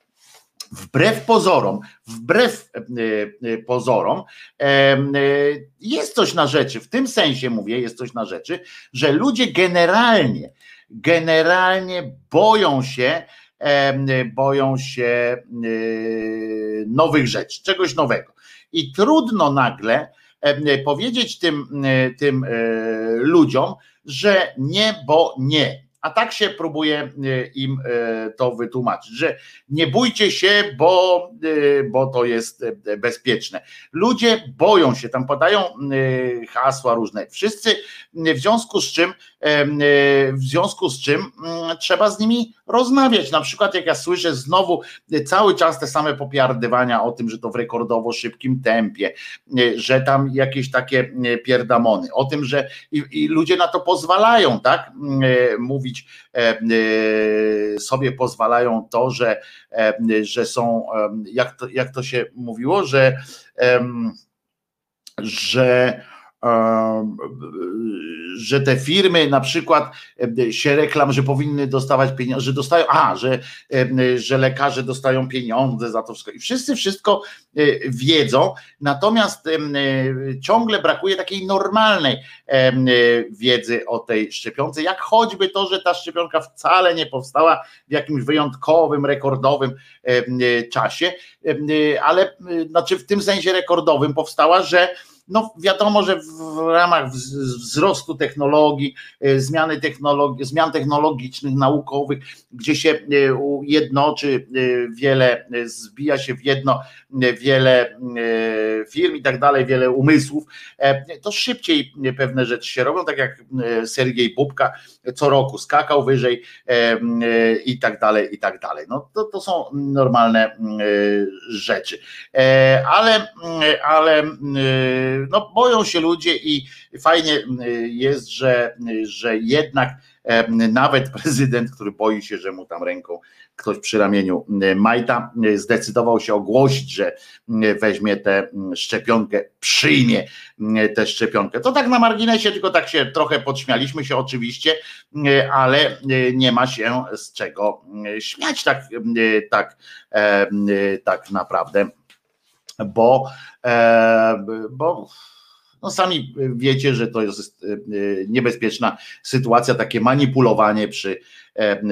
wbrew pozorom, wbrew e, e, pozorom, e, jest coś na rzeczy, w tym sensie mówię, jest coś na rzeczy, że ludzie generalnie, generalnie boją się, boją się nowych rzeczy, czegoś nowego. I trudno nagle powiedzieć tym, tym ludziom, że nie, bo nie a tak się próbuje e, im e, to wytłumaczyć, że nie bójcie się, bo, e, bo to jest bezpieczne. Ludzie boją się, tam podają hasła różne. Wszyscy w związku z czym w związku z czym trzeba z nimi rozmawiać. Na przykład jak ja słyszę znowu cały czas te same popiardywania o tym, że to w rekordowo szybkim tempie, że tam jakieś takie pierdamony, o tym, że i, i ludzie na to pozwalają, tak? Mówić e, e, sobie pozwalają to, że, e, że są, jak to, jak to się mówiło, że, że że te firmy na przykład się reklam, że powinny dostawać pieniądze, że dostają, a, że, że lekarze dostają pieniądze za to wszystko. I wszyscy wszystko e, wiedzą, natomiast ciągle brakuje takiej normalnej wiedzy o tej szczepionce, jak choćby to, że ta szczepionka wcale nie powstała w jakimś wyjątkowym, rekordowym czasie, ale znaczy w tym sensie rekordowym powstała, że no wiadomo, że w ramach wzrostu technologii, e, zmiany technologii, zmian technologicznych, naukowych, gdzie się e, jednoczy e, wiele, zbija się w jedno wiele firm i tak dalej, wiele umysłów, to szybciej pewne rzeczy się robią, tak jak Sergiej Bubka co roku skakał wyżej i tak dalej, i tak dalej. No to, to są normalne rzeczy. Ale, ale no, boją się ludzie i fajnie jest, że, że jednak nawet prezydent, który boi się, że mu tam ręką ktoś przy ramieniu majta, zdecydował się ogłosić, że weźmie tę szczepionkę, przyjmie tę szczepionkę. To tak na marginesie, tylko tak się trochę podśmialiśmy się oczywiście, ale nie ma się z czego śmiać tak, tak, tak naprawdę bo, e, bo no sami wiecie, że to jest e, niebezpieczna sytuacja, takie manipulowanie przy,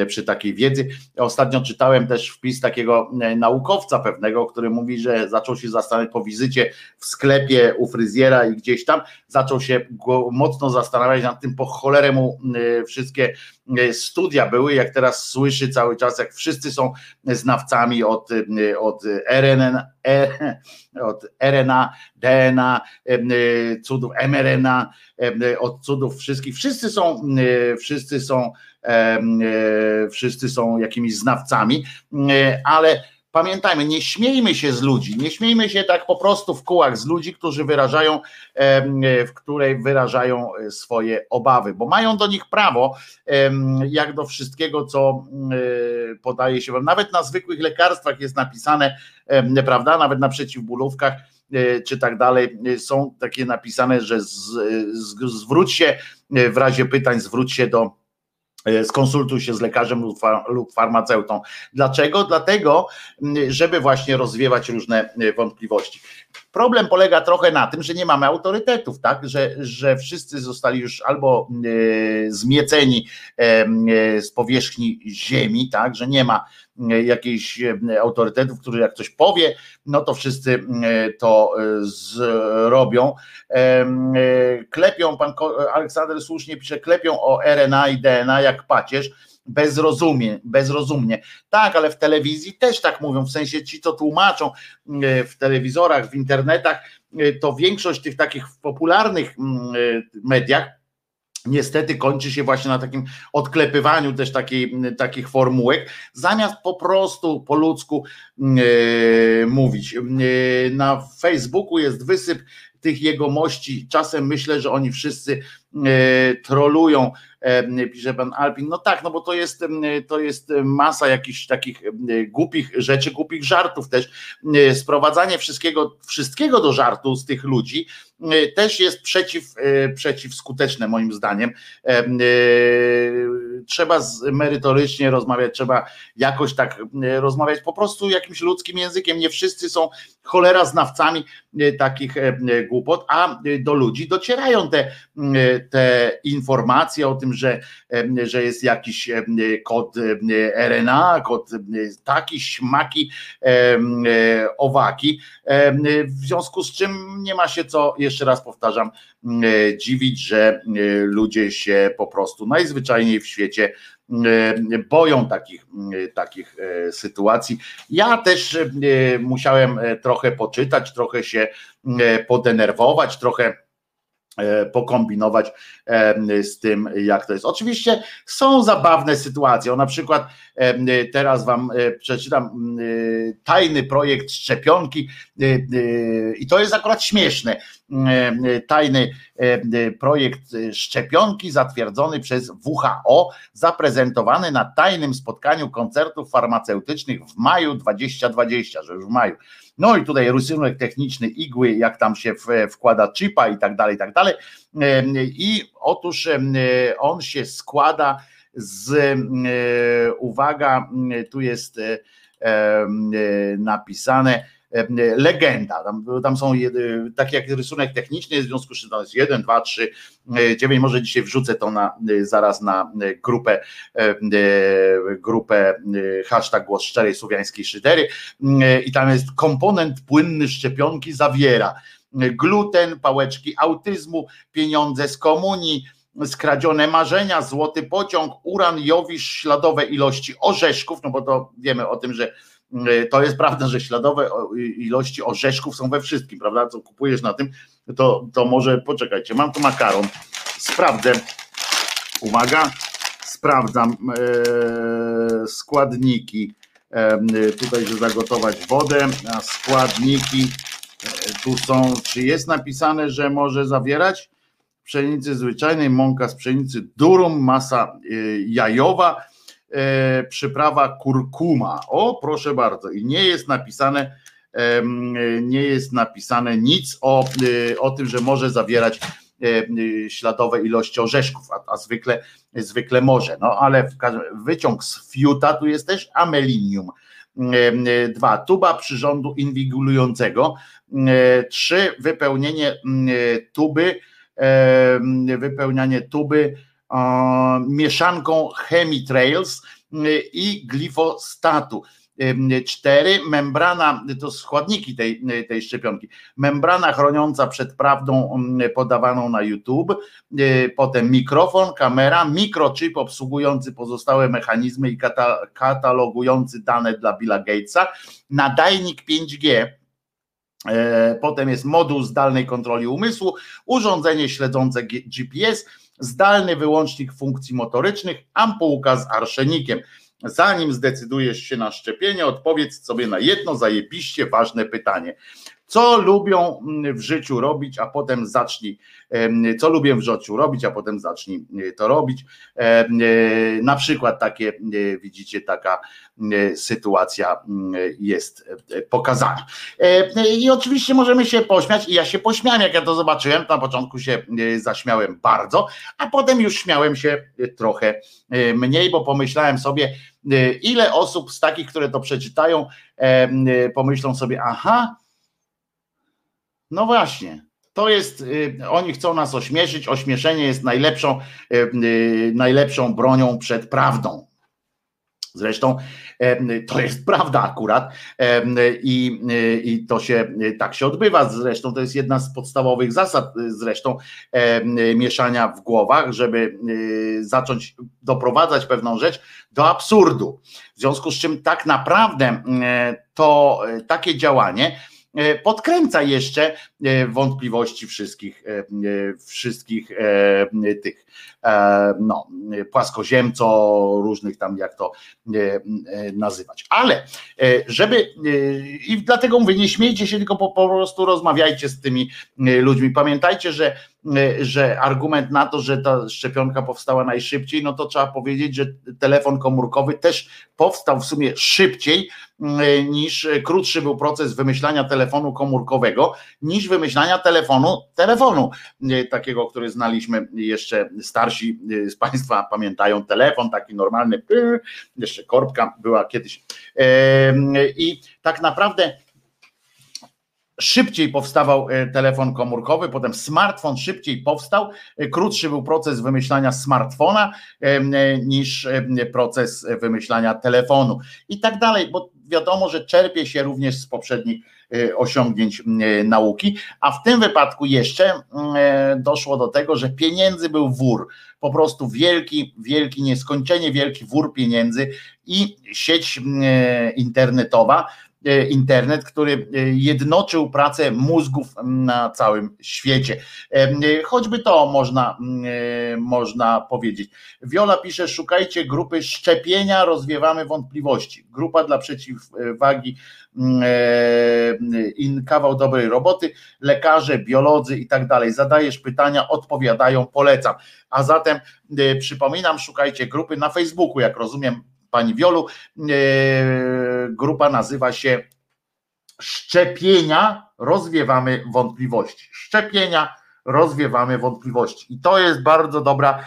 przy takiej wiedzy. Ostatnio czytałem też wpis takiego naukowca pewnego, który mówi, że zaczął się zastanawiać po wizycie w sklepie u fryzjera i gdzieś tam, zaczął się mocno zastanawiać nad tym, po cholerę mu wszystkie E, studia były, jak teraz słyszy cały czas, jak wszyscy są znawcami od, e, od RNA, e, od RNA, DNA, cudów mRNA, od cudów wszystkich. Wszyscy są, wszyscy są, wszyscy są jakimiś znawcami, ale pamiętajmy, nie śmiejmy się z ludzi, nie śmiejmy się tak po prostu w kółach z ludzi, którzy wyrażają, w której wyrażają swoje obawy, bo mają do nich prawo, jak do wszystkiego, co podaje się wam. Nawet na zwykłych lekarstwach jest napisane, prawda, nawet na przeciwbólówkach, e, czy tak dalej, są takie napisane, że z, z, zwróć się w razie pytań, zwróć się do E, skonsultuj się z lekarzem lub farmaceutą. Dlaczego? Dlatego, żeby właśnie rozwiewać różne e, wątpliwości. Problem polega trochę na tym, że nie mamy autorytetów, tak? Że, że wszyscy zostali już albo e, zmieceni z powierzchni ziemi, tak? Że nie ma jakichś autorytetów, którzy jak coś powie, no to wszyscy to zrobią. Klepią, pan Aleksander słusznie pisze, klepią o RNA i DNA jak pacierz, bezrozumie, bezrozumnie. Tak, ale w telewizji też tak mówią, w sensie ci, co tłumaczą w telewizorach, w internetach, to większość tych takich popularnych mediach niestety kończy się właśnie na takim odklepywaniu też takiej, takich formułek, zamiast po prostu po ludzku yy, mówić. Yy, na Facebooku jest wysyp tych jegomości. Czasem myślę, że oni wszyscy trolują, pisze pan Alpin. No tak, no bo to jest, to jest masa jakichś takich głupich rzeczy, głupich żartów też. Sprowadzanie wszystkiego, wszystkiego do żartu z tych ludzi też jest przeciw, przeciwskuteczne moim zdaniem. Trzeba merytorycznie rozmawiać, trzeba jakoś tak rozmawiać po prostu jakimś ludzkim językiem. Nie wszyscy są cholera znawcami takich głupot, a do ludzi docierają te, te informacje o tym, że, że jest jakiś kod RNA, kod taki, śmaki, owaki, w związku z czym nie ma się co, jeszcze raz powtarzam, dziwić, że ludzie się po prostu najzwyczajniej w świecie boją takich, takich e, sytuacji. Ja też musiałem e, trochę poczytać, trochę się podenerwować, trochę E, pokombinować e, z tym, jak to jest. Oczywiście są zabawne sytuacje. O na przykład e, teraz wam przeczytam tajny projekt szczepionki i to jest akurat śmieszne. Tajny projekt szczepionki zatwierdzony przez WHO, zaprezentowany na tajnym spotkaniu koncertów farmaceutycznych w maju 2020, że już w maju No i tutaj rysunek techniczny igły, jak tam się wkłada chipa i tak dalej, i tak dalej. I otóż on się składa z, uwaga, tu jest napisane, legenda. Tam, tam są tak jak rysunek techniczny, w związku z czym to jest 1, 2, 3, 9. Może dzisiaj wrzucę to na, zaraz na grupę, grupę hashtag głos szczerej słowiańskiej szydery. I tam jest komponent płynny szczepionki zawiera gluten, pałeczki autyzmu, pieniądze z komunii, skradzione marzenia, złoty pociąg, uran, jowisz, śladowe ilości orzeszków, no bo to wiemy o tym, że E, to jest prawda, że śladowe ilości orzeszków są we wszystkim, prawda? Co kupujesz na tym, to, to może poczekajcie, mam tu makaron, sprawdzę. Uwaga, sprawdzam e, składniki. E, tutaj, że zagotować wodę, a składniki e, tu są. Czy jest napisane, że może zawierać pszenicy zwyczajnej, mąka z pszenicy, durum, masa e, jajowa, e, przyprawa kurkuma. O, proszę bardzo. I nie jest napisane, e, nie jest napisane nic o, e, o tym, że może zawierać e, śladowe ilości orzeszków, a, a, zwykle, zwykle może. No ale wyciąg z fiuta tu jest też amelinium. E, dwa, tuba przyrządu inwigulującego. E, trzy, wypełnienie tuby, wypełnianie tuby mieszanką chemitrails y, i glifostatu. Y, cztery, membrana, to składniki tej, tej szczepionki, membrana chroniąca przed prawdą podawaną na YouTube, y, potem mikrofon, kamera, mikrochip obsługujący pozostałe mechanizmy i katalogujący dane dla Billa Gatesa, nadajnik 5G, Potem jest moduł zdalnej kontroli umysłu, urządzenie śledzące GPS, zdalny wyłącznik funkcji motorycznych, ampułka z arszenikiem. Zanim zdecydujesz się na szczepienie, odpowiedz sobie na jedno zajebiście ważne pytanie. Co lubią mm, w życiu robić, a potem zacznij, co lubię w życiu robić, a potem zacznij e, to robić. E, na przykład takie, e, widzicie, taka sytuacja mm, jest pokazana. I oczywiście możemy się pośmiać, i ja się pośmiałem, jak ja to zobaczyłem. Na początku się zaśmiałem bardzo, a potem już śmiałem się trochę mniej, bo pomyślałem sobie, ile osób z takich, które to przeczytają, pomyślą sobie, aha, no właśnie. To jest, y, oni chcą nas ośmieszyć. Ośmieszenie jest najlepszą, y, y, najlepszą bronią przed prawdą. Zresztą to jest [laughs] prawda akurat i, i to się tak się odbywa. Zresztą to jest jedna z podstawowych zasad zresztą mieszania w głowach, żeby zacząć doprowadzać pewną rzecz do absurdu. W związku z czym tak naprawdę to takie działanie E, podkręca jeszcze e, wątpliwości wszystkich, e, wszystkich tych no, płaskoziemco, różnych tam, jak to nazywać. Ale żeby, i dlatego mówię, nie śmiejcie się, tylko po, po prostu rozmawiajcie z tymi ludźmi. Pamiętajcie, że że argument na to, że ta szczepionka powstała najszybciej, no to trzeba powiedzieć, że telefon komórkowy też powstał w sumie szybciej mm, niż krótszy był proces wymyślania telefonu komórkowego niż wymyślania telefonu, telefonu e, takiego, który znaliśmy jeszcze starsi z Państwa pamiętają telefon taki normalny, jeszcze korbka była kiedyś. I tak naprawdę szybciej powstawał e, telefon komórkowy, potem smartfon szybciej powstał, e, krótszy był proces wymyślania smartfona e, niż proces wymyślania telefonu. I tak dalej, bo wiadomo, że czerpie się również z poprzednich osiągnięć nauki, a w tym wypadku jeszcze doszło do tego, że pieniędzy był wór, po prostu wielki, wielki, nieskończenie wielki wór pieniędzy i sieć internetowa internet, który e, jednoczył pracę mózgów na całym świecie. E, choćby to można, można powiedzieć. Wiola pisze, szukajcie grupy szczepienia, rozwiewamy wątpliwości. Grupa dla przeciwwagi in kawał dobrej roboty, lekarze, biolodzy i tak dalej. Zadajesz pytania, odpowiadają, polecam. A zatem przypominam, szukajcie grupy na Facebooku, jak rozumiem, pani Wiolu. E, grupa nazywa się szczepienia rozwiewamy wątpliwości. Szczepienia rozwiewamy wątpliwości. I to jest bardzo dobra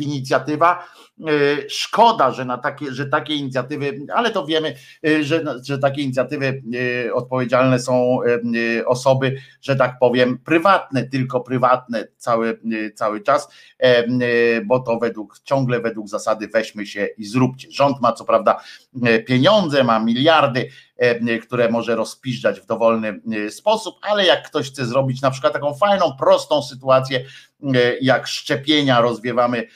inicjatywa. E, szkoda, że na takie, że takie inicjatywy, ale to wiemy, e, że, że takie inicjatywy odpowiedzialne są osoby, że tak powiem, prywatne, tylko prywatne cały, cały czas, bo to według ciągle według zasady weźmy się i zróbcie. Rząd ma co prawda pieniądze, ma miliardy, które może rozpiżdżać w dowolny sposób, ale jak ktoś chce zrobić na przykład taką fajną, prostą sytuację, jak szczepienia, rozwiewamy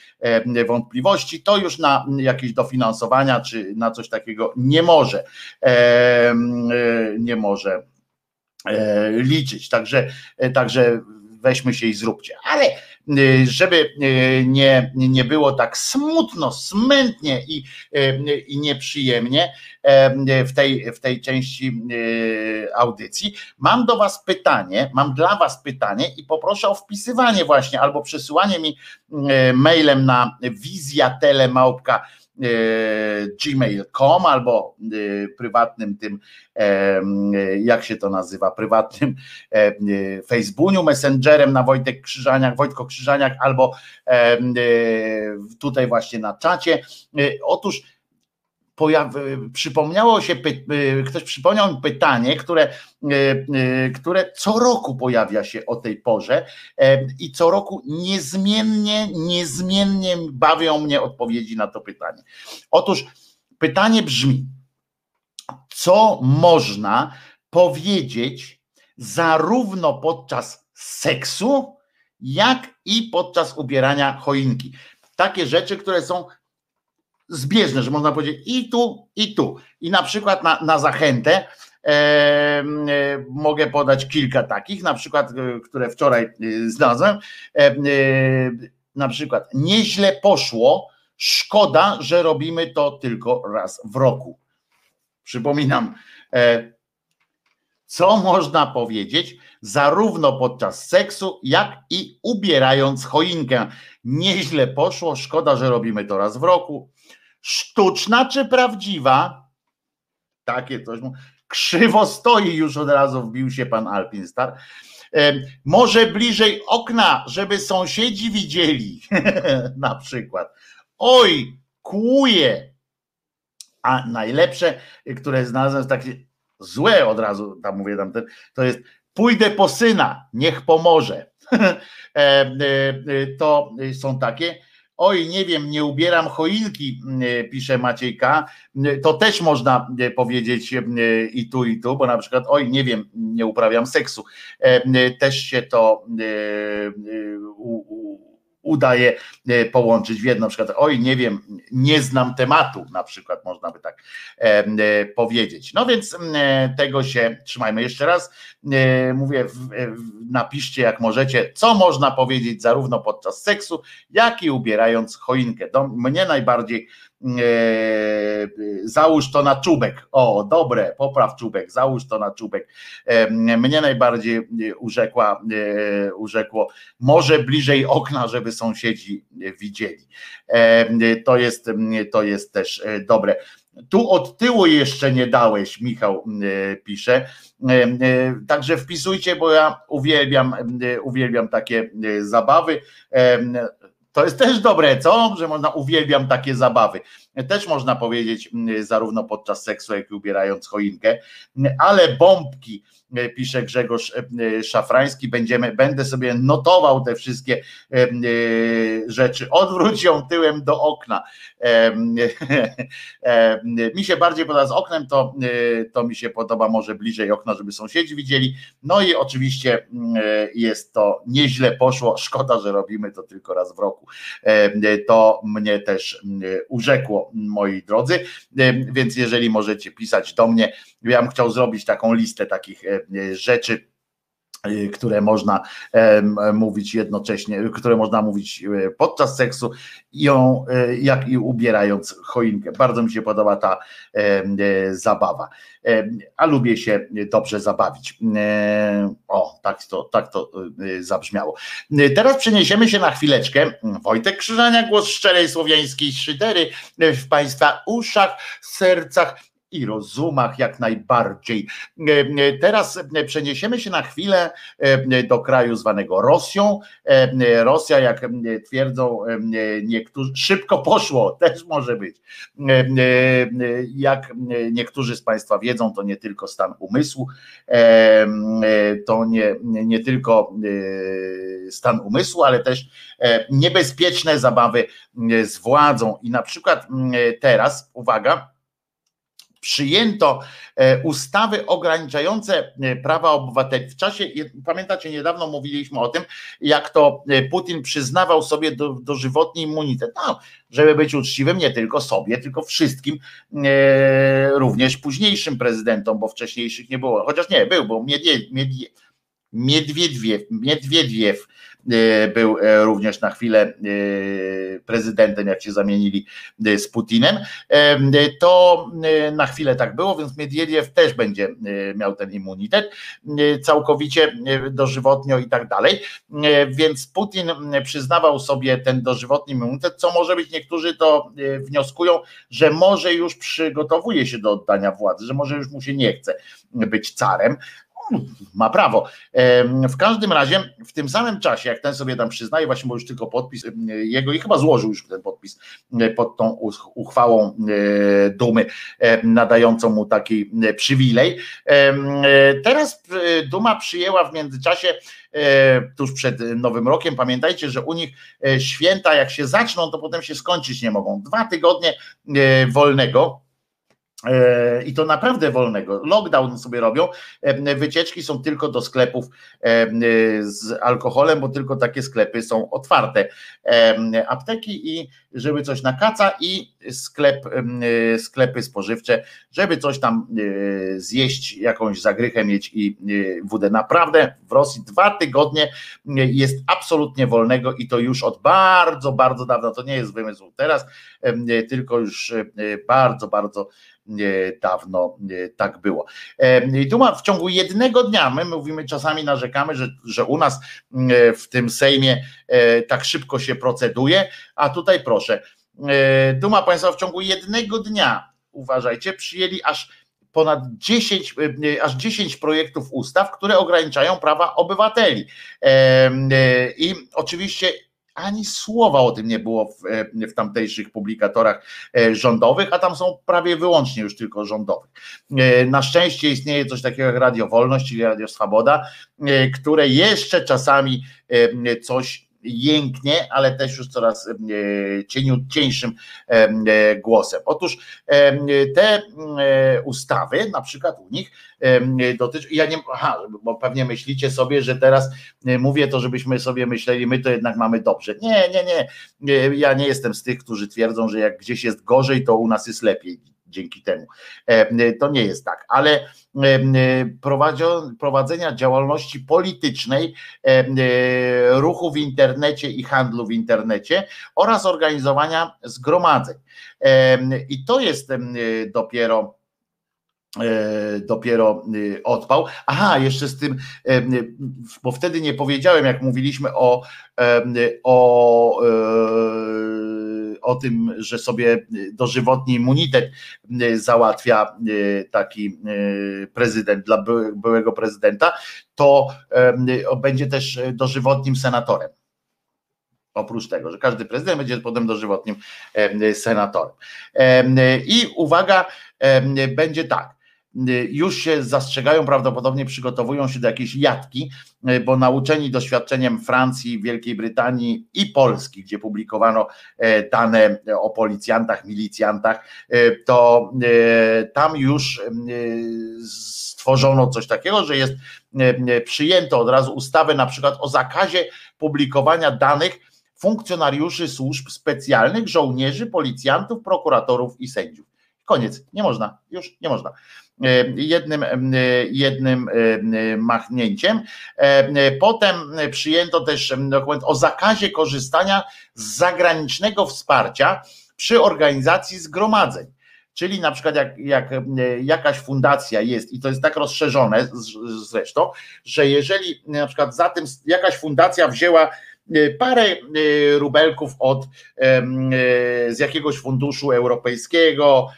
wątpliwości, to już na jakieś dofinansowania czy na coś takiego nie może, nie może e, liczyć. Także, także weźmy się i zróbcie. Ale żeby y, nie, nie było tak smutno, smętnie i, y, i nieprzyjemnie w tej, w tej części audycji, mam do Was pytanie, mam dla Was pytanie i poproszę o wpisywanie właśnie albo przesyłanie mi mailem na wizjatelemałpka.com gmail.com albo e, prywatnym tym, e, jak się to nazywa, prywatnym Facebooku, Messengerem na Wojtek Krzyżaniak, Wojtko Krzyżaniak albo tutaj właśnie na czacie. Otóż pojaw, przypomniało się, ktoś przypomniał mi pytanie, które, które co roku pojawia się o tej porze i co roku niezmiennie, niezmiennie bawią mnie odpowiedzi na to pytanie. Otóż pytanie brzmi, co można powiedzieć zarówno podczas seksu, jak i podczas ubierania choinki. Takie rzeczy, które są zbieżne, że można powiedzieć i tu, i tu. I na przykład na, na zachętę e, e, mogę podać kilka takich, na przykład, e, które wczoraj e, znalazłem. E, e, na przykład, nieźle poszło, szkoda, że robimy to tylko raz w roku. Przypominam, co można powiedzieć zarówno podczas seksu, jak i ubierając choinkę. Nieźle poszło, szkoda, że robimy to raz w roku sztuczna czy prawdziwa? Takie coś. Krzywo stoi, już od razu wbił się pan Alpinstar. Może bliżej okna, żeby sąsiedzi widzieli, [laughs] na przykład. Oj, kłuje. A najlepsze, które znalazłem, takie złe od razu, tam mówię, tam ten, to jest pójdę po syna, niech pomoże. [laughs] E, e, to są takie Oj, nie wiem, nie ubieram choinki, mm, pisze Maciejka. To też można e, powiedzieć e, i tu, i tu, bo na przykład, oj, nie wiem, nie uprawiam seksu. E, też się to udaje połączyć w jedno, na przykład, oj, nie wiem, nie znam tematu, na przykład można by tak powiedzieć. No więc tego się trzymajmy jeszcze raz. Mówię, napiszcie jak możecie, co można powiedzieć zarówno podczas seksu, jak i ubierając choinkę. Do mnie najbardziej E, załóż to na czubek. O, dobre, popraw czubek, załóż to na czubek. E, mnie najbardziej urzekła, e, urzekło, może bliżej okna, żeby sąsiedzi widzieli. To jest, to jest też dobre. Tu od tyłu jeszcze nie dałeś, Michał pisze. Także wpisujcie, bo ja uwielbiam, uwielbiam takie zabawy. To jest też dobre, co? Że można uwielbiam takie zabawy. Też można powiedzieć mm, zarówno podczas seksu, jak i ubierając choinkę, ale bombki, e, pisze Grzegorz e, Szafrański, będziemy, będę sobie notował te wszystkie e, rzeczy. Odwróć ją tyłem do okna. [laughs] Mi się bardziej podoba z oknem, to, to mi się podoba może bliżej okna, żeby sąsiedzi widzieli. No i oczywiście jest to nieźle poszło. Szkoda, że robimy to tylko raz w roku. To mnie też mm, moi drodzy. E, więc jeżeli możecie pisać do mnie, ja bym chciał zrobić taką listę takich e, rzeczy e, które można mówić jednocześnie, które można mówić podczas seksu, ją, jak i ubierając choinkę. Bardzo mi się podoba ta zabawa, a lubię się dobrze zabawić. O, tak to, tak to zabrzmiało. Teraz przeniesiemy się na chwileczkę. Wojtek Krzyżania, głos szczerej słowiańskiej szydery w Państwa uszach, sercach i rozumach jak najbardziej. Teraz przeniesiemy się na chwilę do kraju zwanego Rosją. Rosja, jak twierdzą niektórzy, szybko poszło, [laughs] też może być. Jak niektórzy z Państwa wiedzą, to nie tylko stan umysłu, to nie, nie tylko stan umysłu, ale też niebezpieczne zabawy z władzą. I na przykład teraz, uwaga, przyjęto e, ustawy ograniczające e, prawa obywateli. W czasie, pamiętacie, niedawno mówiliśmy o tym, jak to e, Putin przyznawał sobie do, dożywotni immunitet. No, żeby być uczciwym nie tylko sobie, tylko wszystkim, również późniejszym prezydentom, bo wcześniejszych nie było. Chociaż nie, był, bo Miedwiediew, Miedwiediew, Miedwiediew był e, również na chwilę e, prezydentem, jak się zamienili z Putinem, to na chwilę tak było, więc Miedwiediew też będzie miał ten immunitet całkowicie dożywotnio i tak dalej, więc Putin przyznawał sobie ten dożywotni immunitet, co może być, niektórzy to wnioskują, że może już przygotowuje się do oddania władzy, że może już mu się nie chce być carem, ma prawo. W każdym razie w tym samym czasie, jak ten sobie tam przyznaje, właśnie bo już tylko podpis jego i chyba złożył już ten podpis pod tą uchwałą Dumy, nadającą mu taki przywilej. Teraz Duma przyjęła w międzyczasie tuż przed Nowym Rokiem. Pamiętajcie, że u nich święta, jak się zaczną, to potem się skończyć nie mogą. Dwa tygodnie wolnego E, I to naprawdę wolnego. Lockdown sobie robią. E, wycieczki są tylko do sklepów e, z alkoholem, bo tylko takie sklepy są otwarte. Apteki i żeby coś na kaca i sklep, sklepy spożywcze, żeby coś tam zjeść, jakąś zagrychę mieć i wódę. Naprawdę w Rosji dwa tygodnie jest absolutnie wolnego i to już od bardzo, bardzo dawna. To nie jest wymysł teraz, tylko już bardzo, bardzo dawno tak było. I tu ma w ciągu jednego dnia, my mówimy czasami, narzekamy, że, że u nas w tym Sejmie e, tak szybko się proceduje, a tutaj proszę, e, Duma Państwa w ciągu jednego dnia, uważajcie, przyjęli aż ponad 10, e, aż 10 projektów ustaw, które ograniczają prawa obywateli. I oczywiście ani słowa o tym nie było w, e, w tamtejszych publikatorach e, rządowych, a tam są prawie wyłącznie już tylko rządowych. E, na szczęście istnieje coś takiego jak Radio Wolność, czyli Radio Swoboda, które jeszcze czasami coś jęknie, ale też już coraz cieńszym głosem. Otóż te ustawy, na przykład u nich, dotyczy, ja nie, aha, bo pewnie myślicie sobie, że teraz mówię to, żebyśmy sobie myśleli, my to jednak mamy dobrze. Nie, nie, nie. Ja nie jestem z tych, którzy twierdzą, że jak gdzieś jest gorzej, to u nas jest lepiej dzięki temu. To nie jest tak, ale prowadzenia działalności politycznej, ruchu w internecie i handlu w internecie oraz organizowania zgromadzeń. I to jest dopiero E, dopiero e, odpał. Aha, jeszcze z tym, e, bo wtedy nie powiedziałem, jak mówiliśmy o, o, o tym, że sobie dożywotni immunitet załatwia taki prezydent dla byłego prezydenta, to będzie też dożywotnim senatorem. Oprócz tego, że każdy prezydent będzie potem dożywotnim senatorem. I uwaga, będzie tak już się zastrzegają, prawdopodobnie przygotowują się do jakiejś jatki, e, bo nauczeni doświadczeniem Francji, Wielkiej Brytanii i Polski, gdzie publikowano e, dane o policjantach, milicjantach, e, to tam już stworzono coś takiego, że jest przyjęto od razu ustawę na przykład o zakazie publikowania danych funkcjonariuszy służb specjalnych, żołnierzy, policjantów, prokuratorów i sędziów. Koniec, nie można, już nie można. E, jednym, e, jednym e, machnięciem. Potem przyjęto też dokument o zakazie korzystania z zagranicznego wsparcia przy organizacji zgromadzeń. Czyli na przykład jak, jak jakaś fundacja jest, i to jest tak rozszerzone zresztą, że jeżeli na przykład za tym jakaś fundacja wzięła parę rubelków od z jakiegoś funduszu europejskiego,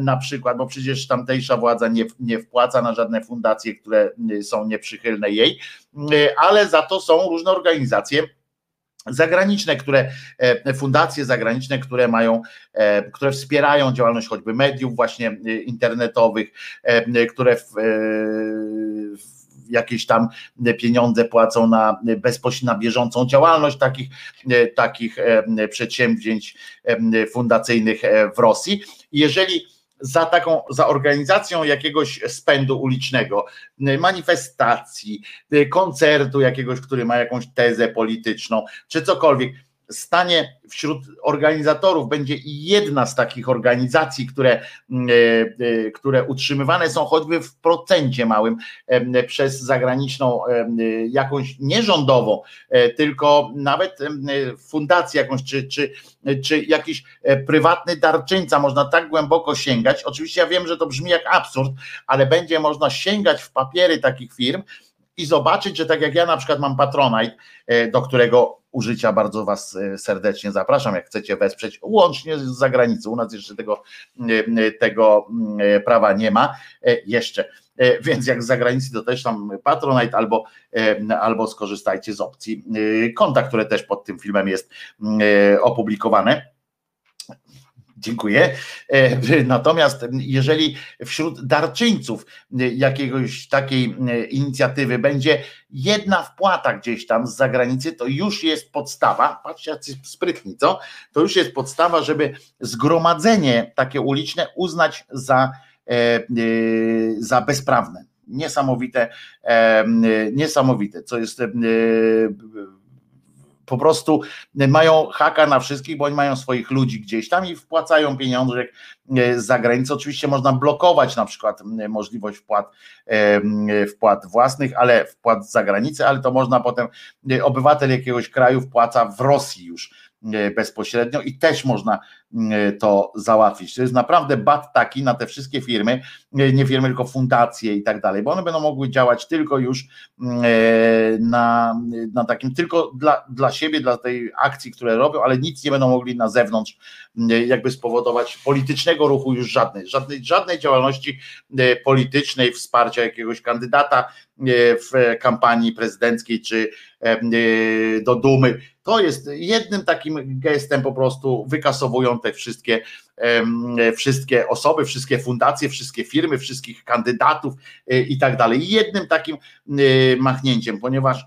na, przykład, bo przecież tamtejsza władza nie, nie wpłaca na żadne fundacje, które są nieprzychylne jej, ale za to są różne organizacje zagraniczne, które e, fundacje zagraniczne, które mają, e, które wspierają działalność choćby mediów właśnie e, internetowych, które w, w jakieś tam pieniądze płacą na bezpośrednio na bieżącą działalność takich, takich przedsięwzięć fundacyjnych w Rosji. Jeżeli za taką, za organizacją jakiegoś spędu ulicznego, manifestacji, koncertu jakiegoś, który ma jakąś tezę polityczną, czy cokolwiek stanie wśród organizatorów będzie jedna z takich organizacji, które, mm, e, e, które utrzymywane są choćby w procencie małym przez zagraniczną jakąś nierządową, e, tylko nawet fundację jakąś, czy, czy, czy jakiś prywatny darczyńca, można tak głęboko sięgać. Oczywiście ja wiem, że to brzmi jak absurd, ale będzie można sięgać w papiery takich firm, i zobaczyć, że tak jak ja na przykład mam Patronite, do którego użycia bardzo Was e, serdecznie zapraszam, jak chcecie wesprzeć, łącznie z zagranicą. U nas jeszcze tego, e, tego e, prawa nie ma jeszcze. Więc jak z zagranicy, to też tam Patronite albo, albo skorzystajcie z opcji konta, które też pod tym filmem jest opublikowane. Dziękuję. E, [laughs] natomiast jeżeli wśród darczyńców jakiegoś takiej e, inicjatywy będzie jedna wpłata gdzieś tam z zagranicy, to już jest podstawa, patrzcie jak sprytni, co? To już jest podstawa, żeby zgromadzenie takie uliczne uznać za, e, za bezprawne. Niesamowite, niesamowite, co jest po prostu mają haka na wszystkich, bo oni mają swoich ludzi gdzieś tam i wpłacają pieniądze z zagranicy. Oczywiście można blokować na przykład możliwość wpłat, wpłat własnych, ale wpłat z zagranicy, ale to można potem, obywatel jakiegoś kraju wpłaca w Rosji już E, bezpośrednio i też można e, to załatwić. To jest naprawdę bat taki na te wszystkie firmy, e, nie firmy, tylko fundacje i tak dalej, bo one będą mogły działać tylko już na, na takim, tylko dla, dla siebie, dla tej akcji, które robią, ale nic nie będą mogli na zewnątrz jakby spowodować politycznego ruchu już żadnej, żadnej, żadnej działalności politycznej, wsparcia jakiegoś kandydata w kampanii prezydenckiej czy do Dumy to jest jednym takim gestem po prostu wykasowują te wszystkie, wszystkie osoby, wszystkie fundacje, wszystkie firmy, wszystkich kandydatów e, i tak dalej. Jednym takim e, machnięciem, ponieważ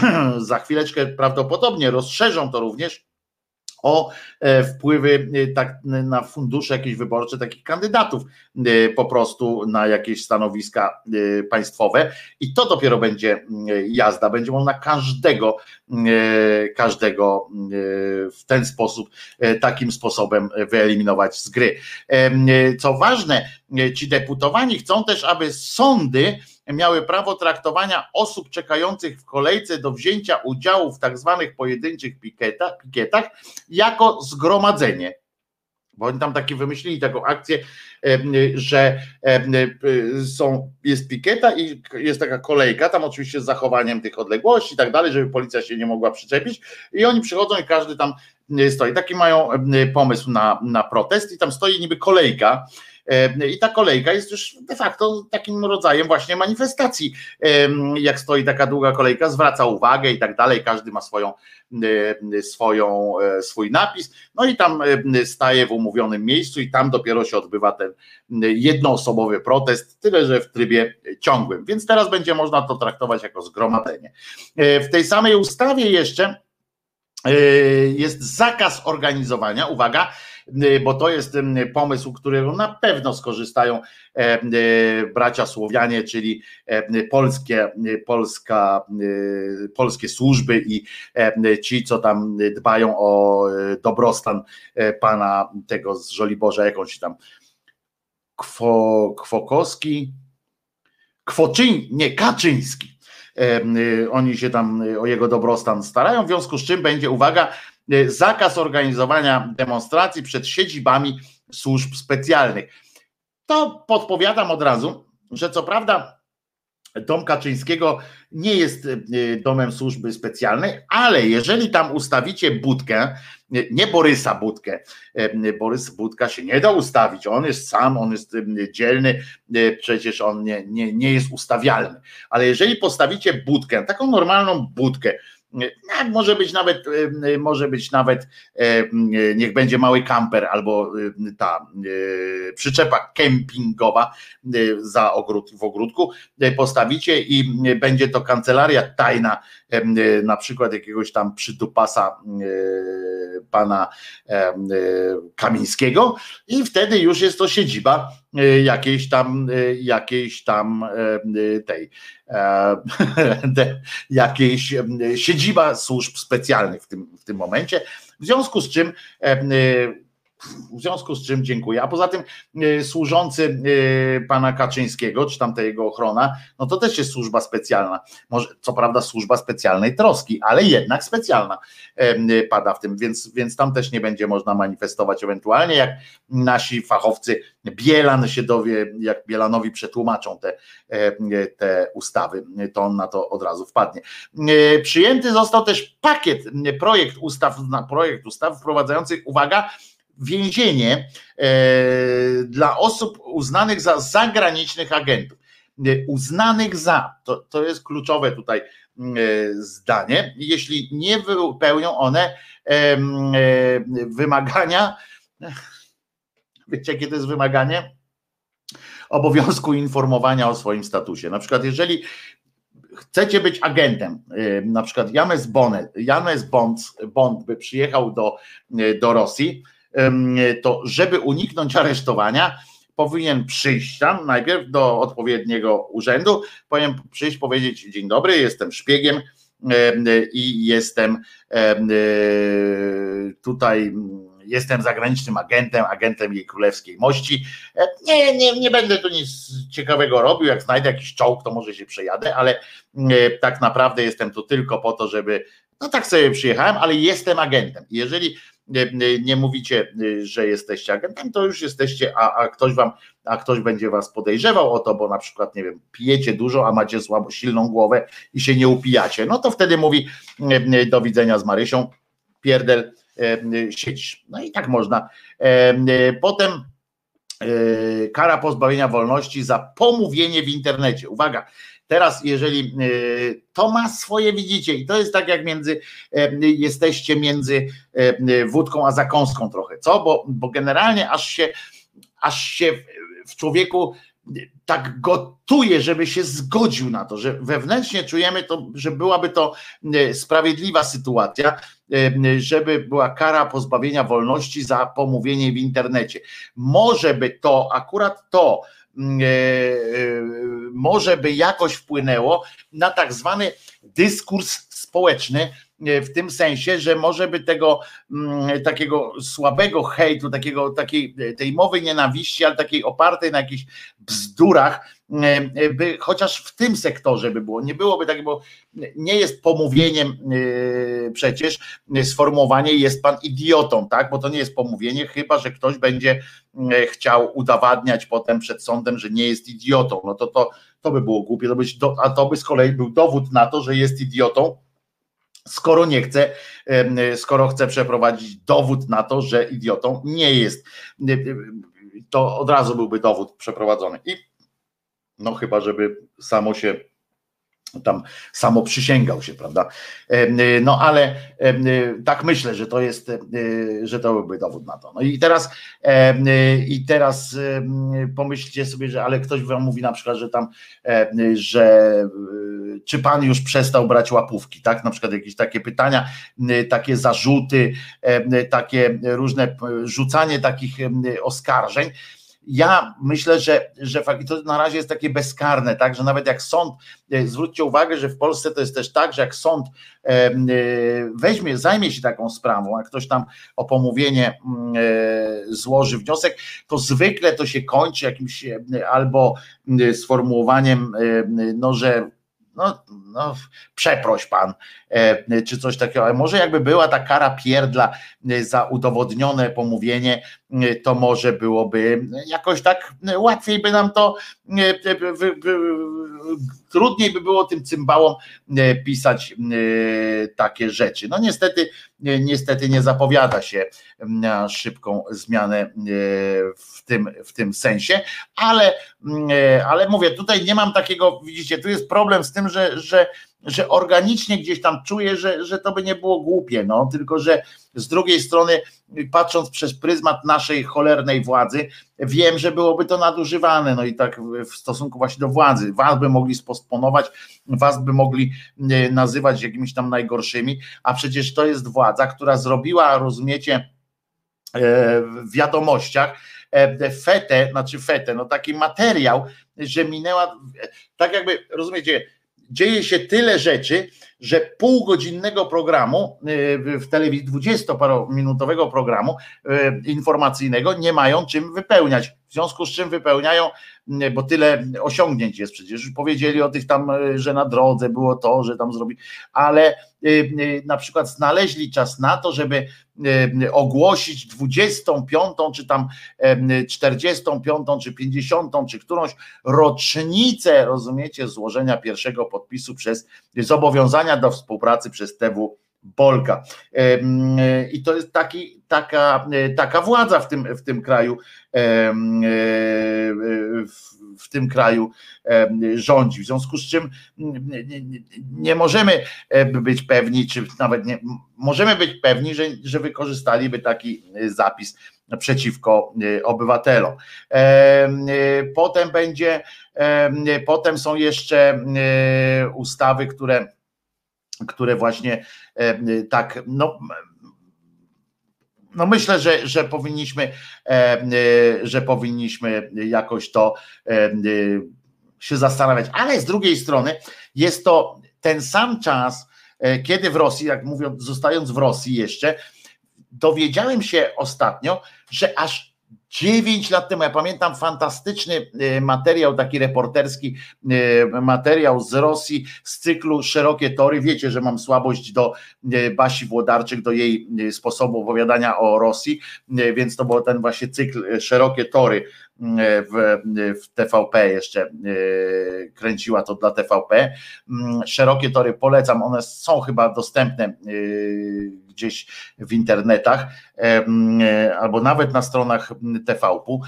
[clears throat] za chwileczkę prawdopodobnie rozszerzą to również o e, wpływy e, tak, na fundusze jakieś wyborcze takich kandydatów e, po prostu na jakieś stanowiska państwowe i to dopiero będzie jazda, będzie można każdego każdego w ten sposób takim sposobem wyeliminować z gry. Co ważne, ci deputowani chcą też, aby sądy miały prawo traktowania osób czekających w kolejce do wzięcia udziału w tak zwanych pojedynczych pikietach, pikietach jako zgromadzenie. Bo oni tam takie wymyślili taką akcję, że są, jest pikieta i jest taka kolejka, tam oczywiście z zachowaniem tych odległości i tak dalej, żeby policja się nie mogła przyczepić. I oni przychodzą i każdy tam stoi. Taki mają pomysł na, na protest i tam stoi niby kolejka i ta kolejka jest już de facto takim rodzajem właśnie manifestacji. Jak stoi taka długa kolejka, zwraca uwagę i tak dalej, każdy ma swoją, swoją, e, swój napis, no i tam staje w umówionym miejscu i tam dopiero się odbywa ten jednoosobowy protest, tyle że w trybie ciągłym. Więc teraz będzie można to traktować jako zgromadzenie. E, w tej samej ustawie jeszcze e, jest zakaz organizowania, uwaga, bo to jest y, pomysł, którego na pewno skorzystają e, y, bracia Słowianie, czyli e, polskie, polska, polskie służby i e, ci, co tam dbają o dobrostan pana tego z Żoliborza, jakąś tam Kwo, Kwokowski, Kwoczyń, nie, Kaczyński. Oni się tam o jego dobrostan starają, w związku z czym będzie, uwaga, zakaz organizowania demonstracji przed siedzibami służb specjalnych. To podpowiadam od razu, że co prawda Dom Kaczyńskiego nie jest e, domem służby specjalnej, ale jeżeli tam ustawicie budkę, nie Borysa Budkę, Borys Budka się nie da ustawić, on jest sam, on jest dzielny, przecież on nie, nie, nie jest ustawialny, ale jeżeli postawicie budkę, taką normalną budkę, może być nawet, może być nawet, niech będzie mały kamper albo ta przyczepa kempingowa za ogród, w ogródku, postawicie i będzie to kancelaria tajna, na przykład jakiegoś tam przydupasa pana Kamińskiego i wtedy już jest to siedziba jakiejś tam, jakiejś tam tej [laughs] jakiejś siedziba służb specjalnych w tym, w tym momencie. W związku z czym w związku z czym dziękuję. A poza tym y, służący y, pana Kaczyńskiego, czy tam ta jego ochrona, no to też jest służba specjalna. Może, co prawda służba specjalnej troski, ale jednak specjalna y, pada w tym, więc, więc tam też nie będzie można manifestować ewentualnie, jak nasi fachowcy Bielan się dowie, jak Bielanowi przetłumaczą te, te ustawy, to on na to od razu wpadnie. Przyjęty został też pakiet, projekt ustaw, projekt ustaw wprowadzających, uwaga, więzienie e, dla osób uznanych za zagranicznych agentów. E, uznanych za, to, to jest kluczowe tutaj e, zdanie, jeśli nie wypełnią one wymagania, [laughs] wiecie jakie to jest wymaganie? Obowiązku informowania o swoim statusie. Na przykład, jeżeli chcecie być agentem, na przykład James Bond, James Bond, Bond by przyjechał do, do Rosji, to żeby uniknąć aresztowania, powinien przyjść tam najpierw do odpowiedniego urzędu, powinien przyjść, powiedzieć: Dzień dobry, jestem szpiegiem i jestem tutaj jestem zagranicznym agentem, agentem jej królewskiej mości. E, nie, nie, nie będę tu nic ciekawego robił. Jak znajdę jakiś czołg, to może się przejadę, ale tak naprawdę jestem tu tylko po to, żeby. No tak sobie przyjechałem, ale jestem agentem. Jeżeli nie mówicie, y, że jesteście agentem, to już jesteście, a, a, ktoś wam, a ktoś będzie was podejrzewał o to, bo na przykład, nie wiem, pijecie dużo, a macie słabo, silną głowę i się nie upijacie. No to wtedy mówi do widzenia z Marysią, pierdel, siedzisz. No i tak można. Potem kara pozbawienia wolności za pomówienie w internecie. Uwaga, Teraz, jeżeli e, to ma swoje, widzicie, i to jest tak jak między, e, jesteście między wódką a zakąską trochę, co? Bo, bo generalnie aż się, aż się w człowieku tak gotuje, żeby się zgodził na to, że wewnętrznie czujemy to, że byłaby to sprawiedliwa sytuacja, żeby była kara pozbawienia wolności za pomówienie w internecie. Może by to, akurat to, E, e, może by jakoś wpłynęło na tak zwany dyskurs społeczny, e, w tym sensie, że może by tego mm, takiego słabego hejtu, takiego, takiej, tej mowy nienawiści, ale takiej opartej na jakichś bzdurach, by chociaż w tym sektorze by było, nie byłoby tak, bo nie jest pomówieniem przecież sformułowanie jest pan idiotą, tak, bo to nie jest pomówienie, chyba, że ktoś będzie chciał udowadniać potem przed sądem, że nie jest idiotą, no to to, to by było głupie, to być, a to by z kolei był dowód na to, że jest idiotą, skoro nie chce, skoro chce przeprowadzić dowód na to, że idiotą nie jest. To od razu byłby dowód przeprowadzony. I no chyba, żeby samo się tam samo przysięgał się, prawda? No ale tak myślę, że to jest, że to byłby dowód na to. No i teraz i teraz pomyślcie sobie, że ale ktoś wam mówi na przykład, że tam, że czy pan już przestał brać łapówki, tak? Na przykład jakieś takie pytania, takie zarzuty, takie różne rzucanie takich oskarżeń ja myślę, że, że to na razie jest takie bezkarne, tak, że nawet jak sąd, e, zwróćcie uwagę, że w Polsce to jest też tak, że jak sąd e, e, weźmie, zajmie się taką sprawą, a ktoś tam o pomówienie złoży wniosek, to zwykle to się kończy jakimś albo sformułowaniem, no, że no, no przeproś pan, czy coś takiego, ale może jakby była ta kara pierdla za udowodnione pomówienie, to może byłoby jakoś tak łatwiej by nam to trudniej by było tym cymbałom pisać takie rzeczy. No niestety, niestety nie zapowiada się na szybką zmianę w tym, w tym sensie, ale, ale mówię, tutaj nie mam takiego, widzicie, tu jest problem z tym, że, że że organicznie gdzieś tam czuję, że, że to by nie było głupie, no, tylko że z drugiej strony, patrząc przez pryzmat naszej cholernej władzy, wiem, że byłoby to nadużywane, no i tak w stosunku właśnie do władzy. Was by mogli spostponować, was by mogli e, nazywać jakimiś tam najgorszymi, a przecież to jest władza, która zrobiła, rozumiecie, e, w wiadomościach, e, fetę, znaczy fetę, no taki materiał, że minęła, tak jakby, rozumiecie, dzieje się tyle rzeczy, że półgodzinnego programu y, w telewizji, dwudziestoparominutowego programu y, informacyjnego nie mają czym wypełniać. W związku z czym wypełniają, bo tyle osiągnięć jest przecież. Już powiedzieli o tych tam, że na drodze było to, że tam zrobi, ale na przykład znaleźli czas na to, żeby ogłosić 25, czy tam 45, czy 50, czy którąś rocznicę, rozumiecie, złożenia pierwszego podpisu przez zobowiązania do współpracy przez TW Bolka. I to jest taki, taka, taka władza w tym, w tym kraju, w tym kraju rządzi. W związku z czym nie możemy być pewni, czy nawet nie, możemy być pewni, że, że wykorzystaliby taki zapis przeciwko obywatelom. Potem będzie, potem są jeszcze ustawy, które które właśnie e, tak, no, no myślę, że, że powinniśmy, e, e, że powinniśmy jakoś to się zastanawiać, ale z drugiej strony jest to ten sam czas, kiedy w Rosji, jak mówią, zostając w Rosji jeszcze, dowiedziałem się ostatnio, że aż 9 lat temu, ja pamiętam fantastyczny e, materiał, taki reporterski e, materiał z Rosji z cyklu Szerokie Tory. Wiecie, że mam słabość do e, Basi Włodarczyk, do jej sposobu opowiadania o Rosji, więc to był ten właśnie cykl Szerokie Tory w, w TVP jeszcze kręciła to dla TVP. Mm, szerokie tory polecam, one są chyba dostępne gdzieś w internetach albo nawet na stronach TVP.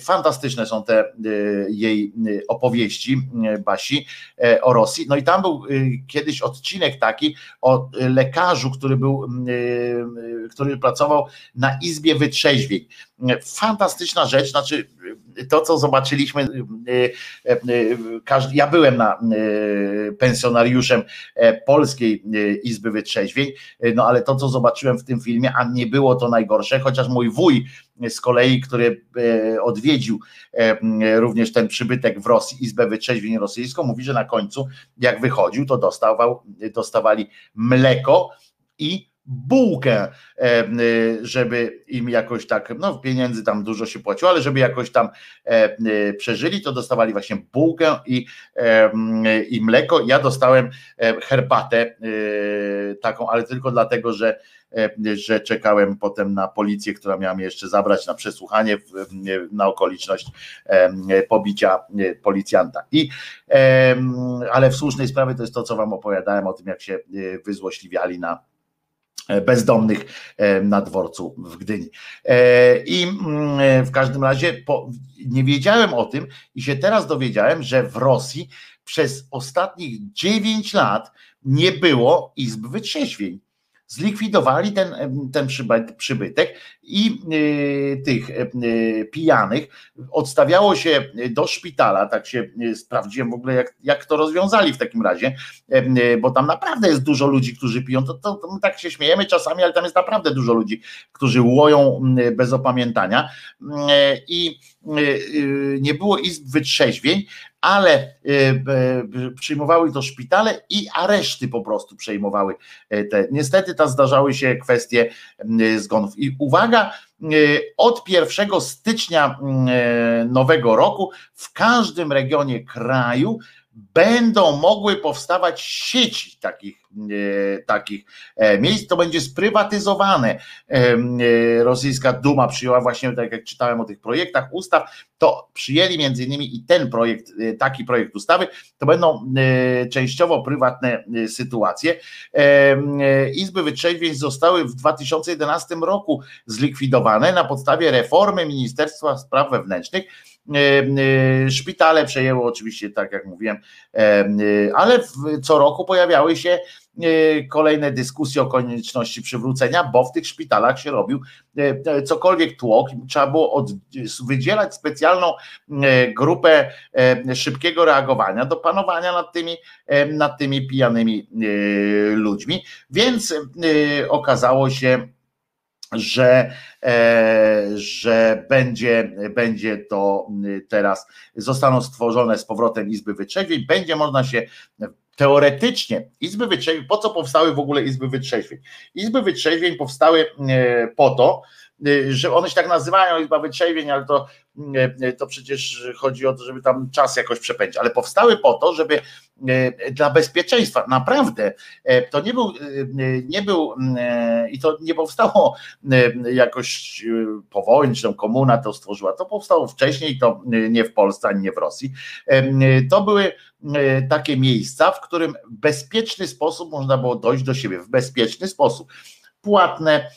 Fantastyczne są te e, jej e, opowieści e, Basi o Rosji. No i tam był kiedyś odcinek taki o lekarzu, który był, który pracował na Izbie Wytrzeźwień. Fantastyczna rzecz, znaczy to, co zobaczyliśmy, ja byłem na pensjonariuszem Polskiej Izby Wytrzeźwień, no ale to, co zobaczyłem w tym filmie, a nie było to najgorsze, chociaż mój wuj z kolei, który e, odwiedził e, również ten przybytek w Rosji, Izbę Wytrzeźwień Rosyjską, mówi, że na końcu jak wychodził, to dostawał, dostawali mleko i bułkę, e, żeby im jakoś tak, no pieniędzy tam dużo się płaciło, ale żeby jakoś tam przeżyli, to dostawali właśnie bułkę i, i mleko. Ja dostałem herbatę taką, ale tylko dlatego, że E, że czekałem potem na policję, która miała mnie jeszcze zabrać na przesłuchanie na okoliczność e, pobicia e, policjanta. I, ale w słusznej sprawie to jest to, co wam opowiadałem o tym, jak się wyzłośliwiali na bezdomnych na dworcu w Gdyni. I mm, w każdym razie nie wiedziałem o tym i się teraz dowiedziałem, że w Rosji przez ostatnich 9 lat nie było izb wytrzeźwień zlikwidowali ten, ten przybytek i y, tych y, pijanych. Odstawiało się do szpitala, tak się sprawdziłem w ogóle jak, jak to rozwiązali w takim razie, bo tam naprawdę jest dużo ludzi, którzy piją, to, to, to tak się śmiejemy czasami, ale tam jest naprawdę dużo ludzi, którzy łoją bez opamiętania. I nie było izb wytrzeźwień, ale przyjmowały to szpitale i areszty po prostu przejmowały te. Niestety tam zdarzały się kwestie zgonów. I uwaga, E, od 1 stycznia e, nowego roku w każdym regionie kraju będą mogły powstawać sieci takich, e, takich e, miejsc, to będzie sprywatyzowane. E, rosyjska Duma przyjęła właśnie, tak jak czytałem o tych projektach ustaw, to przyjęli między innymi i ten projekt, taki projekt ustawy, to będą częściowo prywatne sytuacje. Izby wytrzeźwień zostały w 2011 roku zlikwidowane na podstawie reformy Ministerstwa Spraw Wewnętrznych, szpitale przejęło oczywiście, tak jak mówiłem, e, ale co roku pojawiały się kolejne dyskusje o konieczności przywrócenia, bo w tych szpitalach się robił cokolwiek tłok, trzeba było od, wydzielać specjalną grupę szybkiego reagowania do panowania nad tymi, nad tymi pijanymi ludźmi, więc okazało się, że, e, że będzie, będzie to teraz, zostaną stworzone z powrotem Izby Wytrzeźwień, będzie można się teoretycznie Izby Wytrzeźwień, po co powstały w ogóle Izby Wytrzeźwień? Izby Wytrzeźwień powstały e, po to, że one się tak nazywają Izba Wytrzeźwień, ale to, to przecież chodzi o to, żeby tam czas jakoś przepędzić, ale powstały po to, żeby dla bezpieczeństwa. Naprawdę to nie był, nie był i to nie powstało jakoś po wojnie, czy komuna to stworzyła. To powstało wcześniej, to nie w Polsce ani nie w Rosji. To były takie miejsca, w którym w bezpieczny sposób można było dojść do siebie, w bezpieczny sposób płatne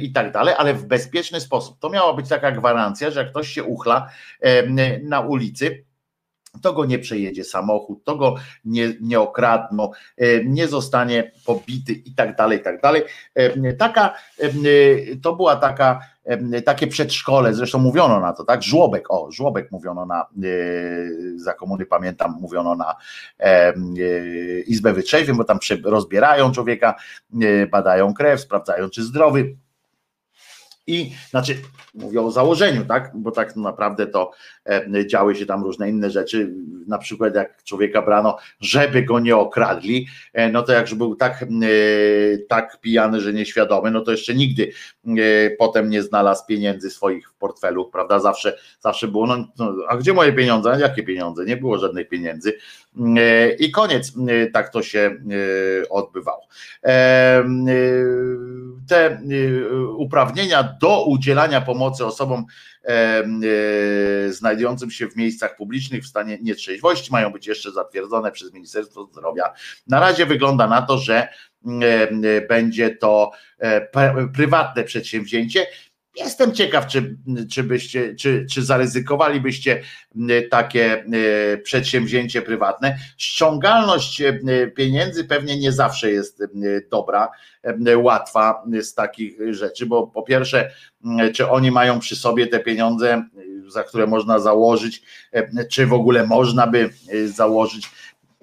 i tak dalej, ale w bezpieczny sposób. To miała być taka gwarancja, że jak ktoś się uchla na ulicy, to go nie przejedzie samochód, to go nie, nie okradną, e, nie zostanie pobity i tak dalej, i tak dalej. E, taka, e, to była taka, takie przedszkole, zresztą mówiono na to, tak? Żłobek, o, żłobek mówiono na, za komuny pamiętam, mówiono na Izbę Wytrzeźwień, bo tam rozbierają człowieka, badają krew, sprawdzają czy zdrowy, i znaczy, mówię o założeniu, tak? Bo tak naprawdę to e, działy się tam różne inne rzeczy. Na przykład, jak człowieka brano, żeby go nie okradli, e, no to jak był tak, e, tak pijany, że nieświadomy, no to jeszcze nigdy potem nie znalazł pieniędzy swoich w portfelu, prawda? Zawsze, zawsze było, no, no a gdzie moje pieniądze? Jakie pieniądze? Nie było żadnych pieniędzy. I koniec, tak to się odbywało. Te uprawnienia do udzielania pomocy osobom e, znajdującym się w miejscach publicznych w stanie nietrzeźwości mają być jeszcze zatwierdzone przez Ministerstwo Zdrowia. Na razie wygląda na to, że będzie to e, prywatne przedsięwzięcie Jestem ciekaw, czy, czy, byście, czy, czy zaryzykowalibyście takie przedsięwzięcie prywatne. Ściągalność pieniędzy pewnie nie zawsze jest dobra, łatwa z takich rzeczy, bo po pierwsze, czy oni mają przy sobie te pieniądze, za które można założyć, czy w ogóle można by założyć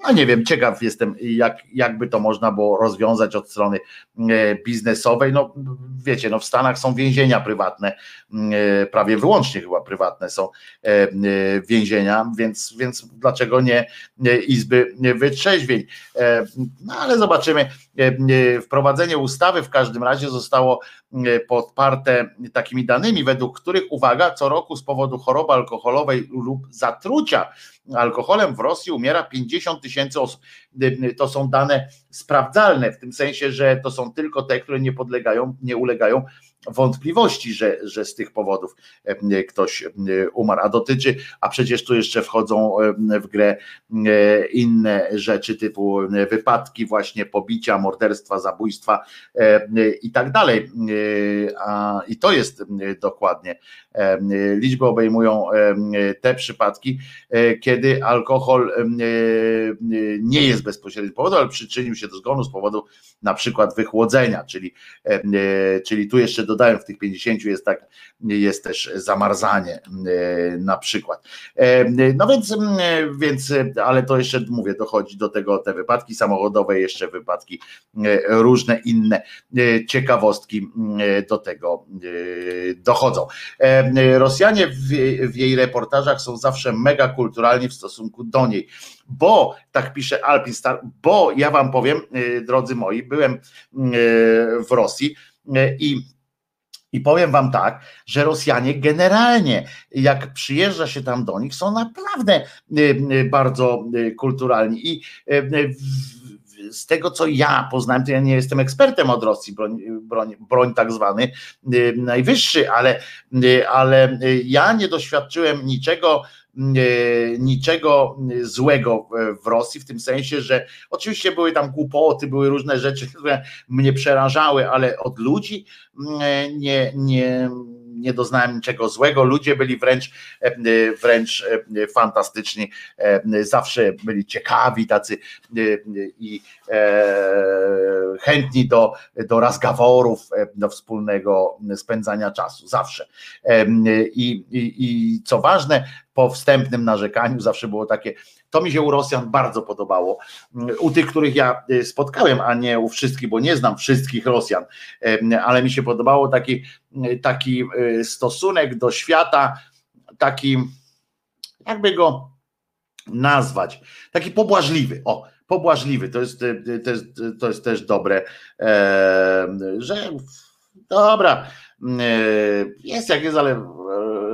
no nie wiem, ciekaw jestem, jak, jakby to można było rozwiązać od strony e, biznesowej. No wiecie, no w Stanach są więzienia prywatne, e, prawie wyłącznie chyba prywatne są e, więzienia, więc, więc dlaczego nie izby wytrzeźwień? No ale zobaczymy. Wprowadzenie ustawy w każdym razie zostało podparte takimi danymi, według których, uwaga, co roku z powodu choroby alkoholowej lub zatrucia alkoholem w Rosji umiera 50 tysięcy osób. To są dane sprawdzalne, w tym sensie, że to są tylko te, które nie podlegają, nie ulegają wątpliwości, że, że z tych powodów e, ktoś e, umarł. A dotyczy, a przecież tu jeszcze wchodzą e, w grę inne rzeczy typu wypadki, właśnie pobicia, morderstwa, zabójstwa i tak dalej. I to jest dokładnie. Liczby obejmują te przypadki, kiedy alkohol nie jest bezpośrednim powodem, ale przyczynił się do zgonu z powodu na przykład wychłodzenia, czyli, czyli tu jeszcze dodałem w tych 50 jest tak, jest też zamarzanie e, na przykład. E, no więc, więc, ale to jeszcze mówię, dochodzi do tego te wypadki samochodowe, jeszcze wypadki e, różne inne ciekawostki do tego dochodzą. Rosjanie w, jej reportażach są zawsze mega kulturalni w stosunku do niej, bo tak pisze Alpin Star, bo ja wam powiem, drodzy moi, byłem w Rosji i I powiem wam tak, że Rosjanie generalnie, jak przyjeżdża się tam do nich, są naprawdę bardzo kulturalni. I z tego, co ja poznałem, to ja nie jestem ekspertem od Rosji, broń, broń, broń tak zwany najwyższy, ale, ale ja nie doświadczyłem niczego niczego złego w Rosji, w tym sensie, że oczywiście były tam głupoty, były różne rzeczy, które mnie przerażały, ale od ludzi nie, nie, nie doznałem niczego złego. Ludzie byli wręcz, wręcz fantastyczni, zawsze byli ciekawi, tacy i chętni do, do razgaworów, do wspólnego spędzania czasu, zawsze. I, i, i co ważne, po wstępnym narzekaniu zawsze było takie, to mi się u Rosjan bardzo podobało, u tych, których ja y, spotkałem, a nie u wszystkich, bo nie znam wszystkich Rosjan, ale mi się podobało taki, y, taki y, stosunek do świata, taki, jakby go nazwać, taki pobłażliwy, o, pobłażliwy, to jest, to jest, to jest też dobre, że dobra, jest jak jest, ale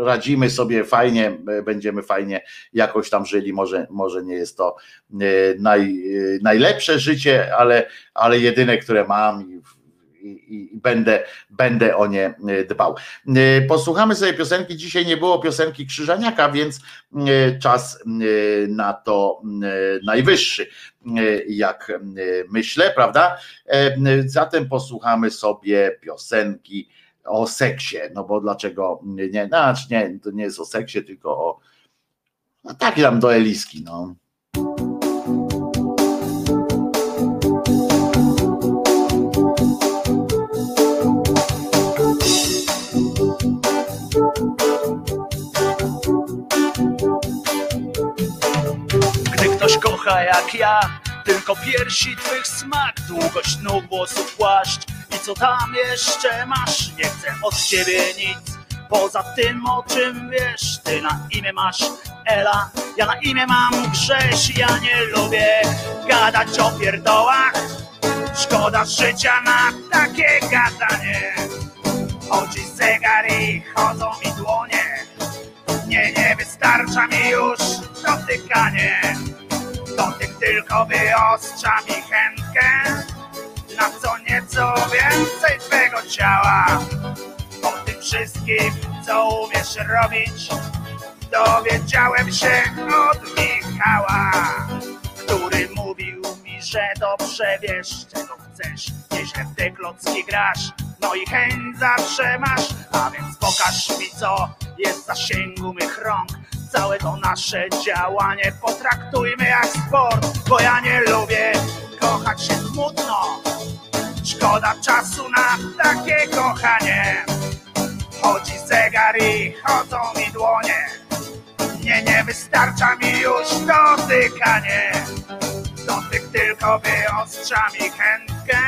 radzimy sobie fajnie, będziemy fajnie jakoś tam żyli. Może, może nie jest to e, naj, najlepsze życie, ale, ale jedyne, które mam i, i, i, będę, będę o nie e, dbał. E, posłuchamy sobie piosenki. Dzisiaj nie było piosenki Krzyżaniaka, więc czas na to najwyższy, jak myślę, prawda? Zatem posłuchamy sobie piosenki o seksie, no bo dlaczego nie, znaczy nie, to nie jest o seksie, tylko o no takie tam do Eliski, no. Gdy ktoś kocha jak ja, tylko piersi twych smak, długość nóg, włosów, płaszcz i co tam jeszcze masz? Nie chcę od ciebie nic. Poza tym o czym wiesz Ty na imię masz Ela. Ja na imię mam Grześ Ja nie lubię gadać o pierdołach. Szkoda życia na takie gadanie. Chodzi zegar i chodzą mi dłonie. Nie, nie wystarcza mi już dotykanie. Dotyk tylko wyostrza mi chętkę na co nieco więcej twego ciała. O tym wszystkim, co umiesz robić, dowiedziałem się od Michała, który mówił mi, że dobrze wiesz, czego chcesz, nieźle w te klocki grasz, no i chęć zawsze masz, a więc pokaż mi, co jest w zasięgu mych rąk, całe to nasze działanie potraktujmy jak sport, bo ja nie lubię kochać się smutno. Szkoda czasu na takie kochanie. Chodzi zegar i chodzą mi dłonie. Nie, nie wystarcza mi już dotykanie. Dotyk tylko wyostrza mi chętkę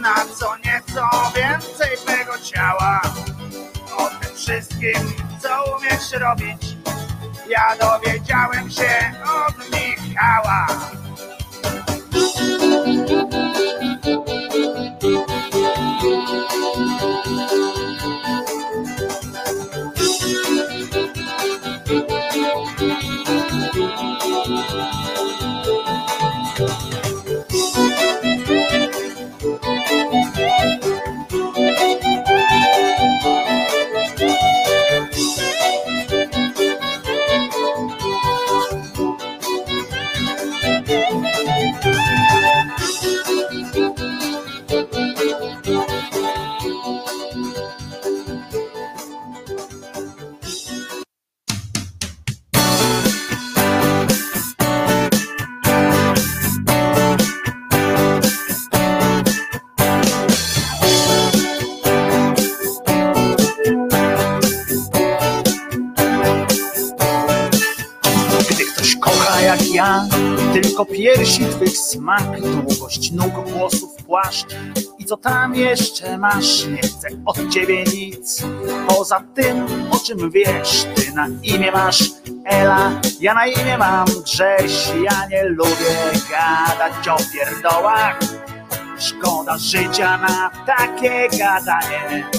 na co nieco więcej twego ciała. O tym wszystkim, co umiesz robić, ja dowiedziałem się od Michała. tylko smak, długość nóg, włosów, płaszcz i co tam jeszcze masz, nie chcę od ciebie nic. Poza tym, o czym wiesz, ty na imię masz Ela, ja na imię mam Grześ, ja nie lubię gadać o pierdołach. Szkoda życia na takie gadanie.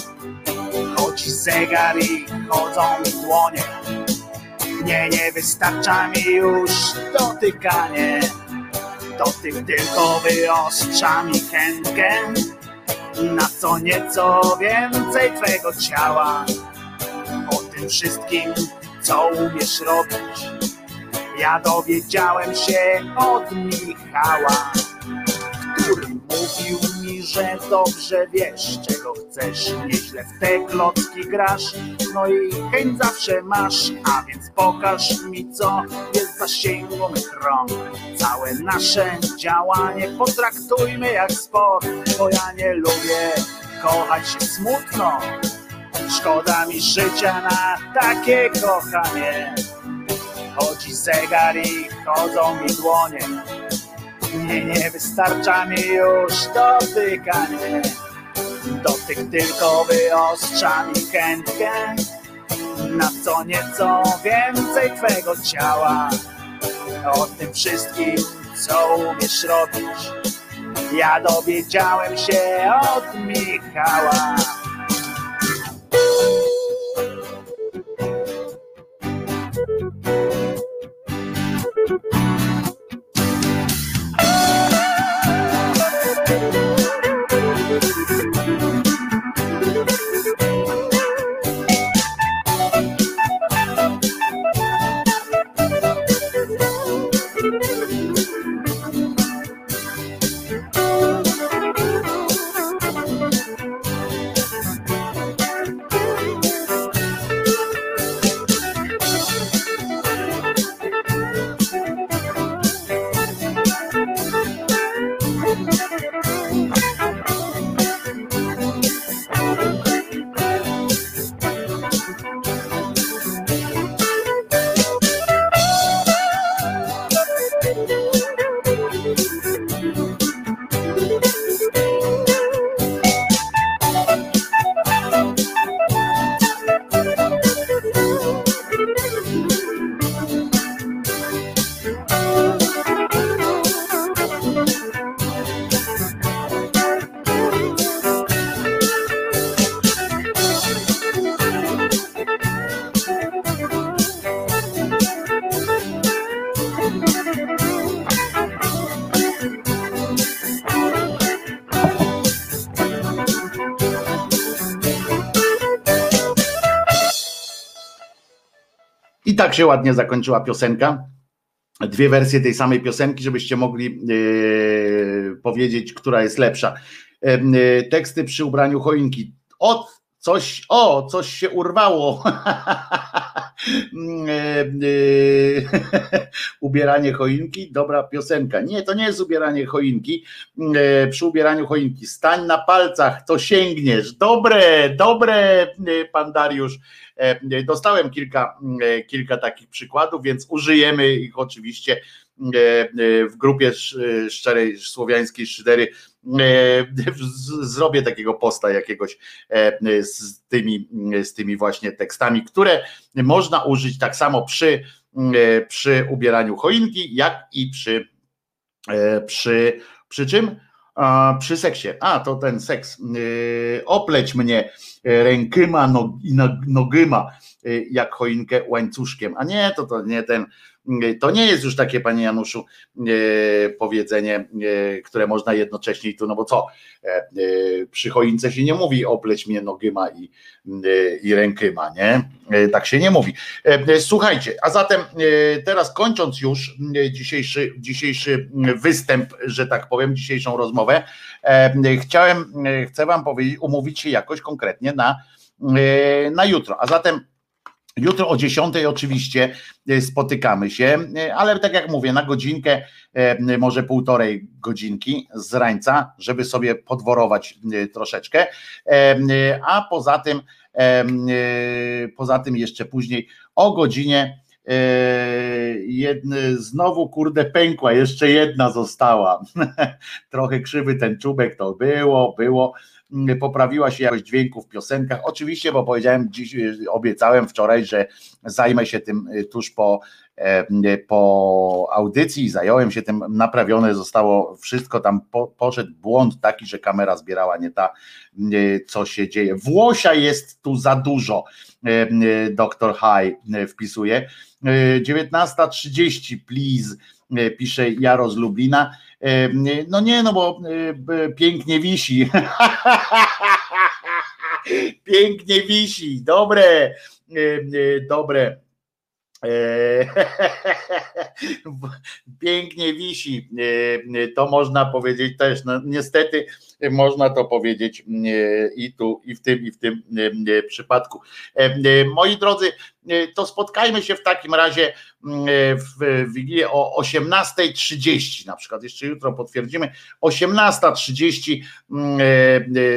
Chodzi zegar i chodzą dłonie Nie, nie wystarcza mi już dotykanie Dotyk tylko wyostrza mi chętkę Na co nieco więcej twego ciała. O tym wszystkim, co umiesz robić. Ja dowiedziałem się od Michała który mówił mi, że dobrze wiesz, czego chcesz, nieźle w te klocki grasz, no i chęć zawsze masz, a więc pokaż mi, co jest zasięgu mych rąk. Całe nasze działanie potraktujmy jak sport, bo ja nie lubię kochać się smutno. Szkoda mi życia na takie kochanie. Chodzi zegar i chodzą mi dłonie nie, nie wystarcza mi już dotykanie. Dotyk tylko wyostrza mi chętkę na co nieco więcej twego ciała. O tym wszystkim, co umiesz robić, ja dowiedziałem się od Michała. Tak się ładnie zakończyła piosenka. Dwie wersje tej samej piosenki, żebyście mogli yy, powiedzieć, która jest lepsza. Yy, teksty przy ubraniu choinki. O, coś, o, coś się urwało. [laughs] [laughs] ubieranie choinki, dobra piosenka. Nie, to nie jest ubieranie choinki. Przy ubieraniu choinki stań na palcach, to sięgniesz. Dobre, dobre, pan Dariusz. E, dostałem kilka, e, kilka takich przykładów, więc użyjemy ich oczywiście e, w grupie szczerej słowiańskiej szydery zrobię takiego posta jakiegoś z tymi, z tymi właśnie tekstami, które można użyć tak samo przy, przy ubieraniu choinki, jak i przy, przy, przy czym? przy seksie. A, to ten seks. Opleć mnie rękyma i nogyma, jak choinkę łańcuszkiem. A nie, to, to nie ten to nie jest już takie, panie Januszu, e, powiedzenie, e, które można jednocześnie tu, no bo co, e, przy choince się nie mówi opleć mnie nogyma i, i rękyma, nie? Tak się nie mówi. Słuchajcie, a zatem teraz kończąc już dzisiejszy, dzisiejszy występ, że tak powiem, dzisiejszą rozmowę, chciałem, chcę wam powiedzieć, umówić się jakoś konkretnie na, na jutro, a zatem Jutro o 10 oczywiście e, spotykamy się, e, ale tak jak mówię, na godzinkę, e, może półtorej godzinki z rańca, żeby sobie podworować troszeczkę. A poza tym, poza tym jeszcze później o godzinie jedny, znowu kurde pękła, jeszcze jedna została. [laughs] Trochę krzywy ten czubek to było, było poprawiła się jakość dźwięku w piosenkach. Oczywiście, bo powiedziałem dziś, obiecałem wczoraj, że zajmę się tym tuż po po audycji, zająłem się tym, naprawione zostało wszystko, tam po, poszedł błąd taki, że kamera zbierała nie ta, co się dzieje. Włosia jest tu za dużo, doktor High wpisuje. 19.30, please, pisze Jaro z Lublina. No nie, no bo pięknie wisi. [laughs] pięknie wisi, dobre, dobre. E, [laughs] pięknie wisi, e, to można powiedzieć też. No, niestety można to powiedzieć e, i tu, i w tym, i w tym przypadku. Moi drodzy, to spotkajmy się w takim razie w Wigilię o 18.30 na przykład, jeszcze jutro potwierdzimy, 18.30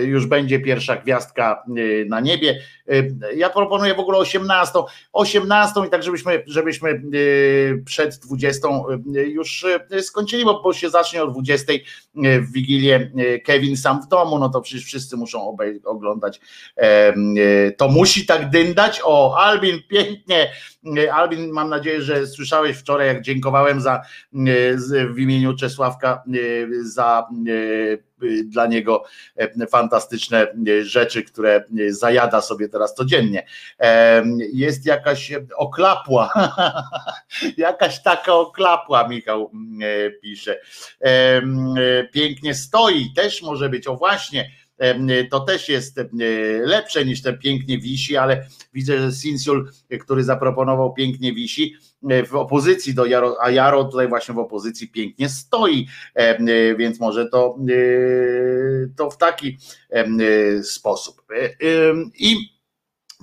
już będzie pierwsza gwiazdka na niebie. Ja proponuję w ogóle 18, 18 i tak żebyśmy, żebyśmy przed 20 już skończyli, bo się zacznie o 20 w Wigilię Kevin sam w domu, no to przecież wszyscy muszą oglądać. To musi tak dyndać. O, Albin, pięknie. Albin, mam nadzieję, że słyszałeś wczoraj, jak dziękowałem za w imieniu Czesławka za dla niego fantastyczne rzeczy, które zajada sobie teraz codziennie. Jest jakaś oklapła, [laughs] jakaś taka oklapła, Michał pisze. Pięknie stoi, też może być, o właśnie, to też jest lepsze niż te pięknie wisi, ale widzę, że Sinsul, który zaproponował pięknie wisi, w opozycji do Jaro, a Jaro tutaj właśnie w opozycji pięknie stoi, więc może to, to w taki sposób. I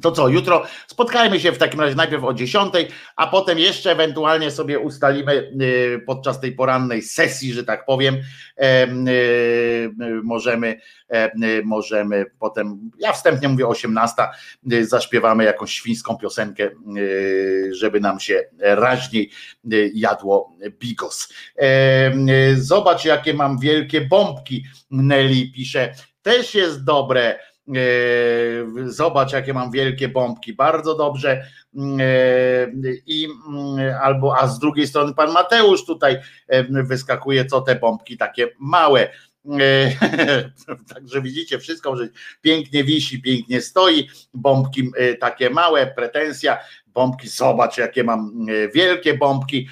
to co, jutro spotkajmy się w takim razie najpierw o 10, a potem jeszcze ewentualnie sobie ustalimy y, podczas tej porannej sesji, że tak powiem, y, y, możemy, możemy potem, ja wstępnie mówię 18, zaśpiewamy jakąś świńską piosenkę, żeby nam się raźniej jadło bigos. Zobacz jakie mam wielkie bombki, Nelly pisze, też jest dobre, E, zobacz, jakie mam wielkie bombki, bardzo dobrze. Mm, e, I mm, albo, a z drugiej strony pan Mateusz tutaj e, wyskakuje, co te bombki takie małe. [laughs] Także widzicie, wszystko, że pięknie wisi, pięknie stoi, bombki takie małe, pretensja, bombki, zobacz jakie mam wielkie bombki,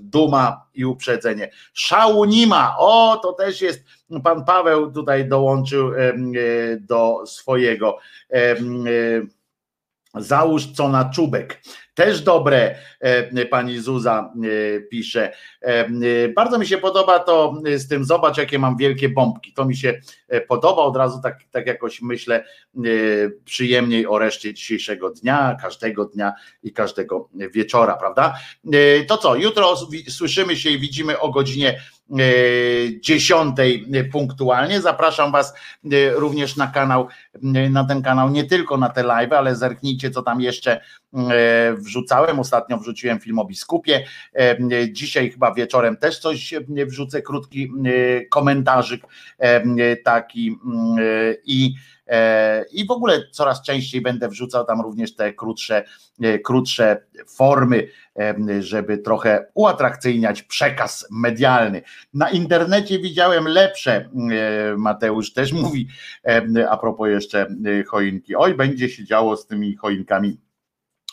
duma i uprzedzenie. Szału nie ma, o to też jest Pan Paweł tutaj dołączył e, do swojego. E, załóż co na czubek. Też dobre, e, pani Zuza pisze. Bardzo mi się podoba to z tym, zobacz, jakie mam wielkie bombki. To mi się podoba od razu, tak, tak jakoś myślę przyjemniej o reszcie dzisiejszego dnia, każdego dnia i każdego wieczora, prawda? To co, jutro słyszymy się i widzimy o godzinie E, dziesiątej punktualnie. Zapraszam Was e, również na kanał, e, na ten kanał, nie tylko na te live, ale zerknijcie, co tam jeszcze wrzucałem. Ostatnio wrzuciłem film o biskupie. Dzisiaj chyba wieczorem też coś wrzucę, krótki komentarzyk taki i E, I w ogóle coraz częściej będę wrzucał tam również te krótsze, e, krótsze formy, e, żeby trochę uatrakcyjniać przekaz medialny. Na internecie widziałem lepsze, Mateusz też mówi, a propos jeszcze choinki. Oj, będzie się działo z tymi choinkami.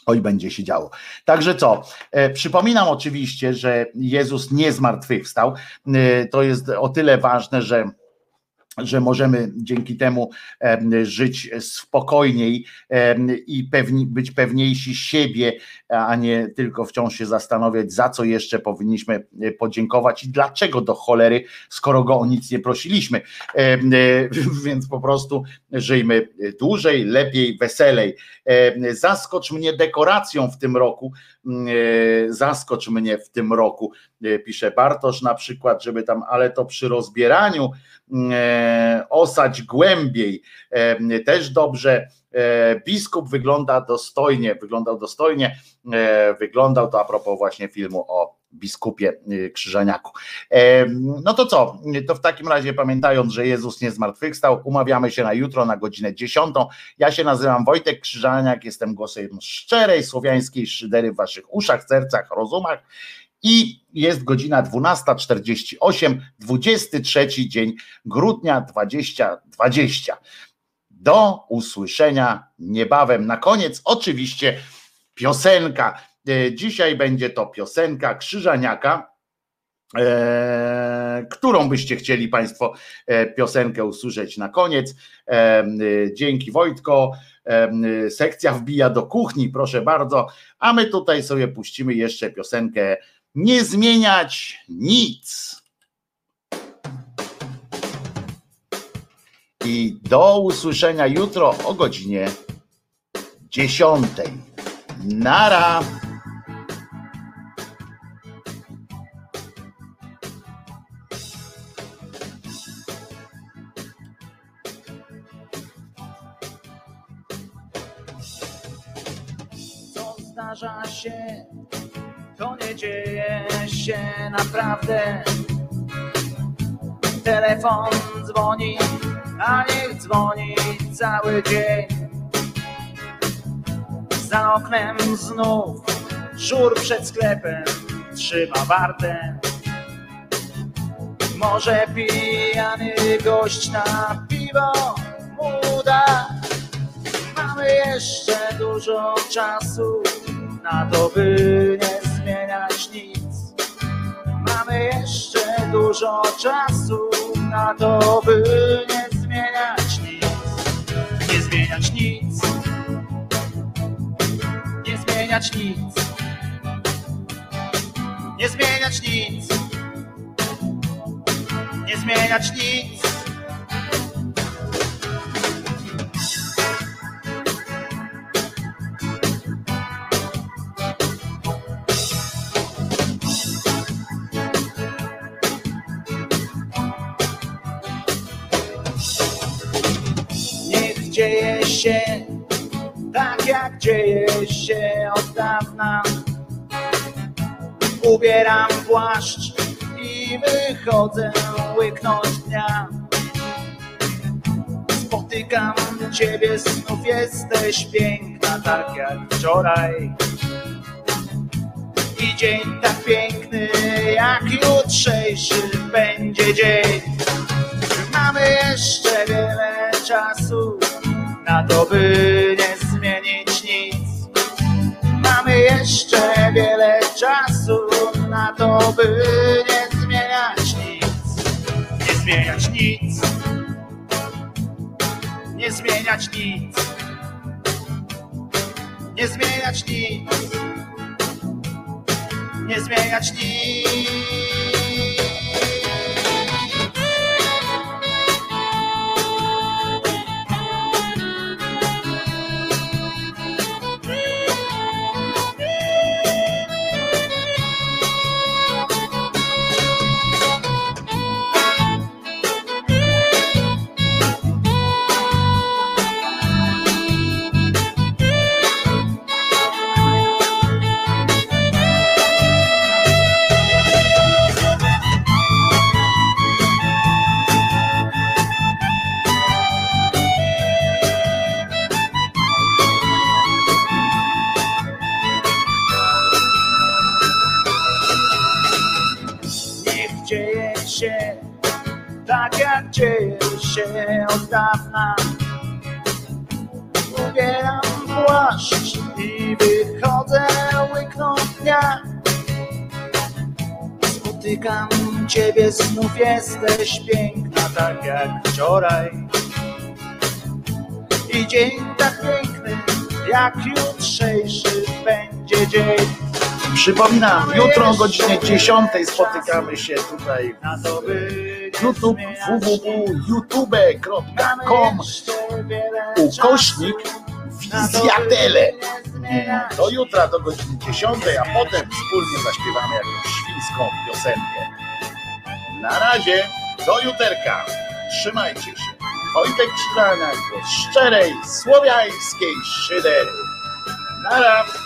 Oj, będzie się działo. Także co? E, przypominam oczywiście, że Jezus nie zmartwychwstał. E, to jest o tyle ważne, że że możemy dzięki temu żyć spokojniej i pewni, być pewniejsi siebie, a nie tylko wciąż się zastanawiać, za co jeszcze powinniśmy e, podziękować i dlaczego do cholery, skoro go o nic nie prosiliśmy. E, [laughs] więc po prostu żyjmy dłużej, lepiej, weselej. Zaskocz mnie dekoracją w tym roku, zaskocz mnie w tym roku, pisze Bartosz na przykład, żeby tam, ale to przy rozbieraniu E, osadź głębiej, e, też dobrze. E, biskup wygląda dostojnie, wyglądał dostojnie, wyglądał to a propos właśnie filmu o biskupie y, Krzyżaniaku. No to co, to w takim razie pamiętając, że Jezus nie zmartwychwstał, umawiamy się na jutro na godzinę 10. Ja się nazywam Wojtek Krzyżaniak, jestem głosem szczerej słowiańskiej szydery w waszych uszach, sercach, rozumach i jest godzina 12.48, 23 dzień grudnia 2020. Do usłyszenia niebawem. Na koniec oczywiście piosenka. E, dzisiaj będzie to piosenka Krzyżaniaka, e, którą byście chcieli Państwo e, piosenkę usłyszeć na koniec. Dzięki Wojtko. Sekcja wbija do kuchni, proszę bardzo. A my tutaj sobie puścimy jeszcze piosenkę Nie zmieniać nic. I do usłyszenia jutro o godzinie 10. Nara. Co to nie dzieje się naprawdę. Telefon dzwoni, a niech dzwoni cały dzień za oknem znów żur przed sklepem trzyma wartę. Może pijany gość na piwo mu da. Mamy jeszcze dużo czasu na to, by nie zmieniać nic. Mamy jeszcze dużo czasu na to, by nie zmieniać nic zmieniać nic. Nie zmieniać nic. Nie zmieniać nic. Się tak jak dzieje się od dawna. Ubieram płaszcz i wychodzę łyknąć dnia. Spotykam ciebie, znów jesteś piękna, tak jak wczoraj. I dzień tak piękny, jak jutrzejszy będzie dzień. Mamy jeszcze wiele czasu na to, by nie zmienić nic. Mamy jeszcze wiele czasu na to, by nie zmieniać nic. Nie zmieniać nic. Nie zmieniać nic. Nie zmieniać nic. Nie zmieniać nic. Się od dawna. Ubieram płaszcz i wychodzę łyknąć dnia. Spotykam ciebie, znów jesteś piękna, tak jak wczoraj. I dzień tak piękny, jak jutrzejszy będzie dzień. Przypominam, jutro o godzinie 10 spotykamy się tutaj w YouTube www.youtube.com ukośnik wizjatele. Do jutra do godziny 10, a potem wspólnie zaśpiewamy jakąś świńską piosenkę. Na razie, do juterka. Trzymajcie się. Wojtek Krzyżaniak do szczerej, słowiańskiej szydery. Na razie.